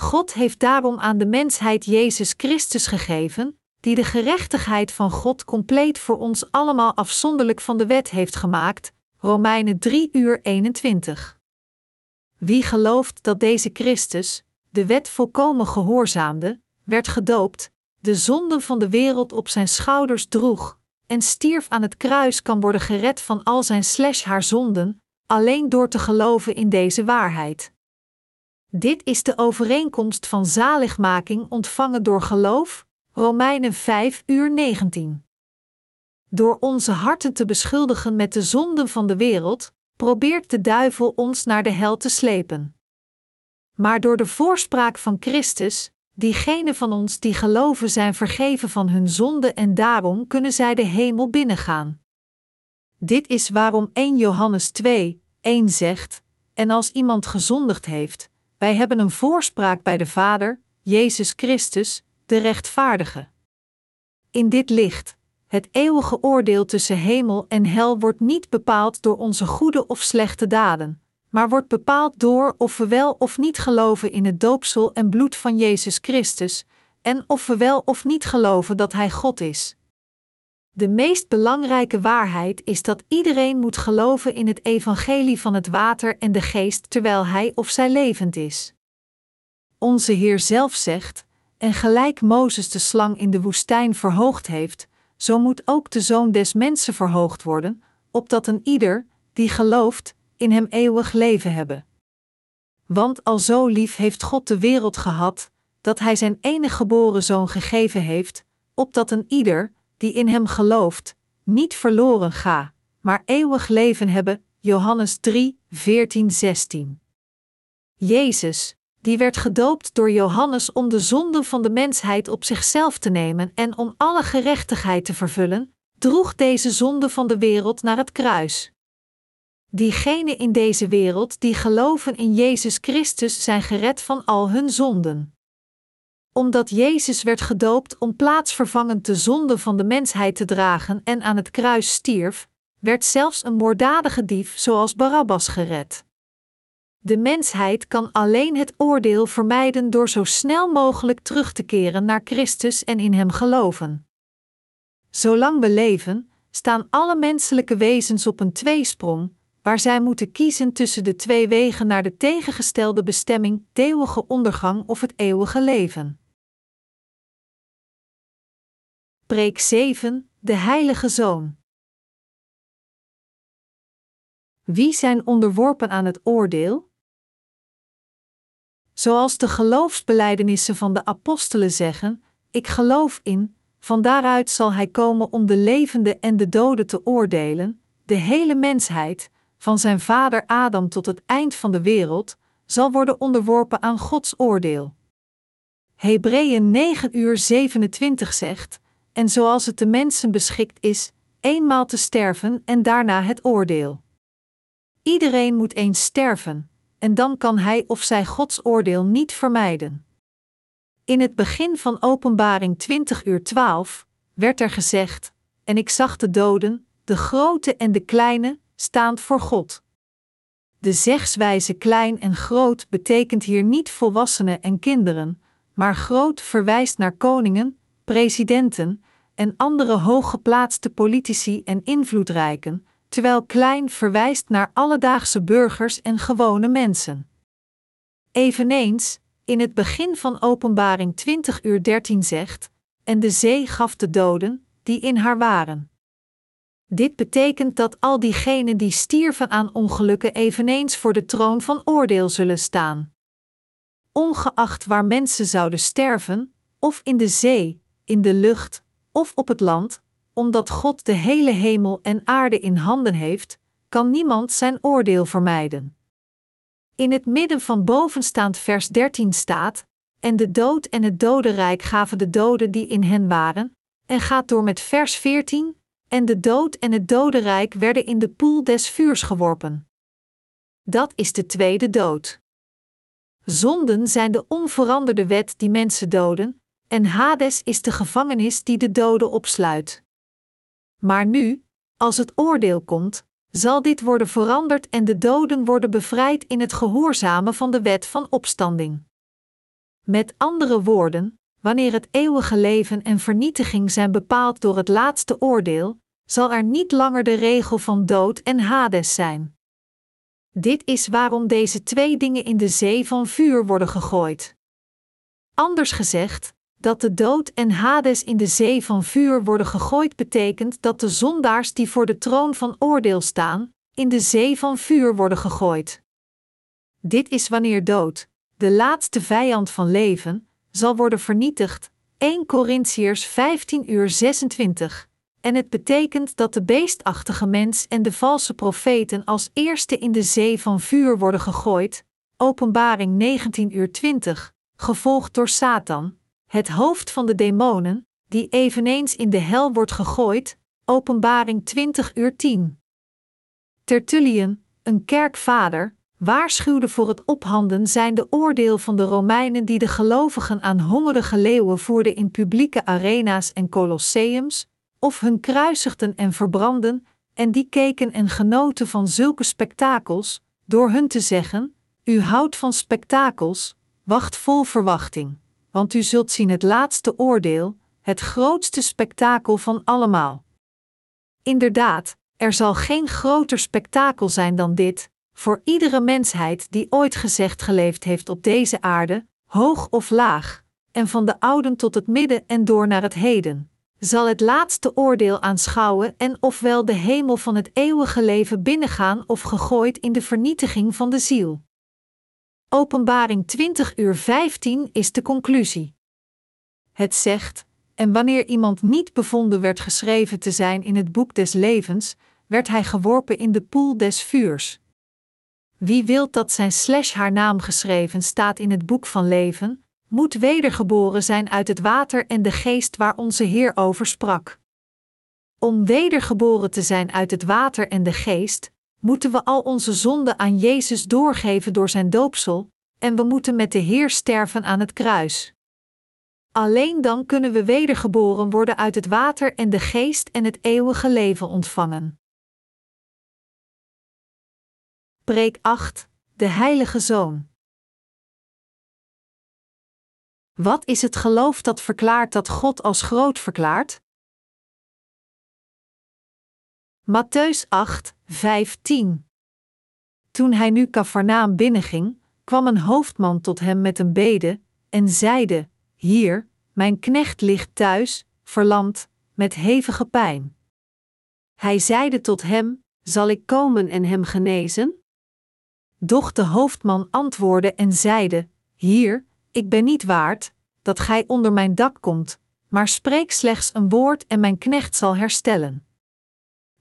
God heeft daarom aan de mensheid Jezus Christus gegeven, die de gerechtigheid van God compleet voor ons allemaal afzonderlijk van de wet heeft gemaakt. Romeinen 3 uur 21. Wie gelooft dat deze Christus, de wet volkomen gehoorzaamde, werd gedoopt, de zonden van de wereld op zijn schouders droeg, en stierf aan het kruis kan worden gered van al zijn slash haar zonden, alleen door te geloven in deze waarheid. Dit is de overeenkomst van zaligmaking ontvangen door geloof, Romeinen 5 uur 19. Door onze harten te beschuldigen met de zonden van de wereld, probeert de duivel ons naar de hel te slepen. Maar door de voorspraak van Christus, diegenen van ons die geloven zijn vergeven van hun zonde en daarom kunnen zij de hemel binnengaan. Dit is waarom 1 Johannes 2, 1 zegt: En als iemand gezondigd heeft, wij hebben een voorspraak bij de Vader, Jezus Christus, de rechtvaardige. In dit licht, het eeuwige oordeel tussen hemel en hel wordt niet bepaald door onze goede of slechte daden, maar wordt bepaald door of we wel of niet geloven in het doopsel en bloed van Jezus Christus, en of we wel of niet geloven dat Hij God is. De meest belangrijke waarheid is dat iedereen moet geloven in het evangelie van het water en de geest terwijl hij of zij levend is. Onze Heer zelf zegt: En gelijk Mozes de slang in de woestijn verhoogd heeft, zo moet ook de zoon des mensen verhoogd worden, opdat een ieder, die gelooft, in hem eeuwig leven hebben. Want al zo lief heeft God de wereld gehad, dat hij zijn enige geboren zoon gegeven heeft, opdat een ieder, die in hem gelooft, niet verloren ga, maar eeuwig leven hebben. Johannes 3, 14, 16. Jezus, die werd gedoopt door Johannes om de zonden van de mensheid op zichzelf te nemen en om alle gerechtigheid te vervullen, droeg deze zonde van de wereld naar het kruis. Diegenen in deze wereld die geloven in Jezus Christus zijn gered van al hun zonden. Omdat Jezus werd gedoopt om plaatsvervangend de zonde van de mensheid te dragen en aan het kruis stierf, werd zelfs een moorddadige dief zoals Barabbas gered. De mensheid kan alleen het oordeel vermijden door zo snel mogelijk terug te keren naar Christus en in Hem geloven. Zolang we leven, staan alle menselijke wezens op een tweesprong, waar zij moeten kiezen tussen de twee wegen naar de tegengestelde bestemming, de eeuwige ondergang of het eeuwige leven. Preek 7, de Heilige Zoon. Wie zijn onderworpen aan het oordeel? Zoals de geloofsbelijdenissen van de apostelen zeggen: Ik geloof in, van daaruit zal hij komen om de levenden en de doden te oordelen, de hele mensheid, van zijn vader Adam tot het eind van de wereld, zal worden onderworpen aan Gods oordeel. Hebreeën 9 uur 27 zegt: En zoals het de mensen beschikt is, eenmaal te sterven en daarna het oordeel. Iedereen moet eens sterven, en dan kan hij of zij Gods oordeel niet vermijden. In het begin van Openbaring 20 uur 12 werd er gezegd: En ik zag de doden, de grote en de kleine, staand voor God. De zegswijze klein en groot betekent hier niet volwassenen en kinderen, maar groot verwijst naar koningen, presidenten en andere hooggeplaatste politici en invloedrijken, terwijl klein verwijst naar alledaagse burgers en gewone mensen. Eveneens, in het begin van Openbaring 20 uur 13 zegt: En de zee gaf de doden, die in haar waren. Dit betekent dat al diegenen die stierven aan ongelukken eveneens voor de troon van oordeel zullen staan. Ongeacht waar mensen zouden sterven, of in de zee, in de lucht, of op het land, omdat God de hele hemel en aarde in handen heeft, kan niemand zijn oordeel vermijden. In het midden van bovenstaand vers 13 staat: En de dood en het dodenrijk gaven de doden die in hen waren, en gaat door met vers 14: En de dood en het dodenrijk werden in de poel des vuurs geworpen. Dat is de tweede dood. Zonden zijn de onveranderde wet die mensen doden, en Hades is de gevangenis die de doden opsluit. Maar nu, als het oordeel komt, zal dit worden veranderd en de doden worden bevrijd in het gehoorzamen van de wet van opstanding. Met andere woorden, wanneer het eeuwige leven en vernietiging zijn bepaald door het laatste oordeel, zal er niet langer de regel van dood en Hades zijn. Dit is waarom deze twee dingen in de zee van vuur worden gegooid. Anders gezegd, dat de dood en Hades in de zee van vuur worden gegooid betekent dat de zondaars die voor de troon van oordeel staan, in de zee van vuur worden gegooid. Dit is wanneer dood, de laatste vijand van leven, zal worden vernietigd. 1 Corinthiërs 15 uur 26. En het betekent dat de beestachtige mens en de valse profeten als eerste in de zee van vuur worden gegooid. Openbaring 19 uur 20, gevolgd door Satan, het hoofd van de demonen, die eveneens in de hel wordt gegooid. Openbaring 20 uur 10. Tertullian, een kerkvader, waarschuwde voor het ophanden zijnde oordeel van de Romeinen die de gelovigen aan hongerige leeuwen voerden in publieke arena's en colosseums, of hun kruisigden en verbranden, en die keken en genoten van zulke spektakels, door hun te zeggen: U houdt van spektakels, wacht vol verwachting, want u zult zien het laatste oordeel, het grootste spektakel van allemaal. Inderdaad, er zal geen groter spektakel zijn dan dit, voor iedere mensheid die ooit gezegd geleefd heeft op deze aarde, hoog of laag, en van de ouden tot het midden en door naar het heden, zal het laatste oordeel aanschouwen en ofwel de hemel van het eeuwige leven binnengaan of gegooid in de vernietiging van de ziel. Openbaring 20 uur 15 is de conclusie. Het zegt: En wanneer iemand niet bevonden werd geschreven te zijn in het boek des levens, werd hij geworpen in de poel des vuurs. Wie wilt dat zijn slash haar naam geschreven staat in het boek van leven, moet wedergeboren zijn uit het water en de geest waar onze Heer over sprak. Om wedergeboren te zijn uit het water en de geest, moeten we al onze zonden aan Jezus doorgeven door zijn doopsel, en we moeten met de Heer sterven aan het kruis. Alleen dan kunnen we wedergeboren worden uit het water en de geest en het eeuwige leven ontvangen. Preek 8 De Heilige Zoon. Wat is het geloof dat verklaart dat God als groot verklaart? Matthäus 8, 15. Toen hij nu Cafarnaam binnenging, kwam een hoofdman tot hem met een bede en zeide: Hier, mijn knecht ligt thuis, verlamd, met hevige pijn. Hij zeide tot hem: Zal ik komen en hem genezen? Doch de hoofdman antwoordde en zeide: Hier, ik ben niet waard dat gij onder mijn dak komt, maar spreek slechts een woord en mijn knecht zal herstellen.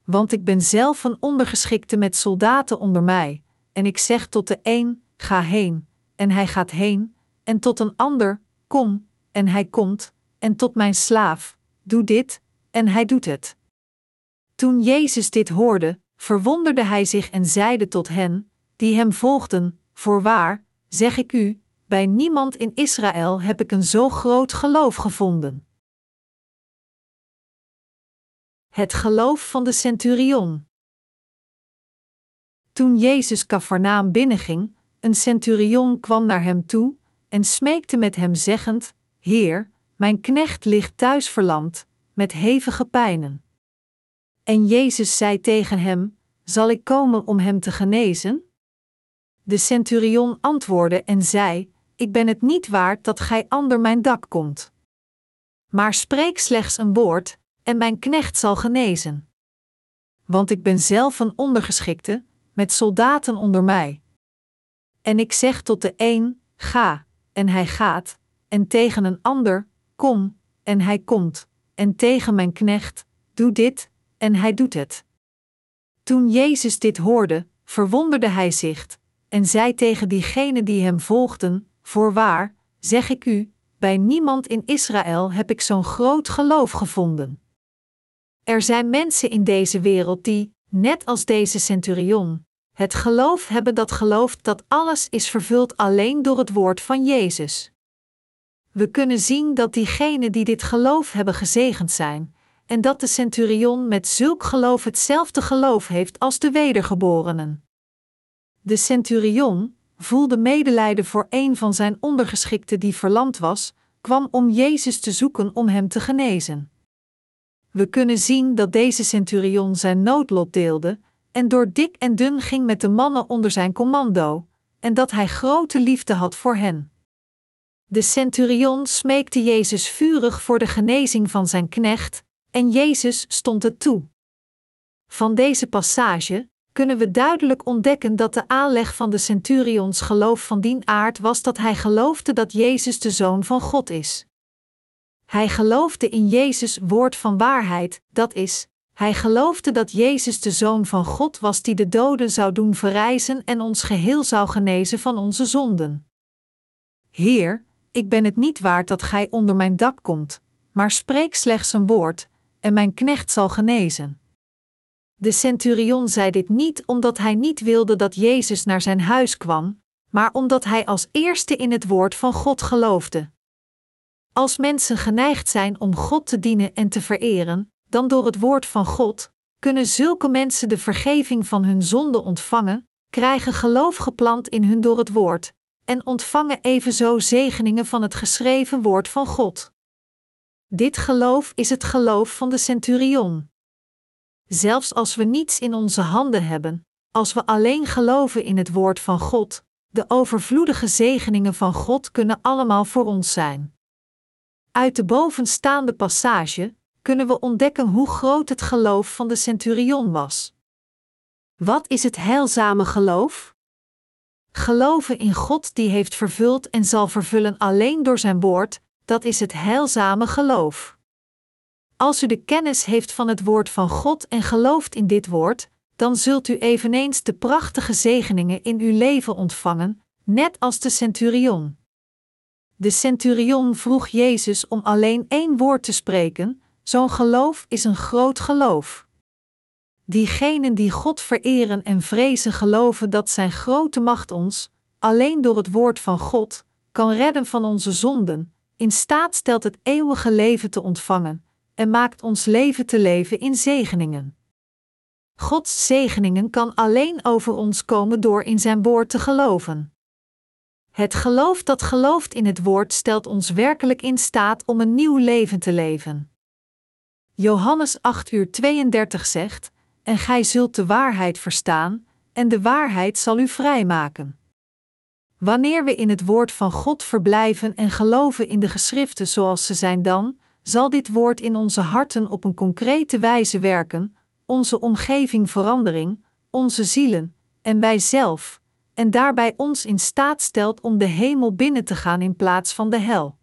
Want ik ben zelf een ondergeschikte met soldaten onder mij, en ik zeg tot de een: Ga heen, en hij gaat heen, en tot een ander: Kom, en hij komt, en tot mijn slaaf: Doe dit, en hij doet het. Toen Jezus dit hoorde, verwonderde hij zich en zeide tot hen, die hem volgden: Voorwaar, zeg ik u, bij niemand in Israël heb ik een zo groot geloof gevonden. Het geloof van de centurion. Toen Jezus Cafarnaam binnenging, een centurion kwam naar hem toe en smeekte met hem zeggend: Heer, mijn knecht ligt thuis verlamd, met hevige pijnen. En Jezus zei tegen hem: Zal ik komen om hem te genezen? De centurion antwoordde en zei: Ik ben het niet waard dat gij ander mijn dak komt. Maar spreek slechts een woord, en mijn knecht zal genezen. Want ik ben zelf een ondergeschikte, met soldaten onder mij. En ik zeg tot de een: Ga, en hij gaat, en tegen een ander: Kom, en hij komt, en tegen mijn knecht: Doe dit, en hij doet het. Toen Jezus dit hoorde, verwonderde hij zich en zei tegen diegenen die hem volgden: Voorwaar, zeg ik u, bij niemand in Israël heb ik zo'n groot geloof gevonden. Er zijn mensen in deze wereld die, net als deze centurion, het geloof hebben dat gelooft dat alles is vervuld alleen door het woord van Jezus. We kunnen zien dat diegenen die dit geloof hebben gezegend zijn, en dat de centurion met zulk geloof hetzelfde geloof heeft als de wedergeborenen. De centurion voelde medelijden voor een van zijn ondergeschikten die verlamd was, kwam om Jezus te zoeken om hem te genezen. We kunnen zien dat deze centurion zijn noodlot deelde, en door dik en dun ging met de mannen onder zijn commando, en dat hij grote liefde had voor hen. De centurion smeekte Jezus vurig voor de genezing van zijn knecht, en Jezus stond het toe. Van deze passage kunnen we duidelijk ontdekken dat de aanleg van de centurions geloof van dien aard was dat hij geloofde dat Jezus de Zoon van God is. Hij geloofde in Jezus' woord van waarheid, dat is, hij geloofde dat Jezus de Zoon van God was die de doden zou doen verrijzen en ons geheel zou genezen van onze zonden. Heer, ik ben het niet waard dat gij onder mijn dak komt, maar spreek slechts een woord, en mijn knecht zal genezen. De centurion zei dit niet omdat hij niet wilde dat Jezus naar zijn huis kwam, maar omdat hij als eerste in het woord van God geloofde. Als mensen geneigd zijn om God te dienen en te vereren, dan door het woord van God, kunnen zulke mensen de vergeving van hun zonde ontvangen, krijgen geloof geplant in hun door het woord, en ontvangen evenzo zegeningen van het geschreven woord van God. Dit geloof is het geloof van de centurion. Zelfs als we niets in onze handen hebben, als we alleen geloven in het woord van God, de overvloedige zegeningen van God kunnen allemaal voor ons zijn. Uit de bovenstaande passage kunnen we ontdekken hoe groot het geloof van de centurion was. Wat is het heilzame geloof? Geloven in God die heeft vervuld en zal vervullen alleen door zijn woord, dat is het heilzame geloof. Als u de kennis heeft van het woord van God en gelooft in dit woord, dan zult u eveneens de prachtige zegeningen in uw leven ontvangen, net als de centurion. De centurion vroeg Jezus om alleen één woord te spreken, zo'n geloof is een groot geloof. Diegenen die God vereren en vrezen geloven dat Zijn grote macht ons, alleen door het woord van God, kan redden van onze zonden, in staat stelt het eeuwige leven te ontvangen en maakt ons leven te leven in zegeningen. Gods zegeningen kan alleen over ons komen door in Zijn woord te geloven. Het geloof dat gelooft in het woord stelt ons werkelijk in staat om een nieuw leven te leven. Johannes 8 uur 32 zegt: En gij zult de waarheid verstaan, en de waarheid zal u vrijmaken. Wanneer we in het woord van God verblijven en geloven in de geschriften zoals ze zijn, dan zal dit woord in onze harten op een concrete wijze werken, onze omgeving verandering, onze zielen en wij zelf, en daarbij ons in staat stelt om de hemel binnen te gaan in plaats van de hel.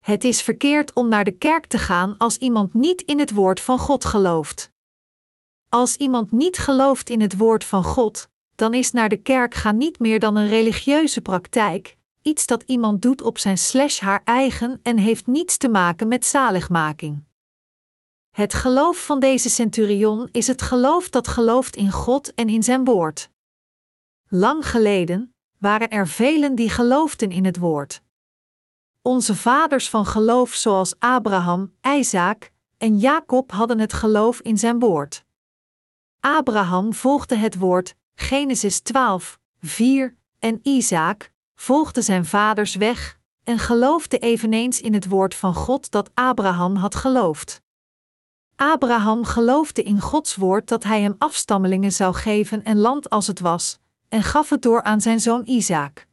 Het is verkeerd om naar de kerk te gaan als iemand niet in het woord van God gelooft. Als iemand niet gelooft in het woord van God, dan is naar de kerk gaan niet meer dan een religieuze praktijk, iets dat iemand doet op zijn slash haar eigen en heeft niets te maken met zaligmaking. Het geloof van deze centurion is het geloof dat gelooft in God en in zijn woord. Lang geleden waren er velen die geloofden in het woord. Onze vaders van geloof, zoals Abraham, Isaac en Jacob, hadden het geloof in zijn woord. Abraham volgde het woord, Genesis 12, 4, en Isaac volgde zijn vaders weg en geloofde eveneens in het woord van God dat Abraham had geloofd. Abraham geloofde in Gods woord dat hij hem afstammelingen zou geven en land als het was, en gaf het door aan zijn zoon Isaac.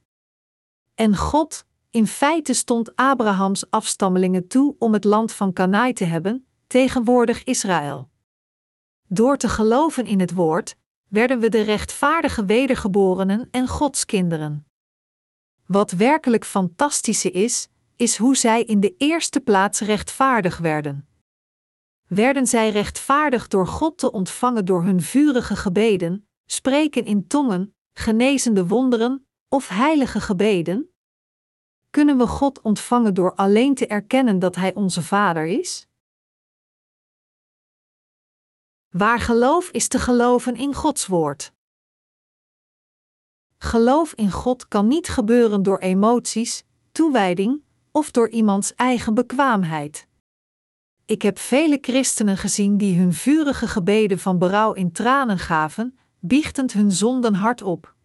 En God, in feite stond Abrahams afstammelingen toe om het land van Kanaai te hebben, tegenwoordig Israël. Door te geloven in het woord, werden we de rechtvaardige wedergeborenen en Gods kinderen. Wat werkelijk fantastische is, is hoe zij in de eerste plaats rechtvaardig werden. Werden zij rechtvaardig door God te ontvangen door hun vurige gebeden, spreken in tongen, genezende wonderen of heilige gebeden? Kunnen we God ontvangen door alleen te erkennen dat Hij onze Vader is? Waar geloof is te geloven in Gods woord. Geloof in God kan niet gebeuren door emoties, toewijding of door iemands eigen bekwaamheid. Ik heb vele christenen gezien die hun vurige gebeden van berouw in tranen gaven, biechtend hun zonden hardop.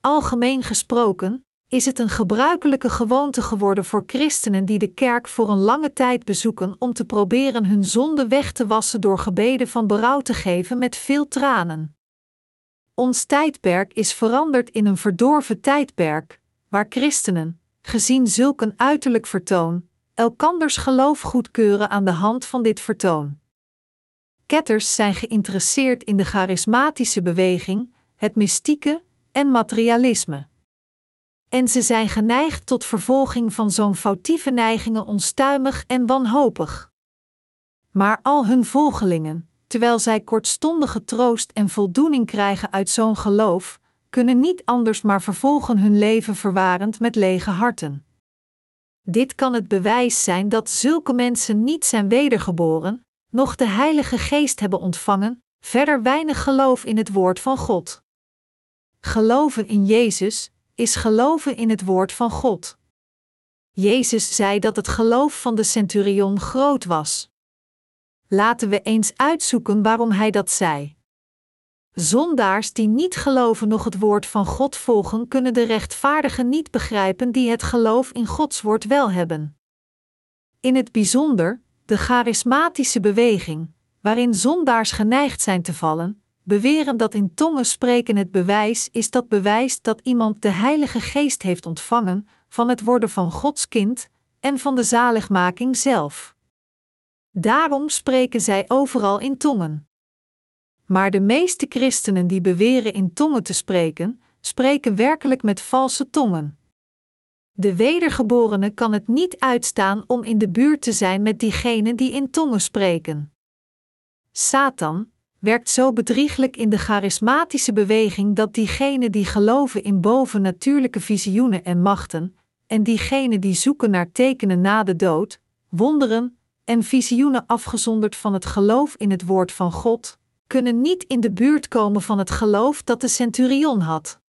Algemeen gesproken, is het een gebruikelijke gewoonte geworden voor christenen die de kerk voor een lange tijd bezoeken om te proberen hun zonde weg te wassen door gebeden van berouw te geven met veel tranen. Ons tijdperk is veranderd in een verdorven tijdperk, waar christenen, gezien zulk een uiterlijk vertoon, elkanders geloof goedkeuren aan de hand van dit vertoon. Ketters zijn geïnteresseerd in de charismatische beweging, het mystieke en materialisme. En ze zijn geneigd tot vervolging van zo'n foutieve neigingen onstuimig en wanhopig. Maar al hun volgelingen, terwijl zij kortstondige troost en voldoening krijgen uit zo'n geloof, kunnen niet anders maar vervolgen hun leven verwarend met lege harten. Dit kan het bewijs zijn dat zulke mensen niet zijn wedergeboren, noch de Heilige Geest hebben ontvangen, verder weinig geloof in het woord van God. Geloven in Jezus is geloven in het woord van God. Jezus zei dat het geloof van de centurion groot was. Laten we eens uitzoeken waarom hij dat zei. Zondaars die niet geloven nog het woord van God volgen, kunnen de rechtvaardigen niet begrijpen die het geloof in Gods woord wel hebben. In het bijzonder, de charismatische beweging, waarin zondaars geneigd zijn te vallen, beweren dat in tongen spreken het bewijs is dat bewijst dat iemand de Heilige Geest heeft ontvangen van het worden van Gods kind en van de zaligmaking zelf. Daarom spreken zij overal in tongen. Maar de meeste christenen die beweren in tongen te spreken, spreken werkelijk met valse tongen. De wedergeborene kan het niet uitstaan om in de buurt te zijn met diegenen die in tongen spreken. Satan werkt zo bedrieglijk in de charismatische beweging dat diegenen die geloven in bovennatuurlijke visioenen en machten, en diegenen die zoeken naar tekenen na de dood, wonderen en visioenen afgezonderd van het geloof in het woord van God, kunnen niet in de buurt komen van het geloof dat de centurion had.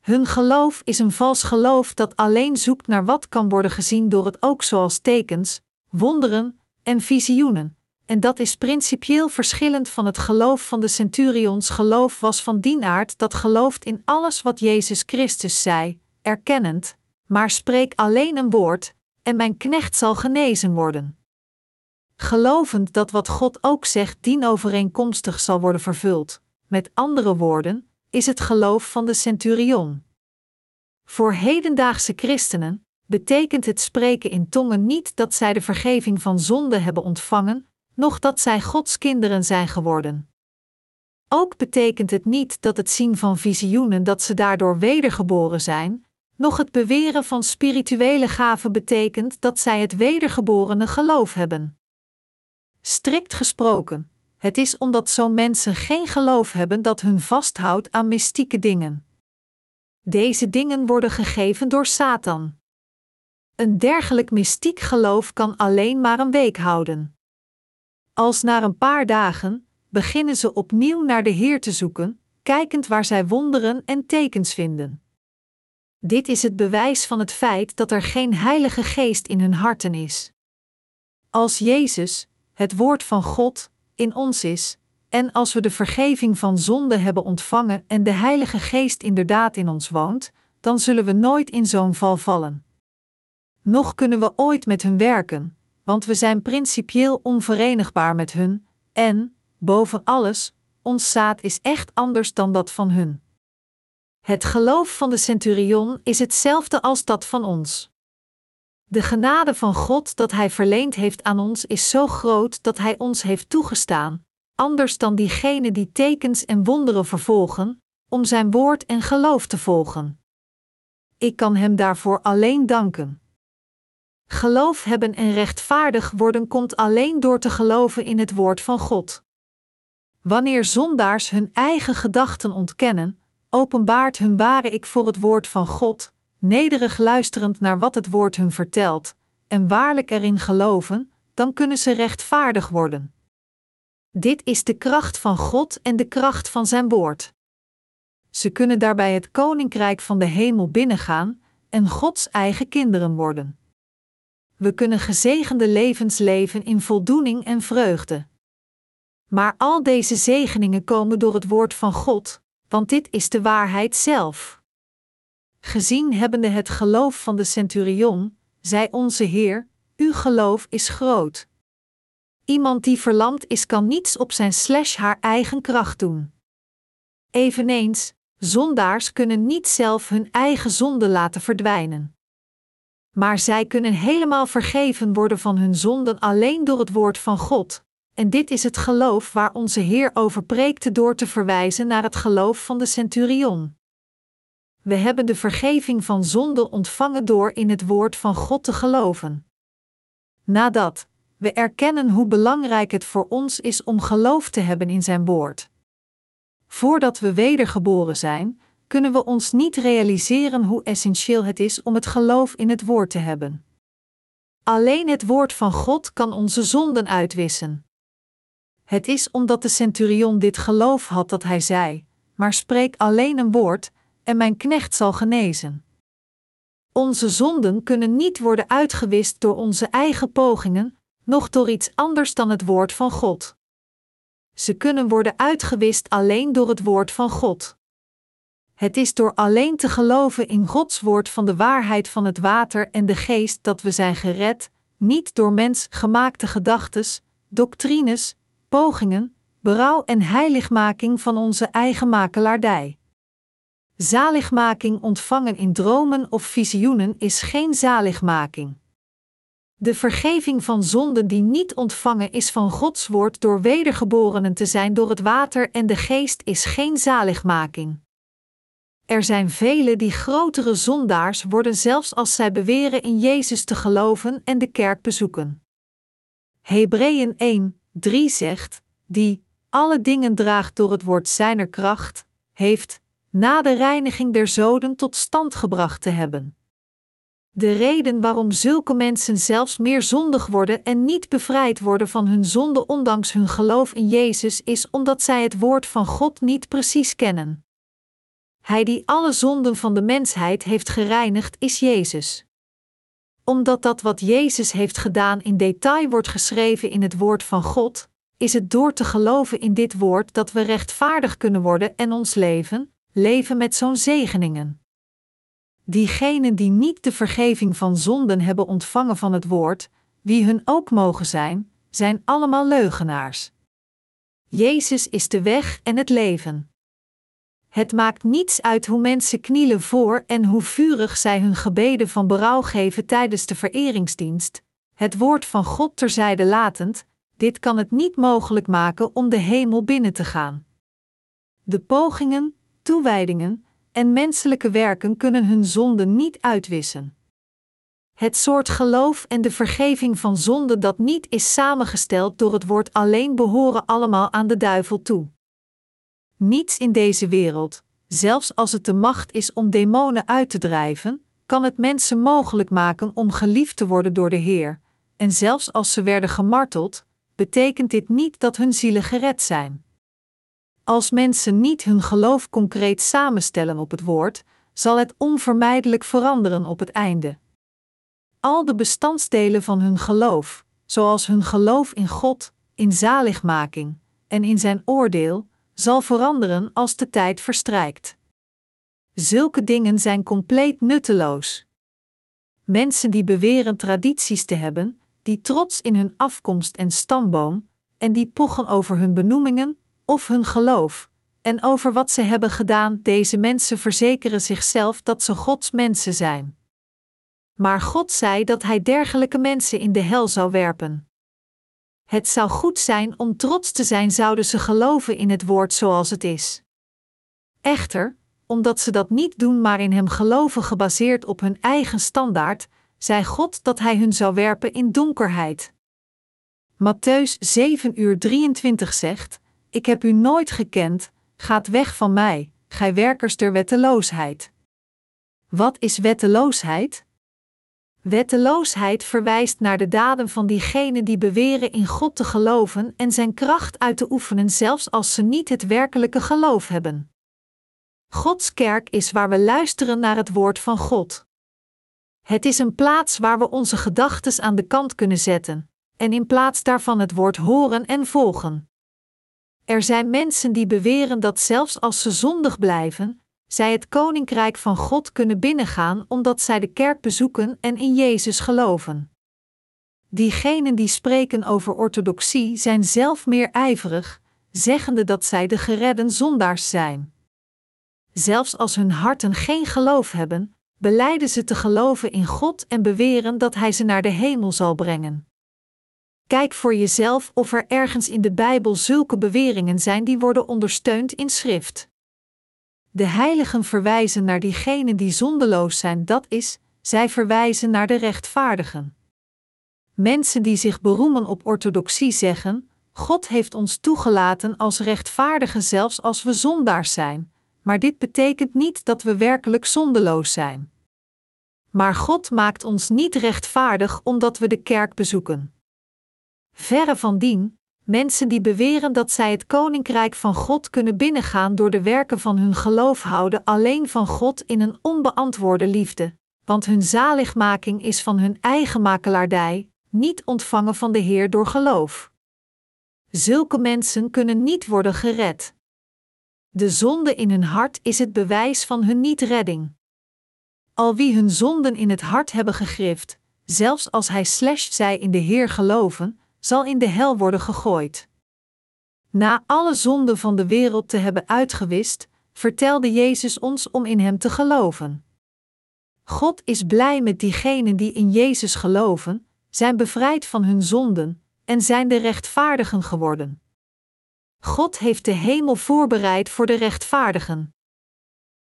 Hun geloof is een vals geloof dat alleen zoekt naar wat kan worden gezien door het ook zoals tekens, wonderen en visioenen. En dat is principieel verschillend van het geloof van de centurions. Geloof was van die aard dat gelooft in alles wat Jezus Christus zei, erkennend, maar spreek alleen een woord, en mijn knecht zal genezen worden gelovend dat wat God ook zegt dienovereenkomstig zal worden vervuld. Met andere woorden, is het geloof van de centurion. Voor hedendaagse christenen betekent het spreken in tongen niet dat zij de vergeving van zonde hebben ontvangen, noch dat zij Gods kinderen zijn geworden. Ook betekent het niet dat het zien van visioenen dat ze daardoor wedergeboren zijn, noch het beweren van spirituele gaven betekent dat zij het wedergeborene geloof hebben. Strikt gesproken, het is omdat zo'n mensen geen geloof hebben dat hun vasthoudt aan mystieke dingen. Deze dingen worden gegeven door Satan. Een dergelijk mystiek geloof kan alleen maar een week houden. Als na een paar dagen beginnen ze opnieuw naar de Heer te zoeken, kijkend waar zij wonderen en tekens vinden. Dit is het bewijs van het feit dat er geen Heilige Geest in hun harten is. Als Jezus, het woord van God, in ons is, en als we de vergeving van zonde hebben ontvangen en de Heilige Geest inderdaad in ons woont, dan zullen we nooit in zo'n val vallen. Nog kunnen we ooit met hun werken, want we zijn principieel onverenigbaar met hun, en, boven alles, ons zaad is echt anders dan dat van hun. Het geloof van de centurion is hetzelfde als dat van ons. De genade van God dat Hij verleend heeft aan ons is zo groot dat Hij ons heeft toegestaan, anders dan diegenen die tekens en wonderen vervolgen, om Zijn woord en geloof te volgen. Ik kan Hem daarvoor alleen danken. Geloof hebben en rechtvaardig worden komt alleen door te geloven in het woord van God. Wanneer zondaars hun eigen gedachten ontkennen, openbaart hun ware ik voor het woord van God, nederig luisterend naar wat het woord hun vertelt, en waarlijk erin geloven, dan kunnen ze rechtvaardig worden. Dit is de kracht van God en de kracht van Zijn woord. Ze kunnen daarbij het koninkrijk van de hemel binnengaan en Gods eigen kinderen worden. we kunnen gezegende levens leven in voldoening en vreugde. Maar al deze zegeningen komen door het woord van God, want dit is de waarheid zelf. Gezien hebbende het geloof van de centurion, zei onze Heer: Uw geloof is groot. Iemand die verlamd is, kan niets op zijn slash haar eigen kracht doen. Eveneens, zondaars kunnen niet zelf hun eigen zonde laten verdwijnen. Maar zij kunnen helemaal vergeven worden van hun zonden alleen door het woord van God, en dit is het geloof waar onze Heer over preekte door te verwijzen naar het geloof van de centurion. We hebben de vergeving van zonde ontvangen door in het woord van God te geloven. Nadat we erkennen hoe belangrijk het voor ons is om geloof te hebben in Zijn woord. Voordat we wedergeboren zijn, kunnen we ons niet realiseren hoe essentieel het is om het geloof in het woord te hebben. Alleen het woord van God kan onze zonden uitwissen. Het is omdat de centurion dit geloof had dat hij zei: Maar spreek alleen een woord, en mijn knecht zal genezen. Onze zonden kunnen niet worden uitgewist door onze eigen pogingen, noch door iets anders dan het woord van God. Ze kunnen worden uitgewist alleen door het woord van God. Het is door alleen te geloven in Gods woord van de waarheid van het water en de geest dat we zijn gered, niet door mens gemaakte gedachtes, doctrines, pogingen, berouw en heiligmaking van onze eigen makelaardij. Zaligmaking ontvangen in dromen of visioenen is geen zaligmaking. De vergeving van zonden die niet ontvangen is van Gods woord door wedergeborenen te zijn door het water en de geest is geen zaligmaking. Er zijn velen die grotere zondaars worden zelfs als zij beweren in Jezus te geloven en de kerk bezoeken. Hebreeën 1, 3 zegt: Die alle dingen draagt door het woord zijner kracht, heeft, na de reiniging der zoden tot stand gebracht te hebben. De reden waarom zulke mensen zelfs meer zondig worden en niet bevrijd worden van hun zonde ondanks hun geloof in Jezus is omdat zij het woord van God niet precies kennen. Hij die alle zonden van de mensheid heeft gereinigd is Jezus. Omdat dat wat Jezus heeft gedaan in detail wordt geschreven in het woord van God, is het door te geloven in dit woord dat we rechtvaardig kunnen worden en ons leven, leven met zo'n zegeningen. Diegenen die niet de vergeving van zonden hebben ontvangen van het woord, wie hun ook mogen zijn, zijn allemaal leugenaars. Jezus is de weg en het leven. Het maakt niets uit hoe mensen knielen voor en hoe vurig zij hun gebeden van berouw geven tijdens de vereringsdienst, het woord van God terzijde latend, dit kan het niet mogelijk maken om de hemel binnen te gaan. De pogingen, toewijdingen en menselijke werken kunnen hun zonden niet uitwissen. Het soort geloof en de vergeving van zonde dat niet is samengesteld door het woord alleen behoren allemaal aan de duivel toe. Niets in deze wereld, zelfs als het de macht is om demonen uit te drijven, kan het mensen mogelijk maken om geliefd te worden door de Heer, en zelfs als ze werden gemarteld, betekent dit niet dat hun zielen gered zijn. Als mensen niet hun geloof concreet samenstellen op het woord, zal het onvermijdelijk veranderen op het einde. Al de bestandsdelen van hun geloof, zoals hun geloof in God, in zaligmaking en in zijn oordeel, zal veranderen als de tijd verstrijkt. Zulke dingen zijn compleet nutteloos. Mensen die beweren tradities te hebben, die trots in hun afkomst en stamboom, en die pochen over hun benoemingen, of hun geloof, en over wat ze hebben gedaan, deze mensen verzekeren zichzelf dat ze Gods mensen zijn. Maar God zei dat Hij dergelijke mensen in de hel zou werpen. Het zou goed zijn om trots te zijn, zouden ze geloven in het woord zoals het is. Echter, omdat ze dat niet doen, maar in Hem geloven gebaseerd op hun eigen standaard, zei God dat Hij hun zou werpen in donkerheid. Matthäus 7 uur 23 zegt: ik heb u nooit gekend, gaat weg van mij, gij werkers der wetteloosheid. Wat is wetteloosheid? Wetteloosheid verwijst naar de daden van diegenen die beweren in God te geloven en zijn kracht uit te oefenen, zelfs als ze niet het werkelijke geloof hebben. Gods kerk is waar we luisteren naar het woord van God. Het is een plaats waar we onze gedachten aan de kant kunnen zetten, en in plaats daarvan het woord horen en volgen. Er zijn mensen die beweren dat zelfs als ze zondig blijven, zij het koninkrijk van God kunnen binnengaan omdat zij de kerk bezoeken en in Jezus geloven. Diegenen die spreken over orthodoxie zijn zelf meer ijverig, zeggende dat zij de geredden zondaars zijn. Zelfs als hun harten geen geloof hebben, beleiden ze te geloven in God en beweren dat Hij ze naar de hemel zal brengen. Kijk voor jezelf of er ergens in de Bijbel zulke beweringen zijn die worden ondersteund in schrift. De heiligen verwijzen naar diegenen die zondeloos zijn, dat is, zij verwijzen naar de rechtvaardigen. Mensen die zich beroemen op orthodoxie zeggen: God heeft ons toegelaten als rechtvaardigen zelfs als we zondaars zijn, maar dit betekent niet dat we werkelijk zondeloos zijn. Maar God maakt ons niet rechtvaardig omdat we de kerk bezoeken. Verre van dien, mensen die beweren dat zij het koninkrijk van God kunnen binnengaan door de werken van hun geloof houden alleen van God in een onbeantwoorde liefde, want hun zaligmaking is van hun eigen makelaardij, niet ontvangen van de Heer door geloof. Zulke mensen kunnen niet worden gered. De zonde in hun hart is het bewijs van hun niet-redding. Al wie hun zonden in het hart hebben gegrift, zelfs als hij slash zij in de Heer geloven, zal in de hel worden gegooid. Na alle zonden van de wereld te hebben uitgewist, vertelde Jezus ons om in Hem te geloven. God is blij met diegenen die in Jezus geloven, zijn bevrijd van hun zonden en zijn de rechtvaardigen geworden. God heeft de hemel voorbereid voor de rechtvaardigen.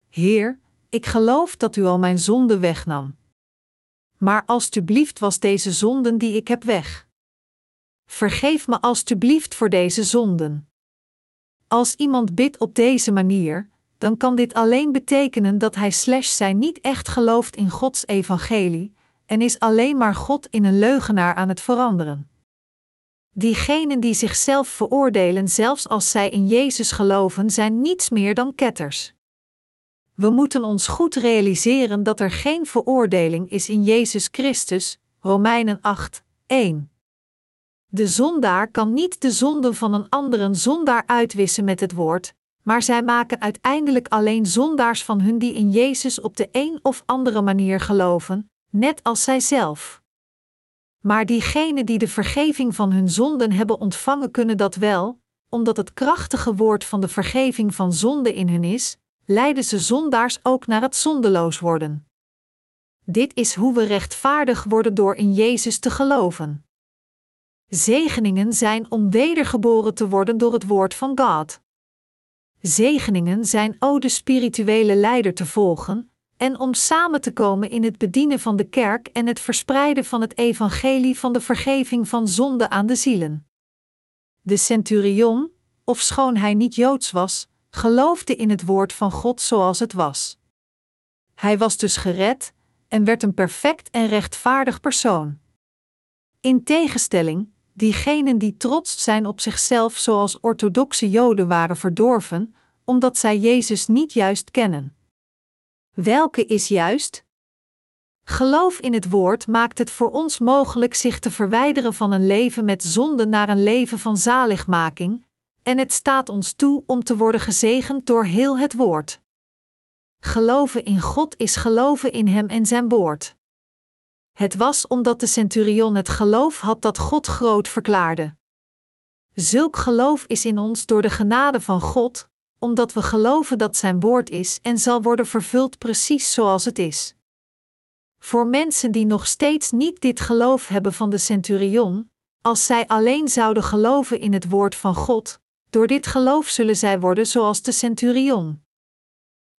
Heer, ik geloof dat u al mijn zonden wegnam. Maar alstublieft was deze zonden die ik heb weg. Vergeef me alstublieft voor deze zonden. Als iemand bidt op deze manier, dan kan dit alleen betekenen dat hij slash zij niet echt gelooft in Gods evangelie en is alleen maar God in een leugenaar aan het veranderen. Diegenen die zichzelf veroordelen zelfs als zij in Jezus geloven, zijn niets meer dan ketters. We moeten ons goed realiseren dat er geen veroordeling is in Jezus Christus, Romeinen 8, 1. De zondaar kan niet de zonden van een anderen zondaar uitwissen met het woord, maar zij maken uiteindelijk alleen zondaars van hun die in Jezus op de een of andere manier geloven, net als zij zelf. Maar diegenen die de vergeving van hun zonden hebben ontvangen, kunnen dat wel, omdat het krachtige woord van de vergeving van zonde in hun is, leiden ze zondaars ook naar het zondeloos worden. Dit is hoe we rechtvaardig worden door in Jezus te geloven. Zegeningen zijn om wedergeboren te worden door het woord van God. Zegeningen zijn o de spirituele leider te volgen en om samen te komen in het bedienen van de kerk en het verspreiden van het evangelie van de vergeving van zonde aan de zielen. De centurion, ofschoon hij niet joods was, geloofde in het woord van God zoals het was. Hij was dus gered en werd een perfect en rechtvaardig persoon. In tegenstelling, diegenen die trots zijn op zichzelf zoals orthodoxe Joden waren verdorven, omdat zij Jezus niet juist kennen. Welke is juist? Geloof in het woord maakt het voor ons mogelijk zich te verwijderen van een leven met zonde naar een leven van zaligmaking, en het staat ons toe om te worden gezegend door heel het woord. Geloven in God is geloven in Hem en Zijn woord. Het was omdat de centurion het geloof had dat God groot verklaarde. Zulk geloof is in ons door de genade van God, omdat we geloven dat Zijn woord is en zal worden vervuld precies zoals het is. Voor mensen die nog steeds niet dit geloof hebben van de centurion, als zij alleen zouden geloven in het woord van God, door dit geloof zullen zij worden zoals de centurion.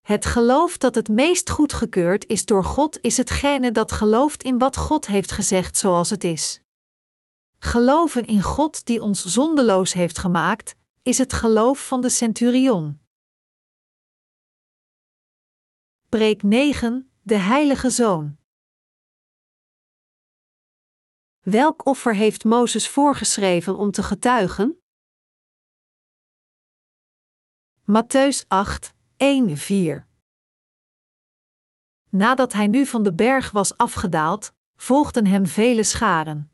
Het geloof dat het meest goedgekeurd is door God is hetgene dat gelooft in wat God heeft gezegd zoals het is. Geloven in God die ons zondeloos heeft gemaakt, is het geloof van de centurion. Preek 9, de Heilige Zoon. Welk offer heeft Mozes voorgeschreven om te getuigen? Matthäus 8, 1-4 Nadat hij nu van de berg was afgedaald, volgden hem vele scharen.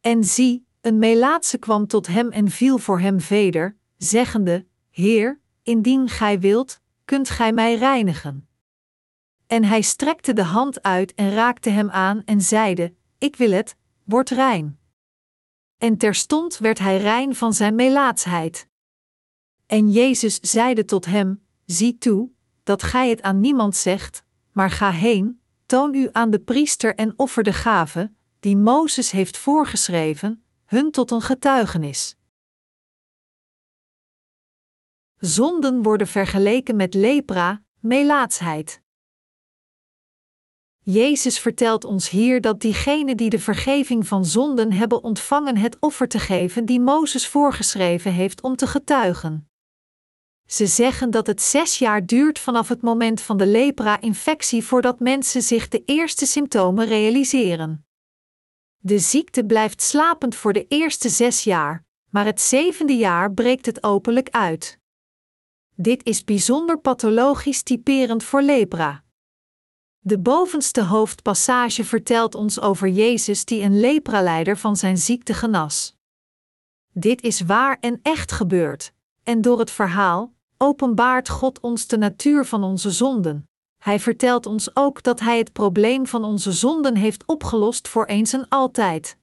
En zie, een Melaatse kwam tot hem en viel voor hem veder, zeggende: Heer, indien gij wilt, kunt gij mij reinigen. En hij strekte de hand uit en raakte hem aan en zeide: Ik wil het, word rein. En terstond werd hij rein van zijn melaatsheid. En Jezus zeide tot hem: Zie toe, dat gij het aan niemand zegt, maar ga heen, toon u aan de priester en offer de gave, die Mozes heeft voorgeschreven, hun tot een getuigenis. Zonden worden vergeleken met lepra, melaatsheid. Jezus vertelt ons hier dat diegenen die de vergeving van zonden hebben ontvangen het offer te geven die Mozes voorgeschreven heeft om te getuigen. Ze zeggen dat het zes jaar duurt vanaf het moment van de lepra-infectie voordat mensen zich de eerste symptomen realiseren. De ziekte blijft slapend voor de eerste zes jaar, maar het zevende jaar breekt het openlijk uit. Dit is bijzonder pathologisch typerend voor lepra. De bovenste hoofdpassage vertelt ons over Jezus die een lepraleider van zijn ziekte genas. Dit is waar en echt gebeurd, en door het verhaal openbaart God ons de natuur van onze zonden. Hij vertelt ons ook dat Hij het probleem van onze zonden heeft opgelost voor eens en altijd.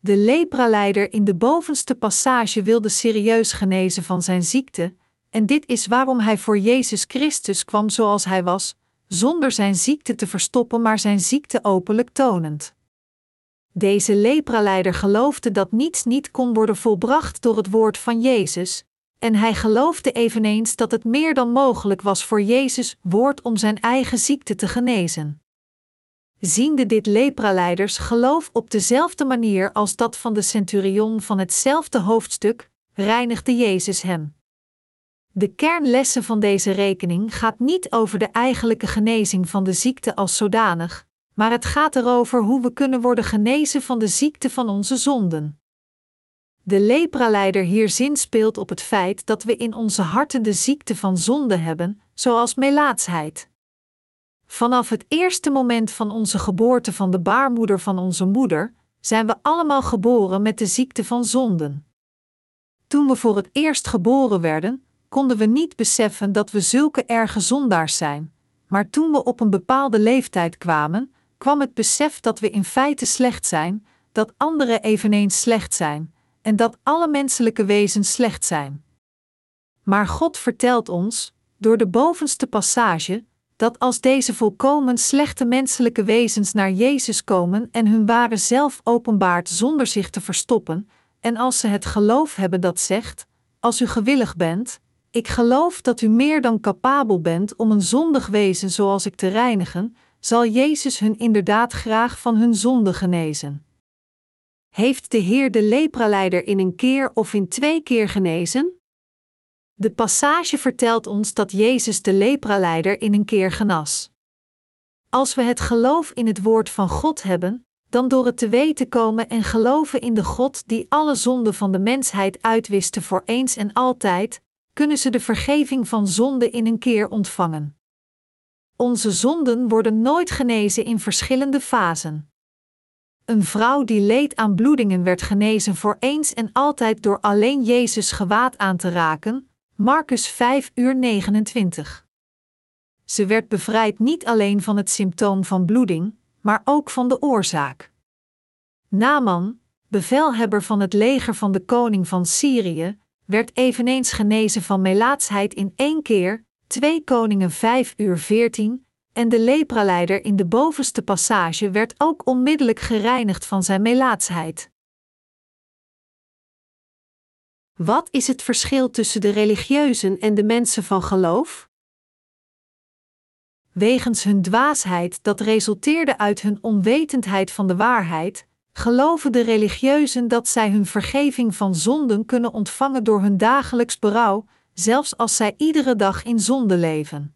De lepraleider in de bovenste passage wilde serieus genezen van zijn ziekte, en dit is waarom hij voor Jezus Christus kwam zoals hij was, zonder zijn ziekte te verstoppen, maar zijn ziekte openlijk tonend. Deze lepraleider geloofde dat niets niet kon worden volbracht door het woord van Jezus, en hij geloofde eveneens dat het meer dan mogelijk was voor Jezus woord om zijn eigen ziekte te genezen. Ziende dit lepraleiders geloof op dezelfde manier als dat van de centurion van hetzelfde hoofdstuk, reinigde Jezus hem. De kernlessen van deze rekening gaat niet over de eigenlijke genezing van de ziekte als zodanig, maar het gaat erover hoe we kunnen worden genezen van de ziekte van onze zonden. De lepraleider hier zinspeelt op het feit dat we in onze harten de ziekte van zonde hebben, zoals melaatsheid. Vanaf het eerste moment van onze geboorte van de baarmoeder van onze moeder, zijn we allemaal geboren met de ziekte van zonden. Toen we voor het eerst geboren werden, konden we niet beseffen dat we zulke erge zondaars zijn, maar toen we op een bepaalde leeftijd kwamen, kwam het besef dat we in feite slecht zijn, dat anderen eveneens slecht zijn, en dat alle menselijke wezens slecht zijn. Maar God vertelt ons, door de bovenste passage, dat als deze volkomen slechte menselijke wezens naar Jezus komen en hun ware zelf openbaart zonder zich te verstoppen, en als ze het geloof hebben dat zegt: Als u gewillig bent, ik geloof dat u meer dan capabel bent om een zondig wezen zoals ik te reinigen, zal Jezus hun inderdaad graag van hun zonde genezen. Heeft de Heer de lepraleider in een keer of in twee keer genezen? De passage vertelt ons dat Jezus de lepraleider in een keer genas. Als we het geloof in het woord van God hebben, dan door het te weten komen en geloven in de God die alle zonden van de mensheid uitwiste voor eens en altijd, kunnen ze de vergeving van zonde in een keer ontvangen. Onze zonden worden nooit genezen in verschillende fasen. Een vrouw die leed aan bloedingen werd genezen voor eens en altijd door alleen Jezus gewaad aan te raken. Marcus 5 uur 29. Ze werd bevrijd niet alleen van het symptoom van bloeding, maar ook van de oorzaak. Naman, bevelhebber van het leger van de koning van Syrië, werd eveneens genezen van melaatsheid in één keer, 2 Koningen 5 uur 14, en de lepraleider in de bovenste passage werd ook onmiddellijk gereinigd van zijn melaatsheid. Wat is het verschil tussen de religieuzen en de mensen van geloof? Wegens hun dwaasheid dat resulteerde uit hun onwetendheid van de waarheid, geloven de religieuzen dat zij hun vergeving van zonden kunnen ontvangen door hun dagelijks berouw, zelfs als zij iedere dag in zonde leven.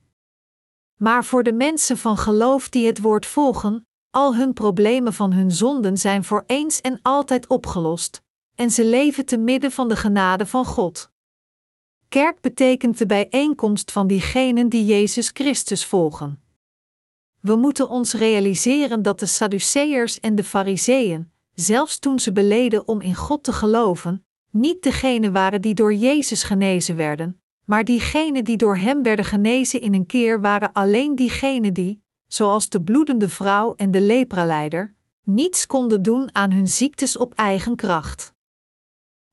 Maar voor de mensen van geloof die het woord volgen, al hun problemen van hun zonden zijn voor eens en altijd opgelost, en ze leven te midden van de genade van God. Kerk betekent de bijeenkomst van diegenen die Jezus Christus volgen. We moeten ons realiseren dat de Sadduceërs en de Fariseeën, zelfs toen ze beleden om in God te geloven, niet degene waren die door Jezus genezen werden, maar diegenen die door Hem werden genezen in een keer waren alleen diegenen die, zoals de bloedende vrouw en de lepraleider, niets konden doen aan hun ziektes op eigen kracht.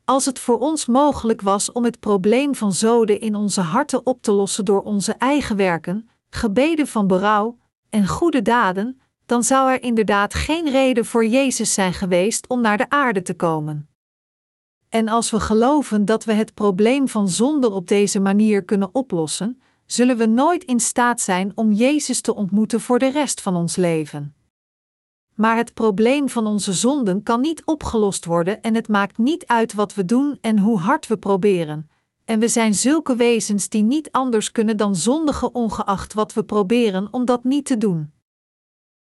Als het voor ons mogelijk was om het probleem van zoden in onze harten op te lossen door onze eigen werken, gebeden van berouw en goede daden, dan zou er inderdaad geen reden voor Jezus zijn geweest om naar de aarde te komen. En als we geloven dat we het probleem van zonde op deze manier kunnen oplossen, zullen we nooit in staat zijn om Jezus te ontmoeten voor de rest van ons leven. Maar het probleem van onze zonden kan niet opgelost worden en het maakt niet uit wat we doen en hoe hard we proberen. En we zijn zulke wezens die niet anders kunnen dan zondigen ongeacht wat we proberen om dat niet te doen.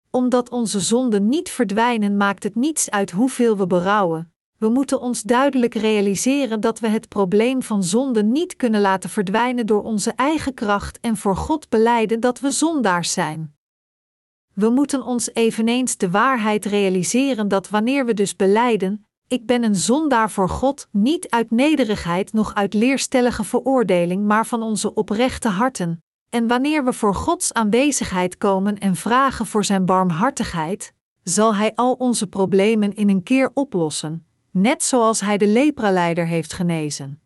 Omdat onze zonden niet verdwijnen, maakt het niets uit hoeveel we berouwen. We moeten ons duidelijk realiseren dat we het probleem van zonde niet kunnen laten verdwijnen door onze eigen kracht en voor God beleiden dat we zondaars zijn. We moeten ons eveneens de waarheid realiseren dat wanneer we dus beleiden: Ik ben een zondaar voor God, niet uit nederigheid noch uit leerstellige veroordeling, maar van onze oprechte harten. En wanneer we voor Gods aanwezigheid komen en vragen voor Zijn barmhartigheid, zal Hij al onze problemen in een keer oplossen, net zoals Hij de lepraleider heeft genezen.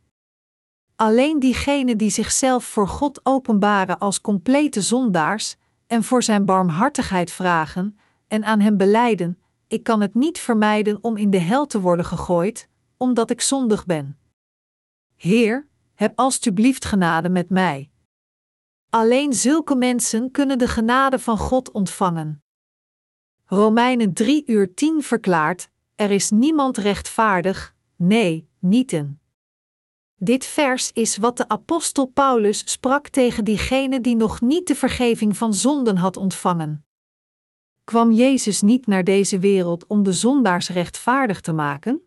Alleen diegenen die zichzelf voor God openbaren als complete zondaars, en voor zijn barmhartigheid vragen en aan hem beleiden: Ik kan het niet vermijden om in de hel te worden gegooid, omdat ik zondig ben. Heer, heb alstublieft genade met mij. Alleen zulke mensen kunnen de genade van God ontvangen. Romeinen 3 uur 10 verklaart: Er is niemand rechtvaardig, nee, nieten. Dit vers is wat de apostel Paulus sprak tegen diegene die nog niet de vergeving van zonden had ontvangen. Kwam Jezus niet naar deze wereld om de zondaars rechtvaardig te maken?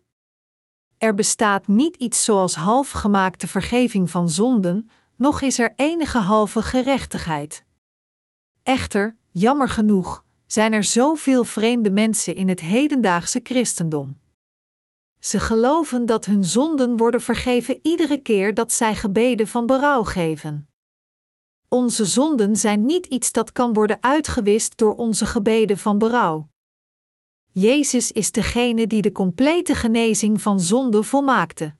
Er bestaat niet iets zoals halfgemaakte vergeving van zonden, nog is er enige halve gerechtigheid. Echter, jammer genoeg, zijn er zoveel vreemde mensen in het hedendaagse christendom. Ze geloven dat hun zonden worden vergeven iedere keer dat zij gebeden van berouw geven. Onze zonden zijn niet iets dat kan worden uitgewist door onze gebeden van berouw. Jezus is degene die de complete genezing van zonde volmaakte.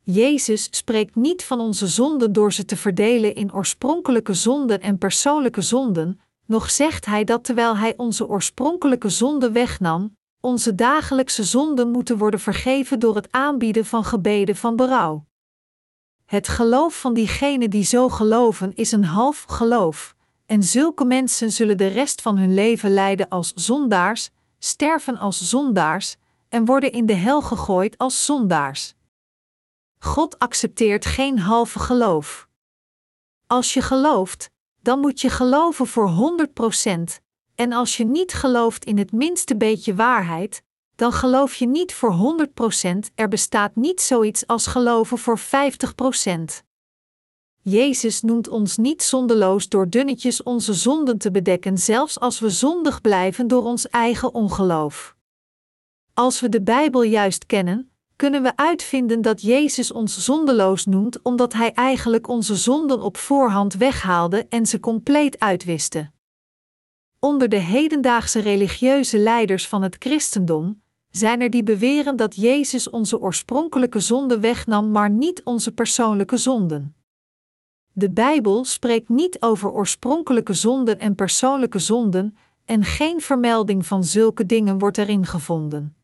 Jezus spreekt niet van onze zonden door ze te verdelen in oorspronkelijke zonden en persoonlijke zonden, nog zegt hij dat terwijl hij onze oorspronkelijke zonden wegnam, onze dagelijkse zonden moeten worden vergeven door het aanbieden van gebeden van berouw. Het geloof van diegenen die zo geloven is een half geloof, en zulke mensen zullen de rest van hun leven lijden als zondaars, sterven als zondaars en worden in de hel gegooid als zondaars. God accepteert geen halve geloof. Als je gelooft, dan moet je geloven voor 100%, en als je niet gelooft in het minste beetje waarheid, dan geloof je niet voor 100%, er bestaat niet zoiets als geloven voor 50%. Jezus noemt ons niet zondeloos door dunnetjes onze zonden te bedekken, zelfs als we zondig blijven door ons eigen ongeloof. Als we de Bijbel juist kennen, kunnen we uitvinden dat Jezus ons zondeloos noemt omdat Hij eigenlijk onze zonden op voorhand weghaalde en ze compleet uitwiste. Onder de hedendaagse religieuze leiders van het christendom zijn er die beweren dat Jezus onze oorspronkelijke zonden wegnam, maar niet onze persoonlijke zonden. De Bijbel spreekt niet over oorspronkelijke zonden en persoonlijke zonden, en geen vermelding van zulke dingen wordt erin gevonden.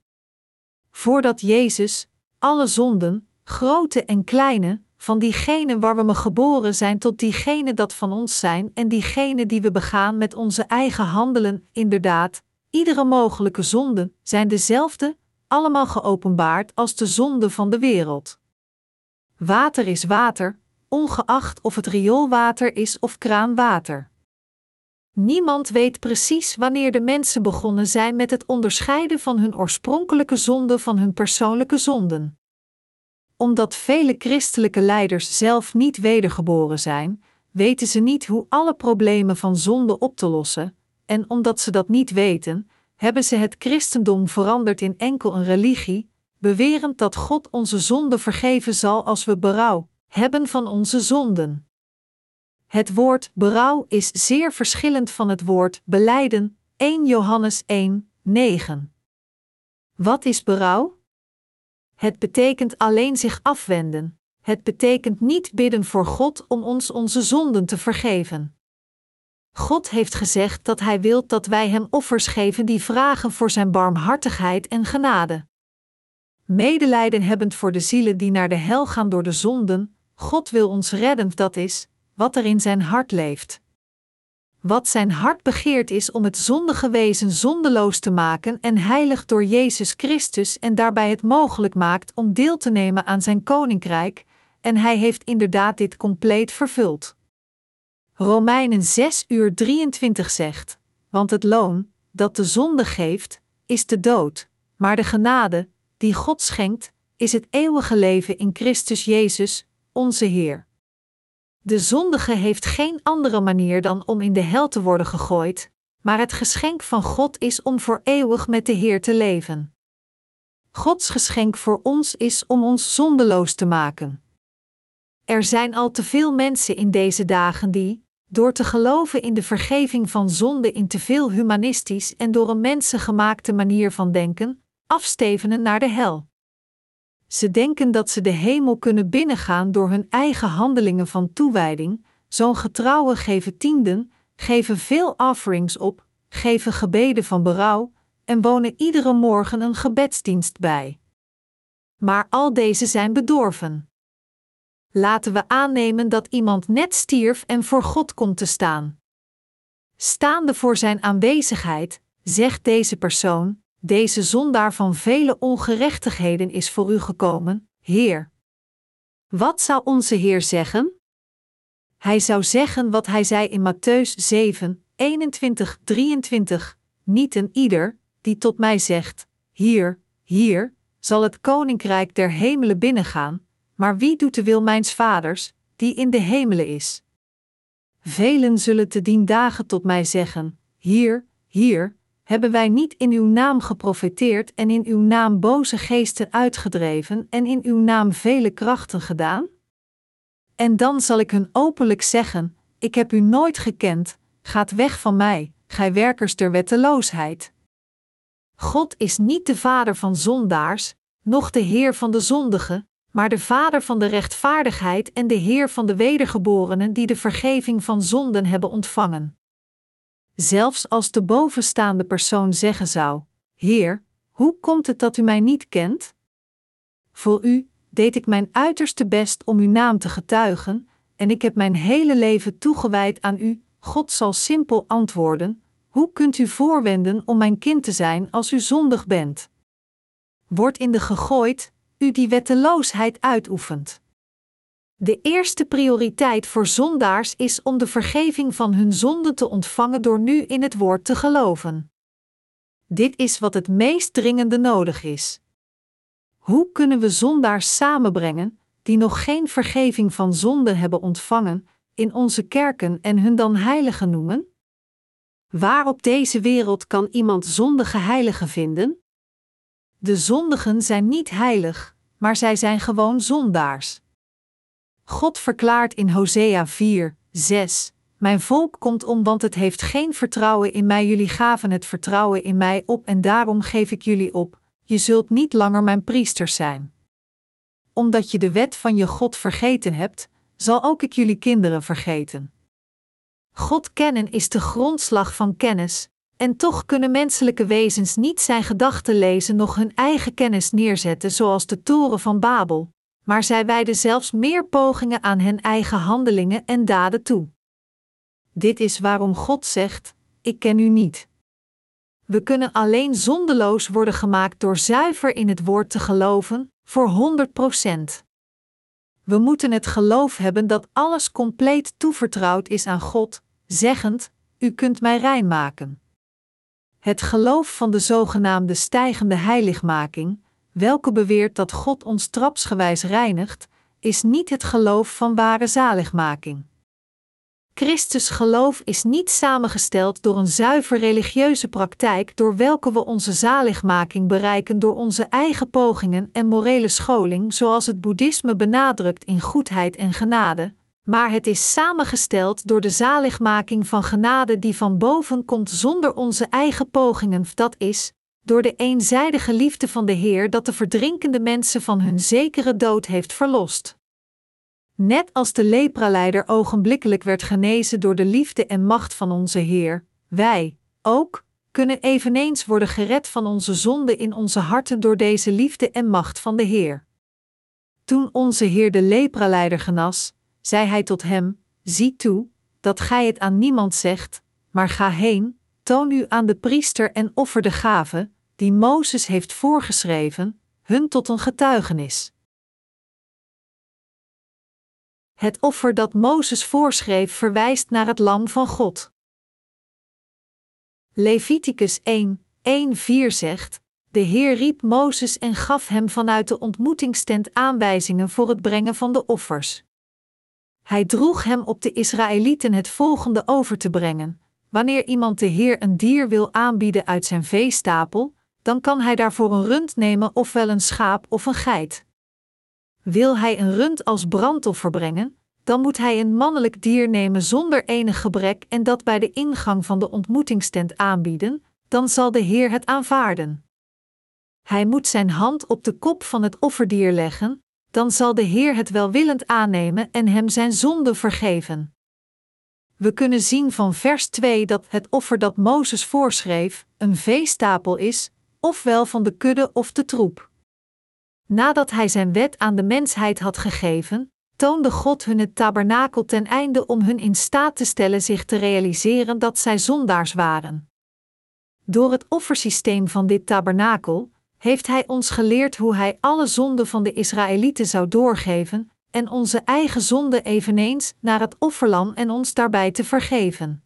Voordat Jezus alle zonden, grote en kleine, van diegene waar we me geboren zijn tot diegene dat van ons zijn en diegene die we begaan met onze eigen handelen, inderdaad, iedere mogelijke zonde zijn dezelfde, allemaal geopenbaard als de zonde van de wereld. Water is water, ongeacht of het rioolwater is of kraanwater. Niemand weet precies wanneer de mensen begonnen zijn met het onderscheiden van hun oorspronkelijke zonde van hun persoonlijke zonden omdat vele christelijke leiders zelf niet wedergeboren zijn, weten ze niet hoe alle problemen van zonde op te lossen, en omdat ze dat niet weten, hebben ze het christendom veranderd in enkel een religie, bewerend dat God onze zonden vergeven zal als we berouw hebben van onze zonden. Het woord berouw is zeer verschillend van het woord beleiden, 1 Johannes 1, 9. Wat is berouw? Het betekent alleen zich afwenden. Het betekent niet bidden voor God om ons onze zonden te vergeven. God heeft gezegd dat Hij wil dat wij Hem offers geven die vragen voor Zijn barmhartigheid en genade. Medelijden hebbend voor de zielen die naar de hel gaan door de zonden, God wil ons redden, dat is, wat er in Zijn hart leeft. Wat Zijn hart begeert is om het zondige wezen zondeloos te maken en heilig door Jezus Christus en daarbij het mogelijk maakt om deel te nemen aan Zijn koninkrijk, en Hij heeft inderdaad dit compleet vervuld. Romeinen 6 uur 23 zegt: Want het loon, dat de zonde geeft, is de dood, maar de genade, die God schenkt, is het eeuwige leven in Christus Jezus, onze Heer. De zondige heeft geen andere manier dan om in de hel te worden gegooid, maar het geschenk van God is om voor eeuwig met de Heer te leven. Gods geschenk voor ons is om ons zondeloos te maken. Er zijn al te veel mensen in deze dagen die, door te geloven in de vergeving van zonde in te veel humanistisch en door een mensengemaakte manier van denken, afstevenen naar de hel. Ze denken dat ze de hemel kunnen binnengaan door hun eigen handelingen van toewijding, zo'n getrouwen geven tienden, geven veel offerings op, geven gebeden van berouw en wonen iedere morgen een gebedsdienst bij. Maar al deze zijn bedorven. Laten we aannemen dat iemand net stierf en voor God komt te staan. Staande voor zijn aanwezigheid, zegt deze persoon: Deze zondaar van vele ongerechtigheden is voor u gekomen, Heer. Wat zou onze Heer zeggen? Hij zou zeggen wat hij zei in Matthäus 7, 21, 23: Niet een ieder, die tot mij zegt: Hier, hier, zal het koninkrijk der hemelen binnengaan, maar wie doet de wil mijns vaders, die in de hemelen is? Velen zullen te dien dagen tot mij zeggen: Hier, hier, hebben wij niet in uw naam geprofeteerd en in uw naam boze geesten uitgedreven en in uw naam vele krachten gedaan? En dan zal ik hun openlijk zeggen: Ik heb u nooit gekend, gaat weg van mij, gij werkers der wetteloosheid. God is niet de vader van zondaars, noch de Heer van de zondigen, maar de Vader van de rechtvaardigheid en de Heer van de wedergeborenen die de vergeving van zonden hebben ontvangen. Zelfs als de bovenstaande persoon zeggen zou: Heer, hoe komt het dat u mij niet kent? Voor u deed ik mijn uiterste best om uw naam te getuigen, en ik heb mijn hele leven toegewijd aan u. God zal simpel antwoorden: Hoe kunt u voorwenden om mijn kind te zijn als u zondig bent? Wordt in de gegooid, u die wetteloosheid uitoefent. De eerste prioriteit voor zondaars is om de vergeving van hun zonden te ontvangen door nu in het woord te geloven. Dit is wat het meest dringende nodig is. Hoe kunnen we zondaars samenbrengen, die nog geen vergeving van zonde hebben ontvangen, in onze kerken en hun dan heiligen noemen? Waar op deze wereld kan iemand zondige heiligen vinden? De zondigen zijn niet heilig, maar zij zijn gewoon zondaars. God verklaart in Hosea 4, 6: Mijn volk komt om, want het heeft geen vertrouwen in mij. Jullie gaven het vertrouwen in mij op en daarom geef ik jullie op. Je zult niet langer mijn priesters zijn. Omdat je de wet van je God vergeten hebt, zal ook ik jullie kinderen vergeten. God kennen is de grondslag van kennis, en toch kunnen menselijke wezens niet zijn gedachten lezen, nog hun eigen kennis neerzetten, zoals de toren van Babel, maar zij wijden zelfs meer pogingen aan hun eigen handelingen en daden toe. Dit is waarom God zegt: Ik ken u niet. We kunnen alleen zondeloos worden gemaakt door zuiver in het woord te geloven, voor 100% We moeten het geloof hebben dat alles compleet toevertrouwd is aan God, zeggend: U kunt mij rein maken. Het geloof van de zogenaamde stijgende heiligmaking, welke beweert dat God ons trapsgewijs reinigt, is niet het geloof van ware zaligmaking. Christus geloof is niet samengesteld door een zuiver religieuze praktijk door welke we onze zaligmaking bereiken door onze eigen pogingen en morele scholing zoals het boeddhisme benadrukt in goedheid en genade, maar het is samengesteld door de zaligmaking van genade die van boven komt zonder onze eigen pogingen, dat is, door de eenzijdige liefde van de Heer dat de verdrinkende mensen van hun zekere dood heeft verlost. Net als de lepraleider ogenblikkelijk werd genezen door de liefde en macht van onze Heer, wij, ook, kunnen eveneens worden gered van onze zonde in onze harten door deze liefde en macht van de Heer. Toen onze Heer de lepraleider genas, zei hij tot hem: Zie toe, dat gij het aan niemand zegt, maar ga heen, toon u aan de priester en offer de gave, die Mozes heeft voorgeschreven, hun tot een getuigenis. Het offer dat Mozes voorschreef verwijst naar het Lam van God. Leviticus 1, 1-4 zegt: De Heer riep Mozes en gaf hem vanuit de ontmoetingstent aanwijzingen voor het brengen van de offers. Hij droeg hem op de Israëlieten het volgende over te brengen: Wanneer iemand de Heer een dier wil aanbieden uit zijn veestapel, dan kan hij daarvoor een rund nemen, ofwel een schaap of een geit. Wil hij een rund als brandoffer brengen, dan moet hij een mannelijk dier nemen zonder enig gebrek en dat bij de ingang van de ontmoetingstent aanbieden, dan zal de Heer het aanvaarden. Hij moet zijn hand op de kop van het offerdier leggen, dan zal de Heer het welwillend aannemen en hem zijn zonde vergeven. We kunnen zien van vers 2 dat het offer dat Mozes voorschreef een veestapel is, ofwel van de kudde of de troep. Nadat hij zijn wet aan de mensheid had gegeven, toonde God hun het tabernakel ten einde om hun in staat te stellen zich te realiseren dat zij zondaars waren. Door het offersysteem van dit tabernakel heeft Hij ons geleerd hoe Hij alle zonden van de Israëlieten zou doorgeven en onze eigen zonde eveneens naar het offerlam en ons daarbij te vergeven.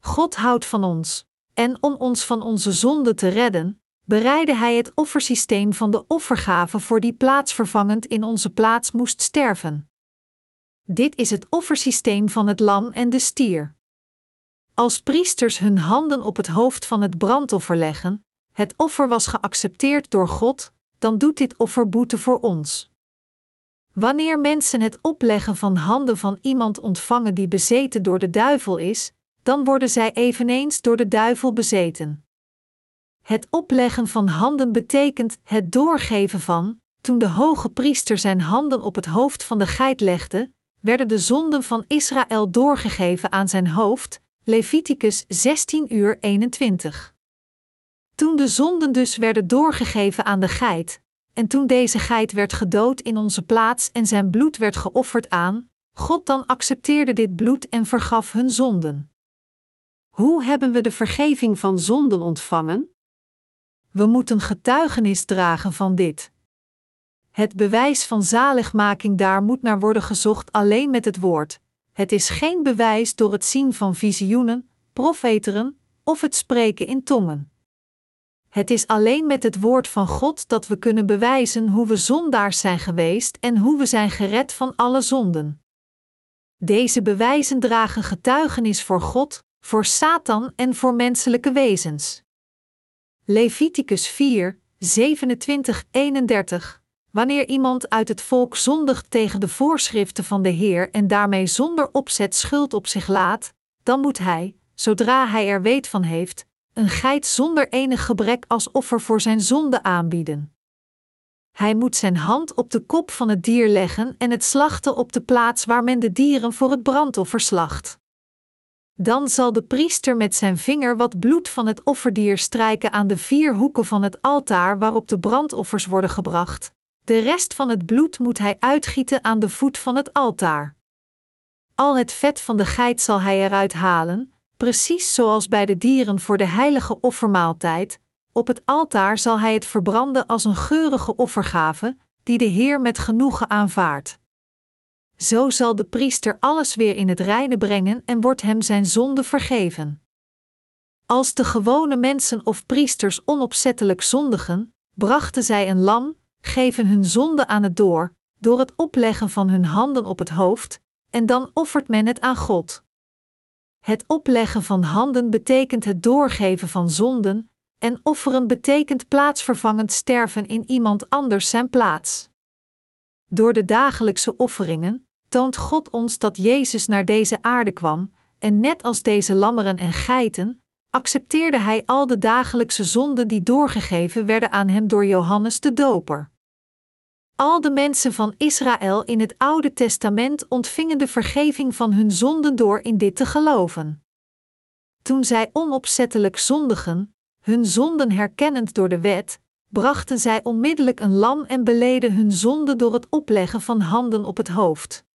God houdt van ons, en om ons van onze zonde te redden, bereidde Hij het offersysteem van de offergave voor die plaatsvervangend in onze plaats moest sterven. Dit is het offersysteem van het lam en de stier. Als priesters hun handen op het hoofd van het brandoffer leggen, het offer was geaccepteerd door God, dan doet dit offer boete voor ons. Wanneer mensen het opleggen van handen van iemand ontvangen die bezeten door de duivel is, dan worden zij eveneens door de duivel bezeten. Het opleggen van handen betekent het doorgeven van, toen de hoge priester zijn handen op het hoofd van de geit legde, werden de zonden van Israël doorgegeven aan zijn hoofd, Leviticus 16 uur 21. Toen de zonden dus werden doorgegeven aan de geit, en toen deze geit werd gedood in onze plaats en zijn bloed werd geofferd aan, God dan accepteerde dit bloed en vergaf hun zonden. Hoe hebben we de vergeving van zonden ontvangen? We moeten getuigenis dragen van dit. Het bewijs van zaligmaking daar moet naar worden gezocht alleen met het woord. Het is geen bewijs door het zien van visioenen, profeteren of het spreken in tongen. Het is alleen met het woord van God dat we kunnen bewijzen hoe we zondaars zijn geweest en hoe we zijn gered van alle zonden. Deze bewijzen dragen getuigenis voor God, voor Satan en voor menselijke wezens. Leviticus 4, 27, 31. Wanneer iemand uit het volk zondigt tegen de voorschriften van de Heer en daarmee zonder opzet schuld op zich laat, dan moet hij, zodra hij er weet van heeft, een geit zonder enig gebrek als offer voor zijn zonde aanbieden. Hij moet zijn hand op de kop van het dier leggen en het slachten op de plaats waar men de dieren voor het brandoffer slacht. Dan zal de priester met zijn vinger wat bloed van het offerdier strijken aan de vier hoeken van het altaar waarop de brandoffers worden gebracht. De rest van het bloed moet hij uitgieten aan de voet van het altaar. Al het vet van de geit zal hij eruit halen, precies zoals bij de dieren voor de heilige offermaaltijd. Op het altaar zal hij het verbranden als een geurige offergave, die de Heer met genoegen aanvaardt. Zo zal de priester alles weer in het reine brengen en wordt hem zijn zonde vergeven. Als de gewone mensen of priesters onopzettelijk zondigen, brachten zij een lam, geven hun zonde aan het door, door het opleggen van hun handen op het hoofd, en dan offert men het aan God. Het opleggen van handen betekent het doorgeven van zonden, en offeren betekent plaatsvervangend sterven in iemand anders zijn plaats. Door de dagelijkse offeringen toont God ons dat Jezus naar deze aarde kwam, en net als deze lammeren en geiten, accepteerde hij al de dagelijkse zonden die doorgegeven werden aan hem door Johannes de Doper. Al de mensen van Israël in het Oude Testament ontvingen de vergeving van hun zonden door in dit te geloven. Toen zij onopzettelijk zondigen, hun zonden herkennend door de wet, brachten zij onmiddellijk een lam en beleden hun zonde door het opleggen van handen op het hoofd.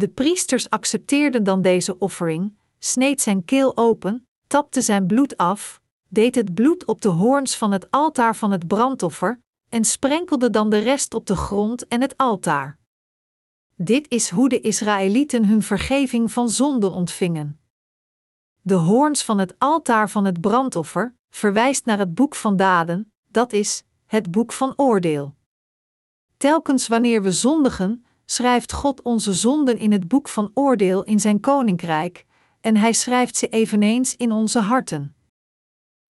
De priesters accepteerden dan deze offering, sneed zijn keel open, tapte zijn bloed af, deed het bloed op de hoorns van het altaar van het brandoffer en sprenkelde dan de rest op de grond en het altaar. Dit is hoe de Israëlieten hun vergeving van zonde ontvingen. De hoorns van het altaar van het brandoffer verwijst naar het boek van daden, dat is, het boek van oordeel. Telkens wanneer we zondigen, schrijft God onze zonden in het boek van oordeel in zijn koninkrijk, en hij schrijft ze eveneens in onze harten.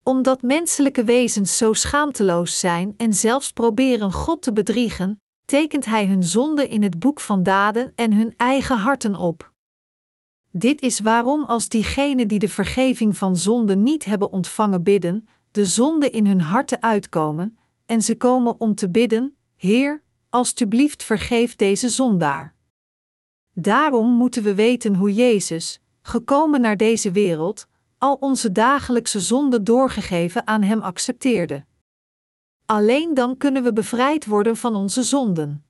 Omdat menselijke wezens zo schaamteloos zijn en zelfs proberen God te bedriegen, tekent hij hun zonde in het boek van daden en hun eigen harten op. Dit is waarom als diegenen die de vergeving van zonde niet hebben ontvangen bidden, de zonde in hun harten uitkomen, en ze komen om te bidden: Heer, alstublieft vergeef deze zondaar. Daarom moeten we weten hoe Jezus, gekomen naar deze wereld, al onze dagelijkse zonden doorgegeven aan Hem accepteerde. Alleen dan kunnen we bevrijd worden van onze zonden.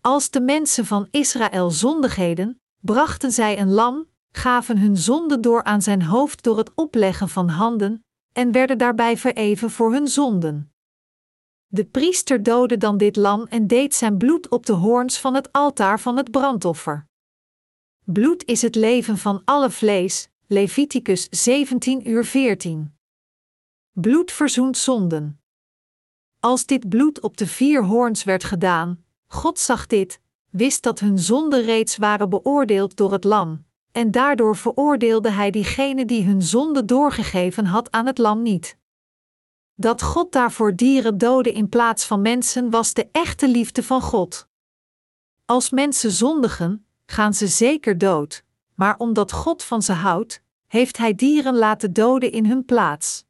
Als de mensen van Israël zondigheden, brachten zij een lam, gaven hun zonde door aan zijn hoofd door het opleggen van handen, en werden daarbij vereven voor hun zonden. De priester doodde dan dit lam en deed zijn bloed op de hoorns van het altaar van het brandoffer. Bloed is het leven van alle vlees, Leviticus 17 uur 14. Bloed verzoent zonden. Als dit bloed op de vier hoorns werd gedaan, God zag dit, wist dat hun zonden reeds waren beoordeeld door het lam, en daardoor veroordeelde hij diegene die hun zonde doorgegeven had aan het lam niet. Dat God daarvoor dieren doodde in plaats van mensen was de echte liefde van God. Als mensen zondigen, gaan ze zeker dood, maar omdat God van ze houdt, heeft Hij dieren laten doden in hun plaats.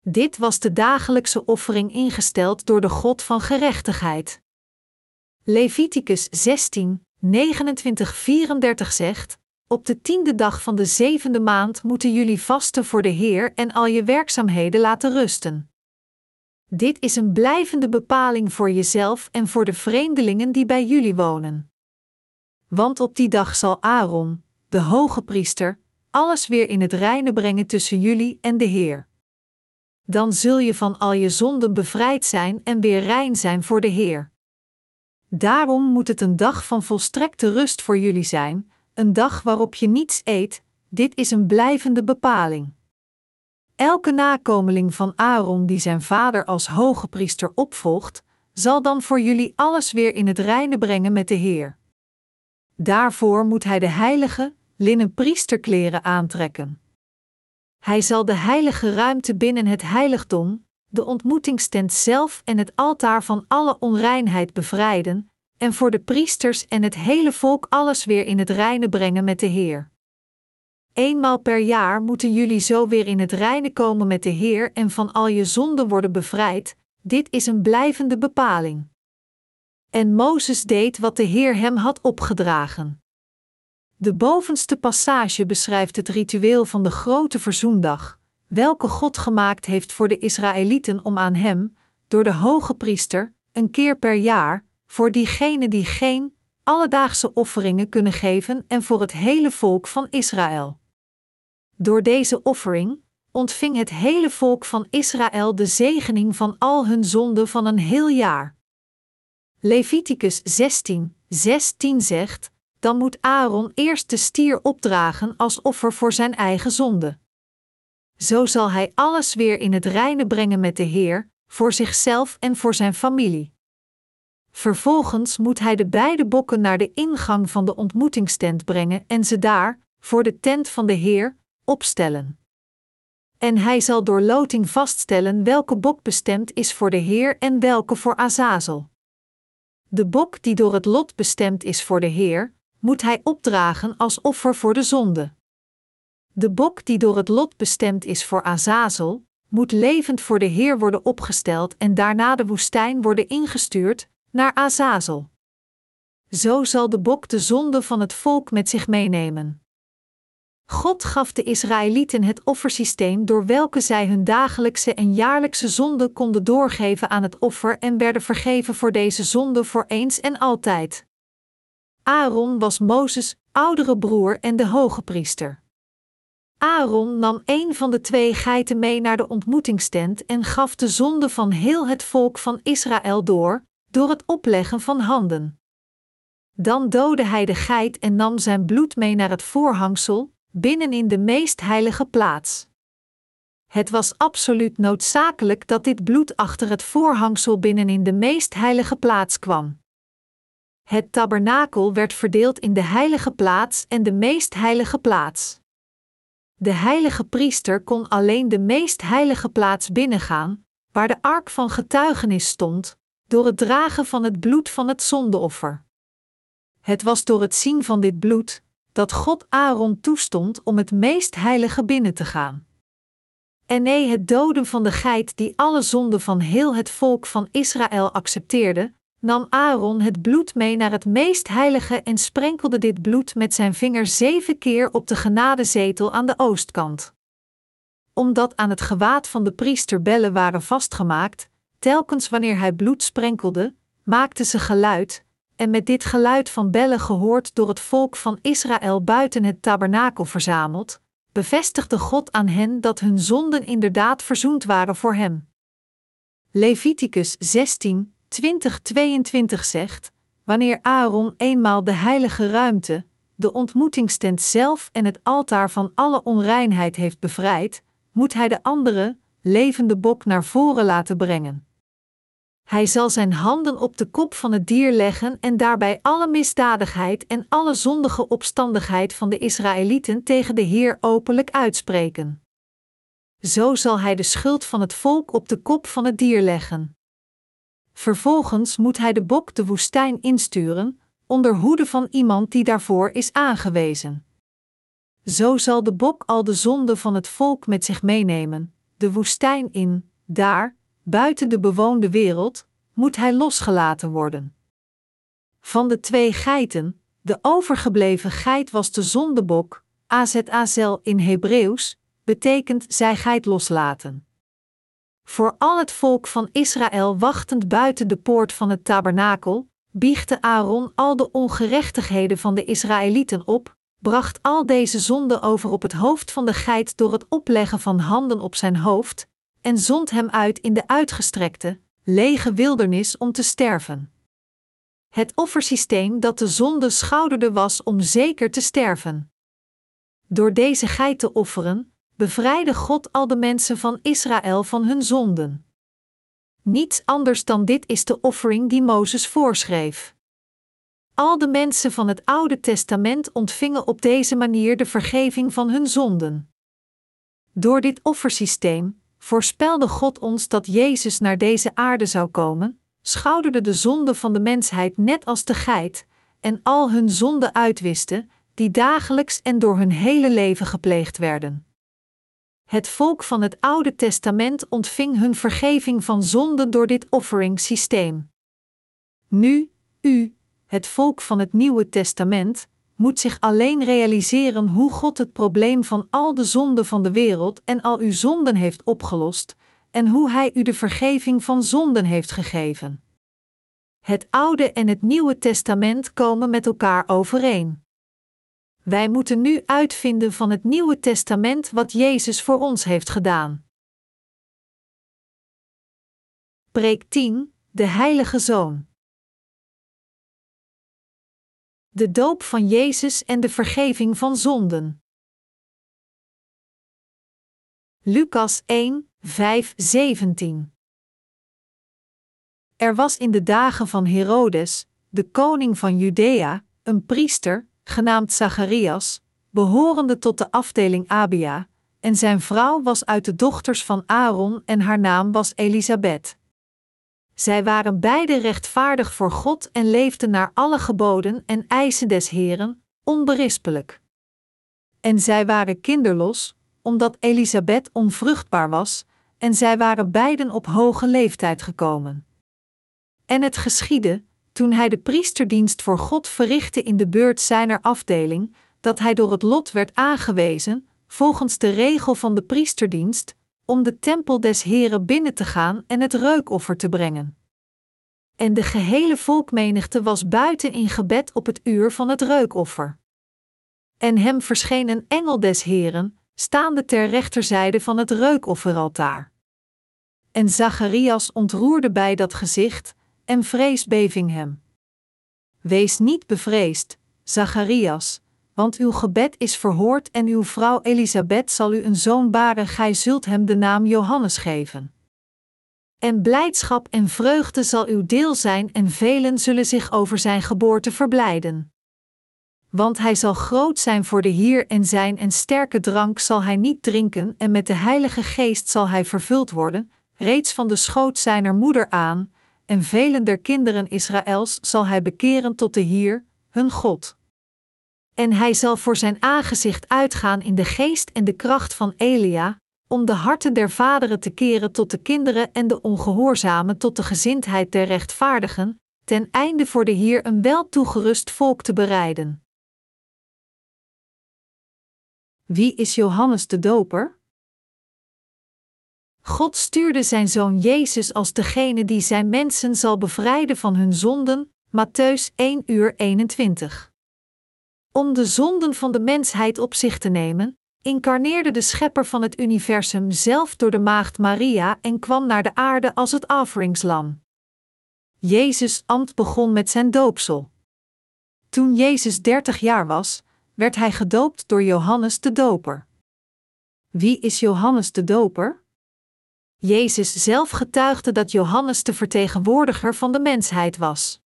Dit was de dagelijkse offering ingesteld door de God van gerechtigheid. Leviticus 16, 29, 34 zegt: Op de tiende dag van de zevende maand moeten jullie vasten voor de Heer en al je werkzaamheden laten rusten. Dit is een blijvende bepaling voor jezelf en voor de vreemdelingen die bij jullie wonen. Want op die dag zal Aaron, de hoge priester, alles weer in het reine brengen tussen jullie en de Heer. Dan zul je van al je zonden bevrijd zijn en weer rein zijn voor de Heer. Daarom moet het een dag van volstrekte rust voor jullie zijn, een dag waarop je niets eet, dit is een blijvende bepaling. Elke nakomeling van Aaron die zijn vader als hoge priester opvolgt, zal dan voor jullie alles weer in het reine brengen met de Heer. Daarvoor moet hij de heilige, linnen priesterkleren aantrekken. Hij zal de heilige ruimte binnen het heiligdom, de ontmoetingstent zelf en het altaar van alle onreinheid bevrijden, en voor de priesters en het hele volk alles weer in het reine brengen met de Heer. Eenmaal per jaar moeten jullie zo weer in het reine komen met de Heer en van al je zonden worden bevrijd, dit is een blijvende bepaling. En Mozes deed wat de Heer hem had opgedragen. De bovenste passage beschrijft het ritueel van de grote verzoendag, welke God gemaakt heeft voor de Israëlieten om aan hem, door de hoge priester, een keer per jaar, voor diegenen die geen alledaagse offeringen kunnen geven en voor het hele volk van Israël. Door deze offering ontving het hele volk van Israël de zegening van al hun zonden van een heel jaar. Leviticus 16, 16 zegt: Dan moet Aaron eerst de stier opdragen als offer voor zijn eigen zonde. Zo zal hij alles weer in het reine brengen met de Heer, voor zichzelf en voor zijn familie. Vervolgens moet hij de beide bokken naar de ingang van de ontmoetingstent brengen en ze daar, voor de tent van de Heer, opstellen. En hij zal door loting vaststellen welke bok bestemd is voor de Heer en welke voor Azazel. De bok die door het lot bestemd is voor de Heer, moet hij opdragen als offer voor de zonde. De bok die door het lot bestemd is voor Azazel, moet levend voor de Heer worden opgesteld en daarna de woestijn worden ingestuurd naar Azazel. Zo zal de bok de zonde van het volk met zich meenemen. God gaf de Israëlieten het offersysteem door welke zij hun dagelijkse en jaarlijkse zonde konden doorgeven aan het offer en werden vergeven voor deze zonde voor eens en altijd. Aaron was Mozes' oudere broer en de hoge priester. Aaron nam een van de twee geiten mee naar de ontmoetingstent en gaf de zonde van heel het volk van Israël door, door het opleggen van handen. Dan doodde hij de geit en nam zijn bloed mee naar het voorhangsel, binnenin de meest heilige plaats. Het was absoluut noodzakelijk dat dit bloed achter het voorhangsel binnenin de meest heilige plaats kwam. Het tabernakel werd verdeeld in de heilige plaats en de meest heilige plaats. De heilige priester kon alleen de meest heilige plaats binnengaan, waar de ark van getuigenis stond, door het dragen van het bloed van het zondeoffer. Het was door het zien van dit bloed dat God Aaron toestond om het meest heilige binnen te gaan. En nee, het doden van de geit die alle zonden van heel het volk van Israël accepteerde, nam Aaron het bloed mee naar het meest heilige en sprenkelde dit bloed met zijn vinger zeven keer op de genadezetel aan de oostkant. Omdat aan het gewaad van de priester bellen waren vastgemaakt, telkens wanneer hij bloed sprenkelde, maakten ze geluid, en met dit geluid van bellen gehoord door het volk van Israël buiten het tabernakel verzameld, bevestigde God aan hen dat hun zonden inderdaad verzoend waren voor hem. Leviticus 16, 2022 zegt: Wanneer Aaron eenmaal de heilige ruimte, de ontmoetingstent zelf en het altaar van alle onreinheid heeft bevrijd, moet hij de andere, levende bok naar voren laten brengen. Hij zal zijn handen op de kop van het dier leggen en daarbij alle misdadigheid en alle zondige opstandigheid van de Israëlieten tegen de Heer openlijk uitspreken. Zo zal hij de schuld van het volk op de kop van het dier leggen. Vervolgens moet hij de bok de woestijn insturen, onder hoede van iemand die daarvoor is aangewezen. Zo zal de bok al de zonde van het volk met zich meenemen, de woestijn in, daar, buiten de bewoonde wereld, moet hij losgelaten worden. Van de twee geiten, de overgebleven geit was de zondebok, azazel in Hebreeuws, betekent zij geit loslaten. Voor al het volk van Israël wachtend buiten de poort van het tabernakel, biechtte Aaron al de ongerechtigheden van de Israëlieten op, bracht al deze zonden over op het hoofd van de geit door het opleggen van handen op zijn hoofd, en zond hem uit in de uitgestrekte, lege wildernis om te sterven. Het offersysteem dat de zonde schouderde was om zeker te sterven. Door deze geit te offeren, bevrijdde God al de mensen van Israël van hun zonden. Niets anders dan dit is de offering die Mozes voorschreef. Al de mensen van het Oude Testament ontvingen op deze manier de vergeving van hun zonden. Door dit offersysteem voorspelde God ons dat Jezus naar deze aarde zou komen, schouderde de zonde van de mensheid net als de geit, en al hun zonden uitwiste, die dagelijks en door hun hele leven gepleegd werden. Het volk van het Oude Testament ontving hun vergeving van zonden door dit offeringssysteem. Nu, u, het volk van het Nieuwe Testament, moet zich alleen realiseren hoe God het probleem van al de zonden van de wereld en al uw zonden heeft opgelost, en hoe Hij u de vergeving van zonden heeft gegeven. Het Oude en het Nieuwe Testament komen met elkaar overeen. Wij moeten nu uitvinden van het Nieuwe Testament wat Jezus voor ons heeft gedaan. Preek 10: De Heilige Zoon. De doop van Jezus en de vergeving van zonden. Lucas 1, 5, 17. Er was in de dagen van Herodes, de koning van Judea, een priester, genaamd Zacharias, behorende tot de afdeling Abia, en zijn vrouw was uit de dochters van Aaron en haar naam was Elisabeth. Zij waren beide rechtvaardig voor God en leefden naar alle geboden en eisen des Heren, onberispelijk. En zij waren kinderlos, omdat Elisabeth onvruchtbaar was, en zij waren beiden op hoge leeftijd gekomen. En het geschiedde, toen hij de priesterdienst voor God verrichtte in de beurt zijner afdeling, dat hij door het lot werd aangewezen, volgens de regel van de priesterdienst, om de tempel des Heren binnen te gaan en het reukoffer te brengen. En de gehele volkmenigte was buiten in gebed op het uur van het reukoffer. En hem verscheen een engel des Heren, staande ter rechterzijde van het reukofferaltaar. En Zacharias ontroerde bij dat gezicht, en vrees beving hem. Wees niet bevreesd, Zacharias, want uw gebed is verhoord en uw vrouw Elisabeth zal u een zoon baren, gij zult hem de naam Johannes geven. En blijdschap en vreugde zal uw deel zijn en velen zullen zich over zijn geboorte verblijden. Want hij zal groot zijn voor de Heer en zijn en sterke drank zal hij niet drinken en met de Heilige Geest zal hij vervuld worden, reeds van de schoot zijner moeder aan, en velen der kinderen Israëls zal hij bekeren tot de Heer, hun God. En hij zal voor zijn aangezicht uitgaan in de geest en de kracht van Elia, om de harten der vaderen te keren tot de kinderen en de ongehoorzamen tot de gezindheid der rechtvaardigen, ten einde voor de Heer een wel toegerust volk te bereiden. Wie is Johannes de Doper? God stuurde zijn zoon Jezus als degene die zijn mensen zal bevrijden van hun zonden, Matthäus 1 uur 21. Om de zonden van de mensheid op zich te nemen, incarneerde de schepper van het universum zelf door de maagd Maria en kwam naar de aarde als het offeringslam. Jezus' ambt begon met zijn doopsel. Toen Jezus dertig jaar was, werd hij gedoopt door Johannes de Doper. Wie is Johannes de Doper? Jezus zelf getuigde dat Johannes de vertegenwoordiger van de mensheid was.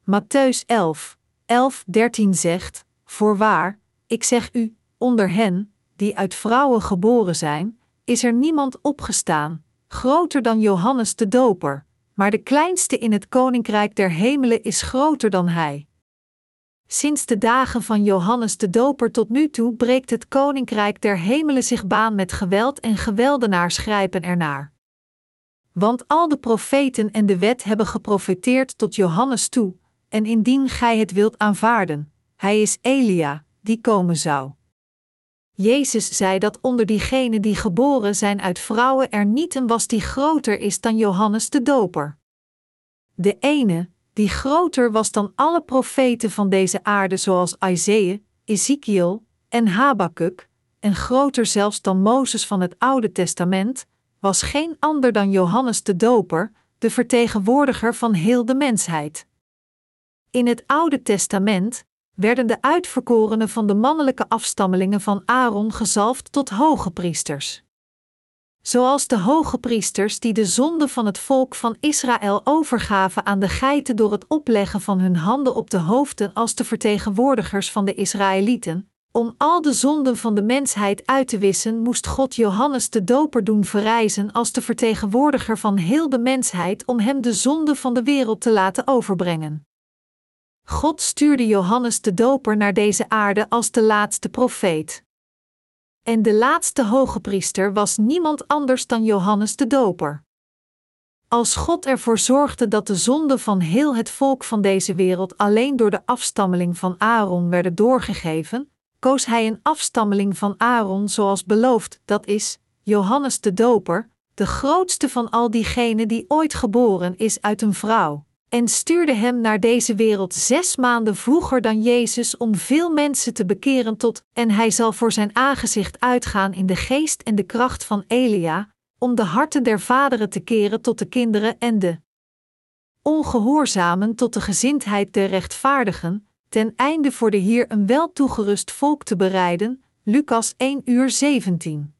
Matthäus 11, 11, 13 zegt: Voorwaar, ik zeg u, onder hen, die uit vrouwen geboren zijn, is er niemand opgestaan, groter dan Johannes de Doper, maar de kleinste in het koninkrijk der hemelen is groter dan hij. Sinds de dagen van Johannes de Doper tot nu toe breekt het koninkrijk der hemelen zich baan met geweld en geweldenaars grijpen ernaar. Want al de profeten en de wet hebben geprofeteerd tot Johannes toe, en indien gij het wilt aanvaarden, hij is Elia, die komen zou. Jezus zei dat onder diegenen die geboren zijn uit vrouwen er niet een was die groter is dan Johannes de Doper. De ene, die groter was dan alle profeten van deze aarde, zoals Isaiah, Ezekiel en Habakuk, en groter zelfs dan Mozes van het Oude Testament, was geen ander dan Johannes de Doper, de vertegenwoordiger van heel de mensheid. In het Oude Testament werden de uitverkorenen van de mannelijke afstammelingen van Aaron gezalfd tot hoge priesters. Zoals de hoge priesters die de zonde van het volk van Israël overgaven aan de geiten door het opleggen van hun handen op de hoofden als de vertegenwoordigers van de Israëlieten, om al de zonden van de mensheid uit te wissen, moest God Johannes de Doper doen verrijzen als de vertegenwoordiger van heel de mensheid om hem de zonde van de wereld te laten overbrengen. God stuurde Johannes de Doper naar deze aarde als de laatste profeet. En de laatste hoge priester was niemand anders dan Johannes de Doper. Als God ervoor zorgde dat de zonden van heel het volk van deze wereld alleen door de afstammeling van Aaron werden doorgegeven, koos hij een afstammeling van Aaron zoals beloofd, dat is, Johannes de Doper, de grootste van al diegenen die ooit geboren is uit een vrouw en stuurde hem naar deze wereld zes maanden vroeger dan Jezus om veel mensen te bekeren tot, en hij zal voor zijn aangezicht uitgaan in de geest en de kracht van Elia, om de harten der vaderen te keren tot de kinderen en de ongehoorzamen tot de gezindheid der rechtvaardigen, ten einde voor de Heer een wel toegerust volk te bereiden. Lucas 1 uur 17.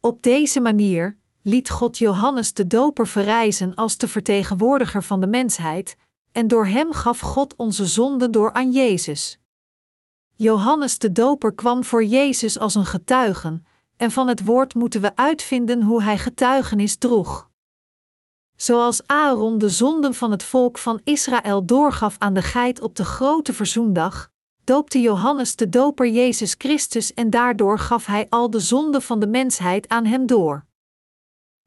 Op deze manier, liet God Johannes de Doper verrijzen als de vertegenwoordiger van de mensheid, en door hem gaf God onze zonden door aan Jezus. Johannes de Doper kwam voor Jezus als een getuigen, en van het woord moeten we uitvinden hoe hij getuigenis droeg. Zoals Aaron de zonden van het volk van Israël doorgaf aan de geit op de grote verzoendag, doopte Johannes de Doper Jezus Christus en daardoor gaf hij al de zonden van de mensheid aan hem door.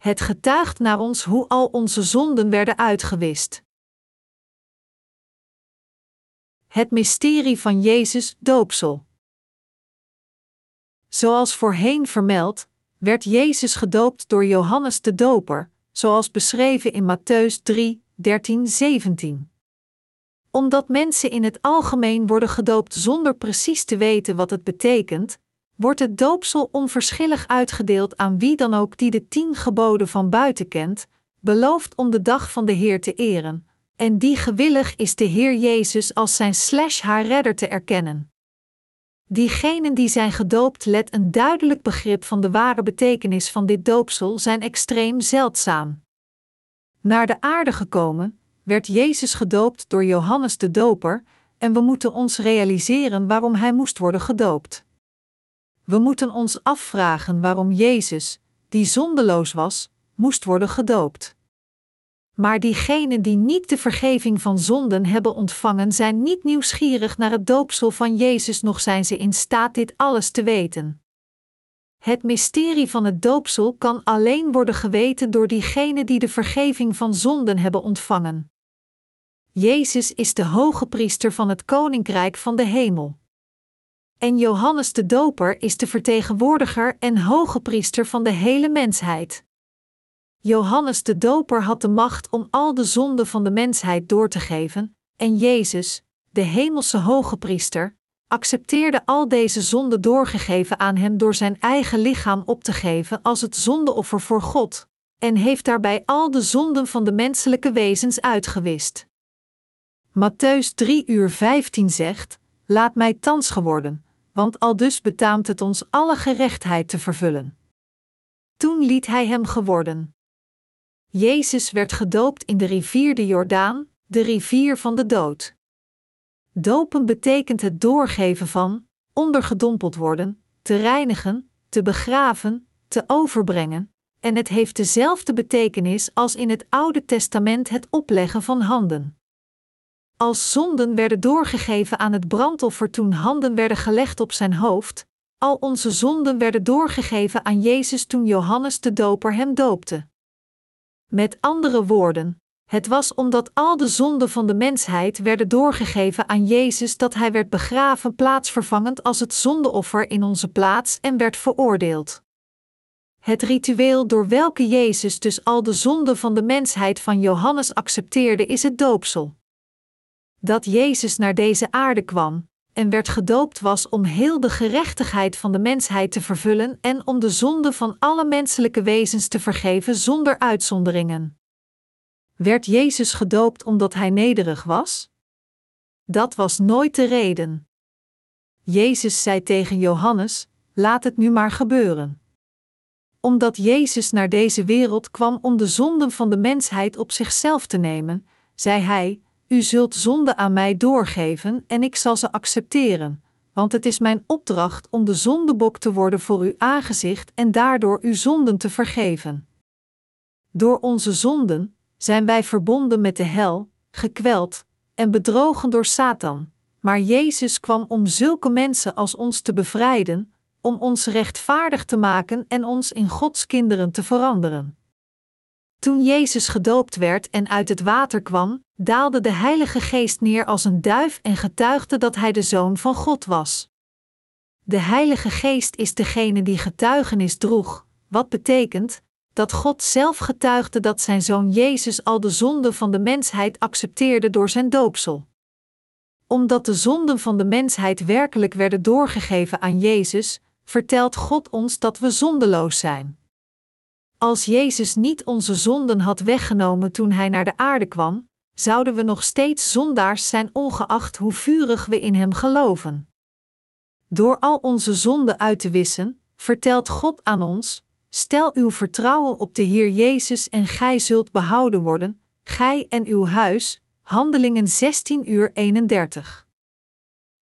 Het getuigt naar ons hoe al onze zonden werden uitgewist. Het mysterie van Jezus doopsel. Zoals voorheen vermeld, werd Jezus gedoopt door Johannes de Doper, zoals beschreven in Matthäus 3, 13, 17. Omdat mensen in het algemeen worden gedoopt zonder precies te weten wat het betekent, wordt het doopsel onverschillig uitgedeeld aan wie dan ook die de tien geboden van buiten kent, belooft om de dag van de Heer te eren, en die gewillig is de Heer Jezus als zijn slash haar redder te erkennen. Diegenen die zijn gedoopt let een duidelijk begrip van de ware betekenis van dit doopsel zijn extreem zeldzaam. Naar de aarde gekomen, werd Jezus gedoopt door Johannes de Doper, en we moeten ons realiseren waarom hij moest worden gedoopt. We moeten ons afvragen waarom Jezus, die zondeloos was, moest worden gedoopt. Maar diegenen die niet de vergeving van zonden hebben ontvangen, zijn niet nieuwsgierig naar het doopsel van Jezus, nog zijn ze in staat dit alles te weten. Het mysterie van het doopsel kan alleen worden geweten door diegenen die de vergeving van zonden hebben ontvangen. Jezus is de hoge priester van het koninkrijk van de hemel. En Johannes de Doper is de vertegenwoordiger en hoge priester van de hele mensheid. Johannes de Doper had de macht om al de zonden van de mensheid door te geven, en Jezus, de hemelse hoge priester, accepteerde al deze zonden doorgegeven aan hem door zijn eigen lichaam op te geven als het zondeoffer voor God, en heeft daarbij al de zonden van de menselijke wezens uitgewist. Matthäus 3 uur 15 zegt: Laat mij thans geworden, want al dus betaamt het ons alle gerechtheid te vervullen. Toen liet hij hem geworden. Jezus werd gedoopt in de rivier de Jordaan, de rivier van de dood. Dopen betekent het doorgeven van, ondergedompeld worden, te reinigen, te begraven, te overbrengen, en het heeft dezelfde betekenis als in het Oude Testament het opleggen van handen. Als zonden werden doorgegeven aan het brandoffer toen handen werden gelegd op zijn hoofd, al onze zonden werden doorgegeven aan Jezus toen Johannes de Doper hem doopte. Met andere woorden, het was omdat al de zonden van de mensheid werden doorgegeven aan Jezus dat hij werd begraven plaatsvervangend als het zondeoffer in onze plaats en werd veroordeeld. Het ritueel door welke Jezus dus al de zonden van de mensheid van Johannes accepteerde is het doopsel. Dat Jezus naar deze aarde kwam, en werd gedoopt was om heel de gerechtigheid van de mensheid te vervullen en om de zonde van alle menselijke wezens te vergeven zonder uitzonderingen. Werd Jezus gedoopt omdat hij nederig was? Dat was nooit de reden. Jezus zei tegen Johannes: Laat het nu maar gebeuren. Omdat Jezus naar deze wereld kwam om de zonden van de mensheid op zichzelf te nemen, zei hij: u zult zonde aan mij doorgeven en ik zal ze accepteren, want het is mijn opdracht om de zondebok te worden voor uw aangezicht en daardoor uw zonden te vergeven. Door onze zonden zijn wij verbonden met de hel, gekweld en bedrogen door Satan, maar Jezus kwam om zulke mensen als ons te bevrijden, om ons rechtvaardig te maken en ons in Gods kinderen te veranderen. Toen Jezus gedoopt werd en uit het water kwam, daalde de Heilige Geest neer als een duif en getuigde dat hij de Zoon van God was. De Heilige Geest is degene die getuigenis droeg, wat betekent dat God zelf getuigde dat zijn Zoon Jezus al de zonden van de mensheid accepteerde door zijn doopsel. Omdat de zonden van de mensheid werkelijk werden doorgegeven aan Jezus, vertelt God ons dat we zondeloos zijn. Als Jezus niet onze zonden had weggenomen toen Hij naar de aarde kwam, zouden we nog steeds zondaars zijn, ongeacht hoe vurig we in Hem geloven. Door al onze zonden uit te wissen, vertelt God aan ons: Stel uw vertrouwen op de Heer Jezus en gij zult behouden worden, gij en uw huis. Handelingen 16 uur 31.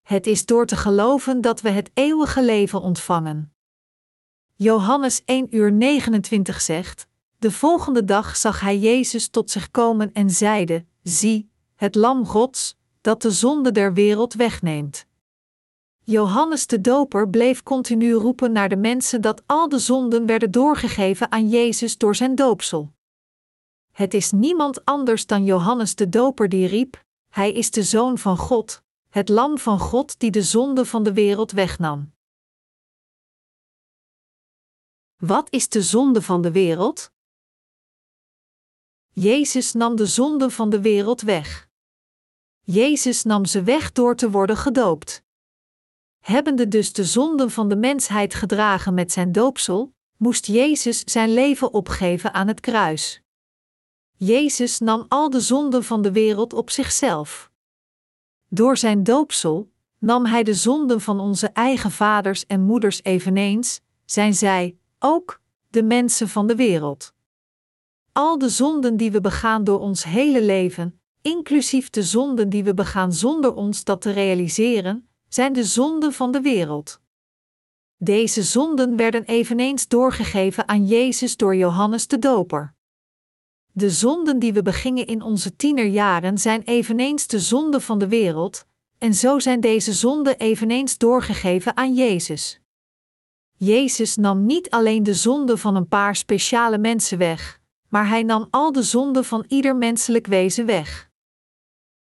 Het is door te geloven dat we het eeuwige leven ontvangen. Johannes 1 uur 29 zegt: De volgende dag zag hij Jezus tot zich komen en zeide: Zie, het Lam Gods, dat de zonde der wereld wegneemt. Johannes de Doper bleef continu roepen naar de mensen dat al de zonden werden doorgegeven aan Jezus door zijn doopsel. Het is niemand anders dan Johannes de Doper die riep: Hij is de Zoon van God, het Lam van God die de zonde van de wereld wegnam. Wat is de zonde van de wereld? Jezus nam de zonde van de wereld weg. Jezus nam ze weg door te worden gedoopt. Hebbende dus de zonden van de mensheid gedragen met zijn doopsel, moest Jezus zijn leven opgeven aan het kruis. Jezus nam al de zonden van de wereld op zichzelf. Door zijn doopsel nam hij de zonden van onze eigen vaders en moeders eveneens, zijn zij, ook, de mensen van de wereld. Al de zonden die we begaan door ons hele leven, inclusief de zonden die we begaan zonder ons dat te realiseren, zijn de zonden van de wereld. Deze zonden werden eveneens doorgegeven aan Jezus door Johannes de Doper. De zonden die we begingen in onze tienerjaren zijn eveneens de zonden van de wereld, en zo zijn deze zonden eveneens doorgegeven aan Jezus. Jezus nam niet alleen de zonden van een paar speciale mensen weg, maar hij nam al de zonden van ieder menselijk wezen weg.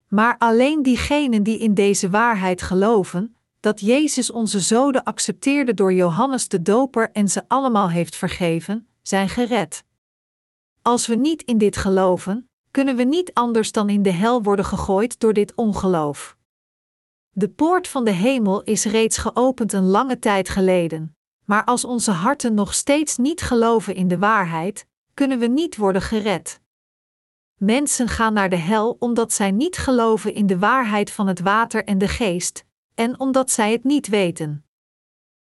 Maar alleen diegenen die in deze waarheid geloven, dat Jezus onze zoden accepteerde door Johannes de Doper en ze allemaal heeft vergeven, zijn gered. Als we niet in dit geloven, kunnen we niet anders dan in de hel worden gegooid door dit ongeloof. De poort van de hemel is reeds geopend een lange tijd geleden, maar als onze harten nog steeds niet geloven in de waarheid, kunnen we niet worden gered. Mensen gaan naar de hel omdat zij niet geloven in de waarheid van het water en de geest, en omdat zij het niet weten.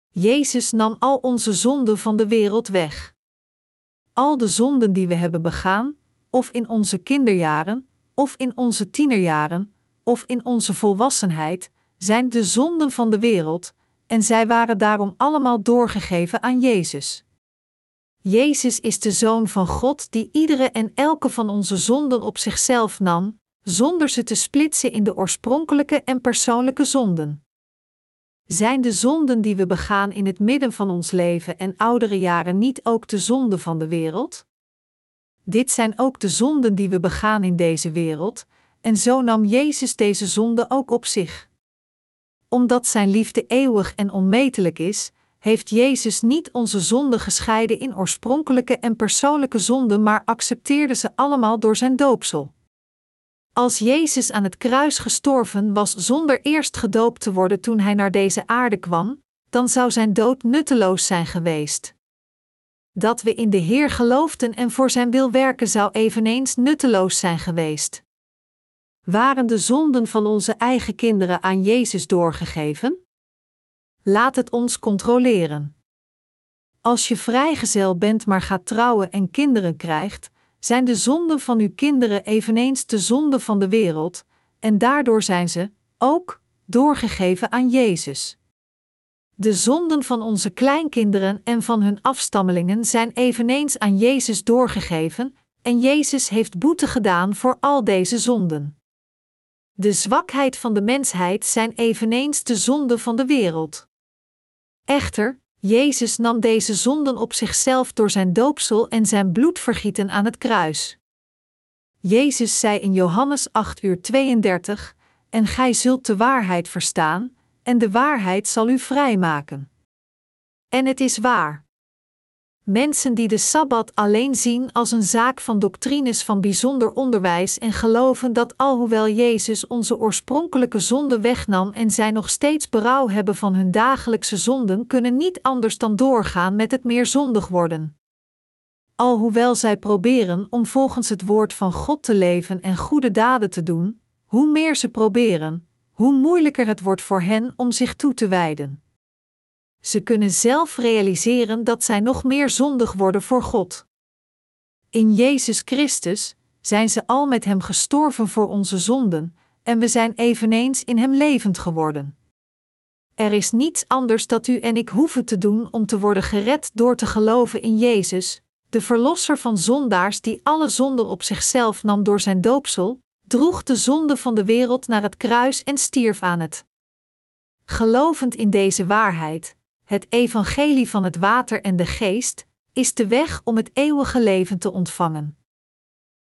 Jezus nam al onze zonden van de wereld weg. Al de zonden die we hebben begaan, of in onze kinderjaren, of in onze tienerjaren, of in onze volwassenheid, zijn de zonden van de wereld, en zij waren daarom allemaal doorgegeven aan Jezus. Jezus is de Zoon van God die iedere en elke van onze zonden op zichzelf nam, zonder ze te splitsen in de oorspronkelijke en persoonlijke zonden. Zijn de zonden die we begaan in het midden van ons leven en oudere jaren niet ook de zonden van de wereld? Dit zijn ook de zonden die we begaan in deze wereld, en zo nam Jezus deze zonden ook op zich. Omdat Zijn liefde eeuwig en onmetelijk is, heeft Jezus niet onze zonden gescheiden in oorspronkelijke en persoonlijke zonden, maar accepteerde ze allemaal door zijn doopsel. Als Jezus aan het kruis gestorven was zonder eerst gedoopt te worden toen hij naar deze aarde kwam, dan zou zijn dood nutteloos zijn geweest. Dat we in de Heer geloofden en voor zijn wil werken zou eveneens nutteloos zijn geweest. Waren de zonden van onze eigen kinderen aan Jezus doorgegeven? Laat het ons controleren. Als je vrijgezel bent maar gaat trouwen en kinderen krijgt, zijn de zonden van uw kinderen eveneens de zonden van de wereld, en daardoor zijn ze, ook, doorgegeven aan Jezus. De zonden van onze kleinkinderen en van hun afstammelingen zijn eveneens aan Jezus doorgegeven, en Jezus heeft boete gedaan voor al deze zonden. De zwakheid van de mensheid zijn eveneens de zonden van de wereld. Echter, Jezus nam deze zonden op zichzelf door zijn doopsel en zijn bloedvergieten aan het kruis. Jezus zei in Johannes 8 uur 32, En gij zult de waarheid verstaan, en de waarheid zal u vrijmaken. En het is waar. Mensen die de sabbat alleen zien als een zaak van doctrines van bijzonder onderwijs en geloven dat alhoewel Jezus onze oorspronkelijke zonde wegnam en zij nog steeds berouw hebben van hun dagelijkse zonden, kunnen niet anders dan doorgaan met het meer zondig worden. Alhoewel zij proberen om volgens het woord van God te leven en goede daden te doen, hoe meer ze proberen, hoe moeilijker het wordt voor hen om zich toe te wijden. Ze kunnen zelf realiseren dat zij nog meer zondig worden voor God. In Jezus Christus zijn ze al met Hem gestorven voor onze zonden, en we zijn eveneens in Hem levend geworden. Er is niets anders dat u en ik hoeven te doen om te worden gered door te geloven in Jezus, de Verlosser van zondaars die alle zonden op zichzelf nam door zijn doopsel, droeg de zonde van de wereld naar het kruis en stierf aan het. Gelovend in deze waarheid, het evangelie van het water en de geest, is de weg om het eeuwige leven te ontvangen.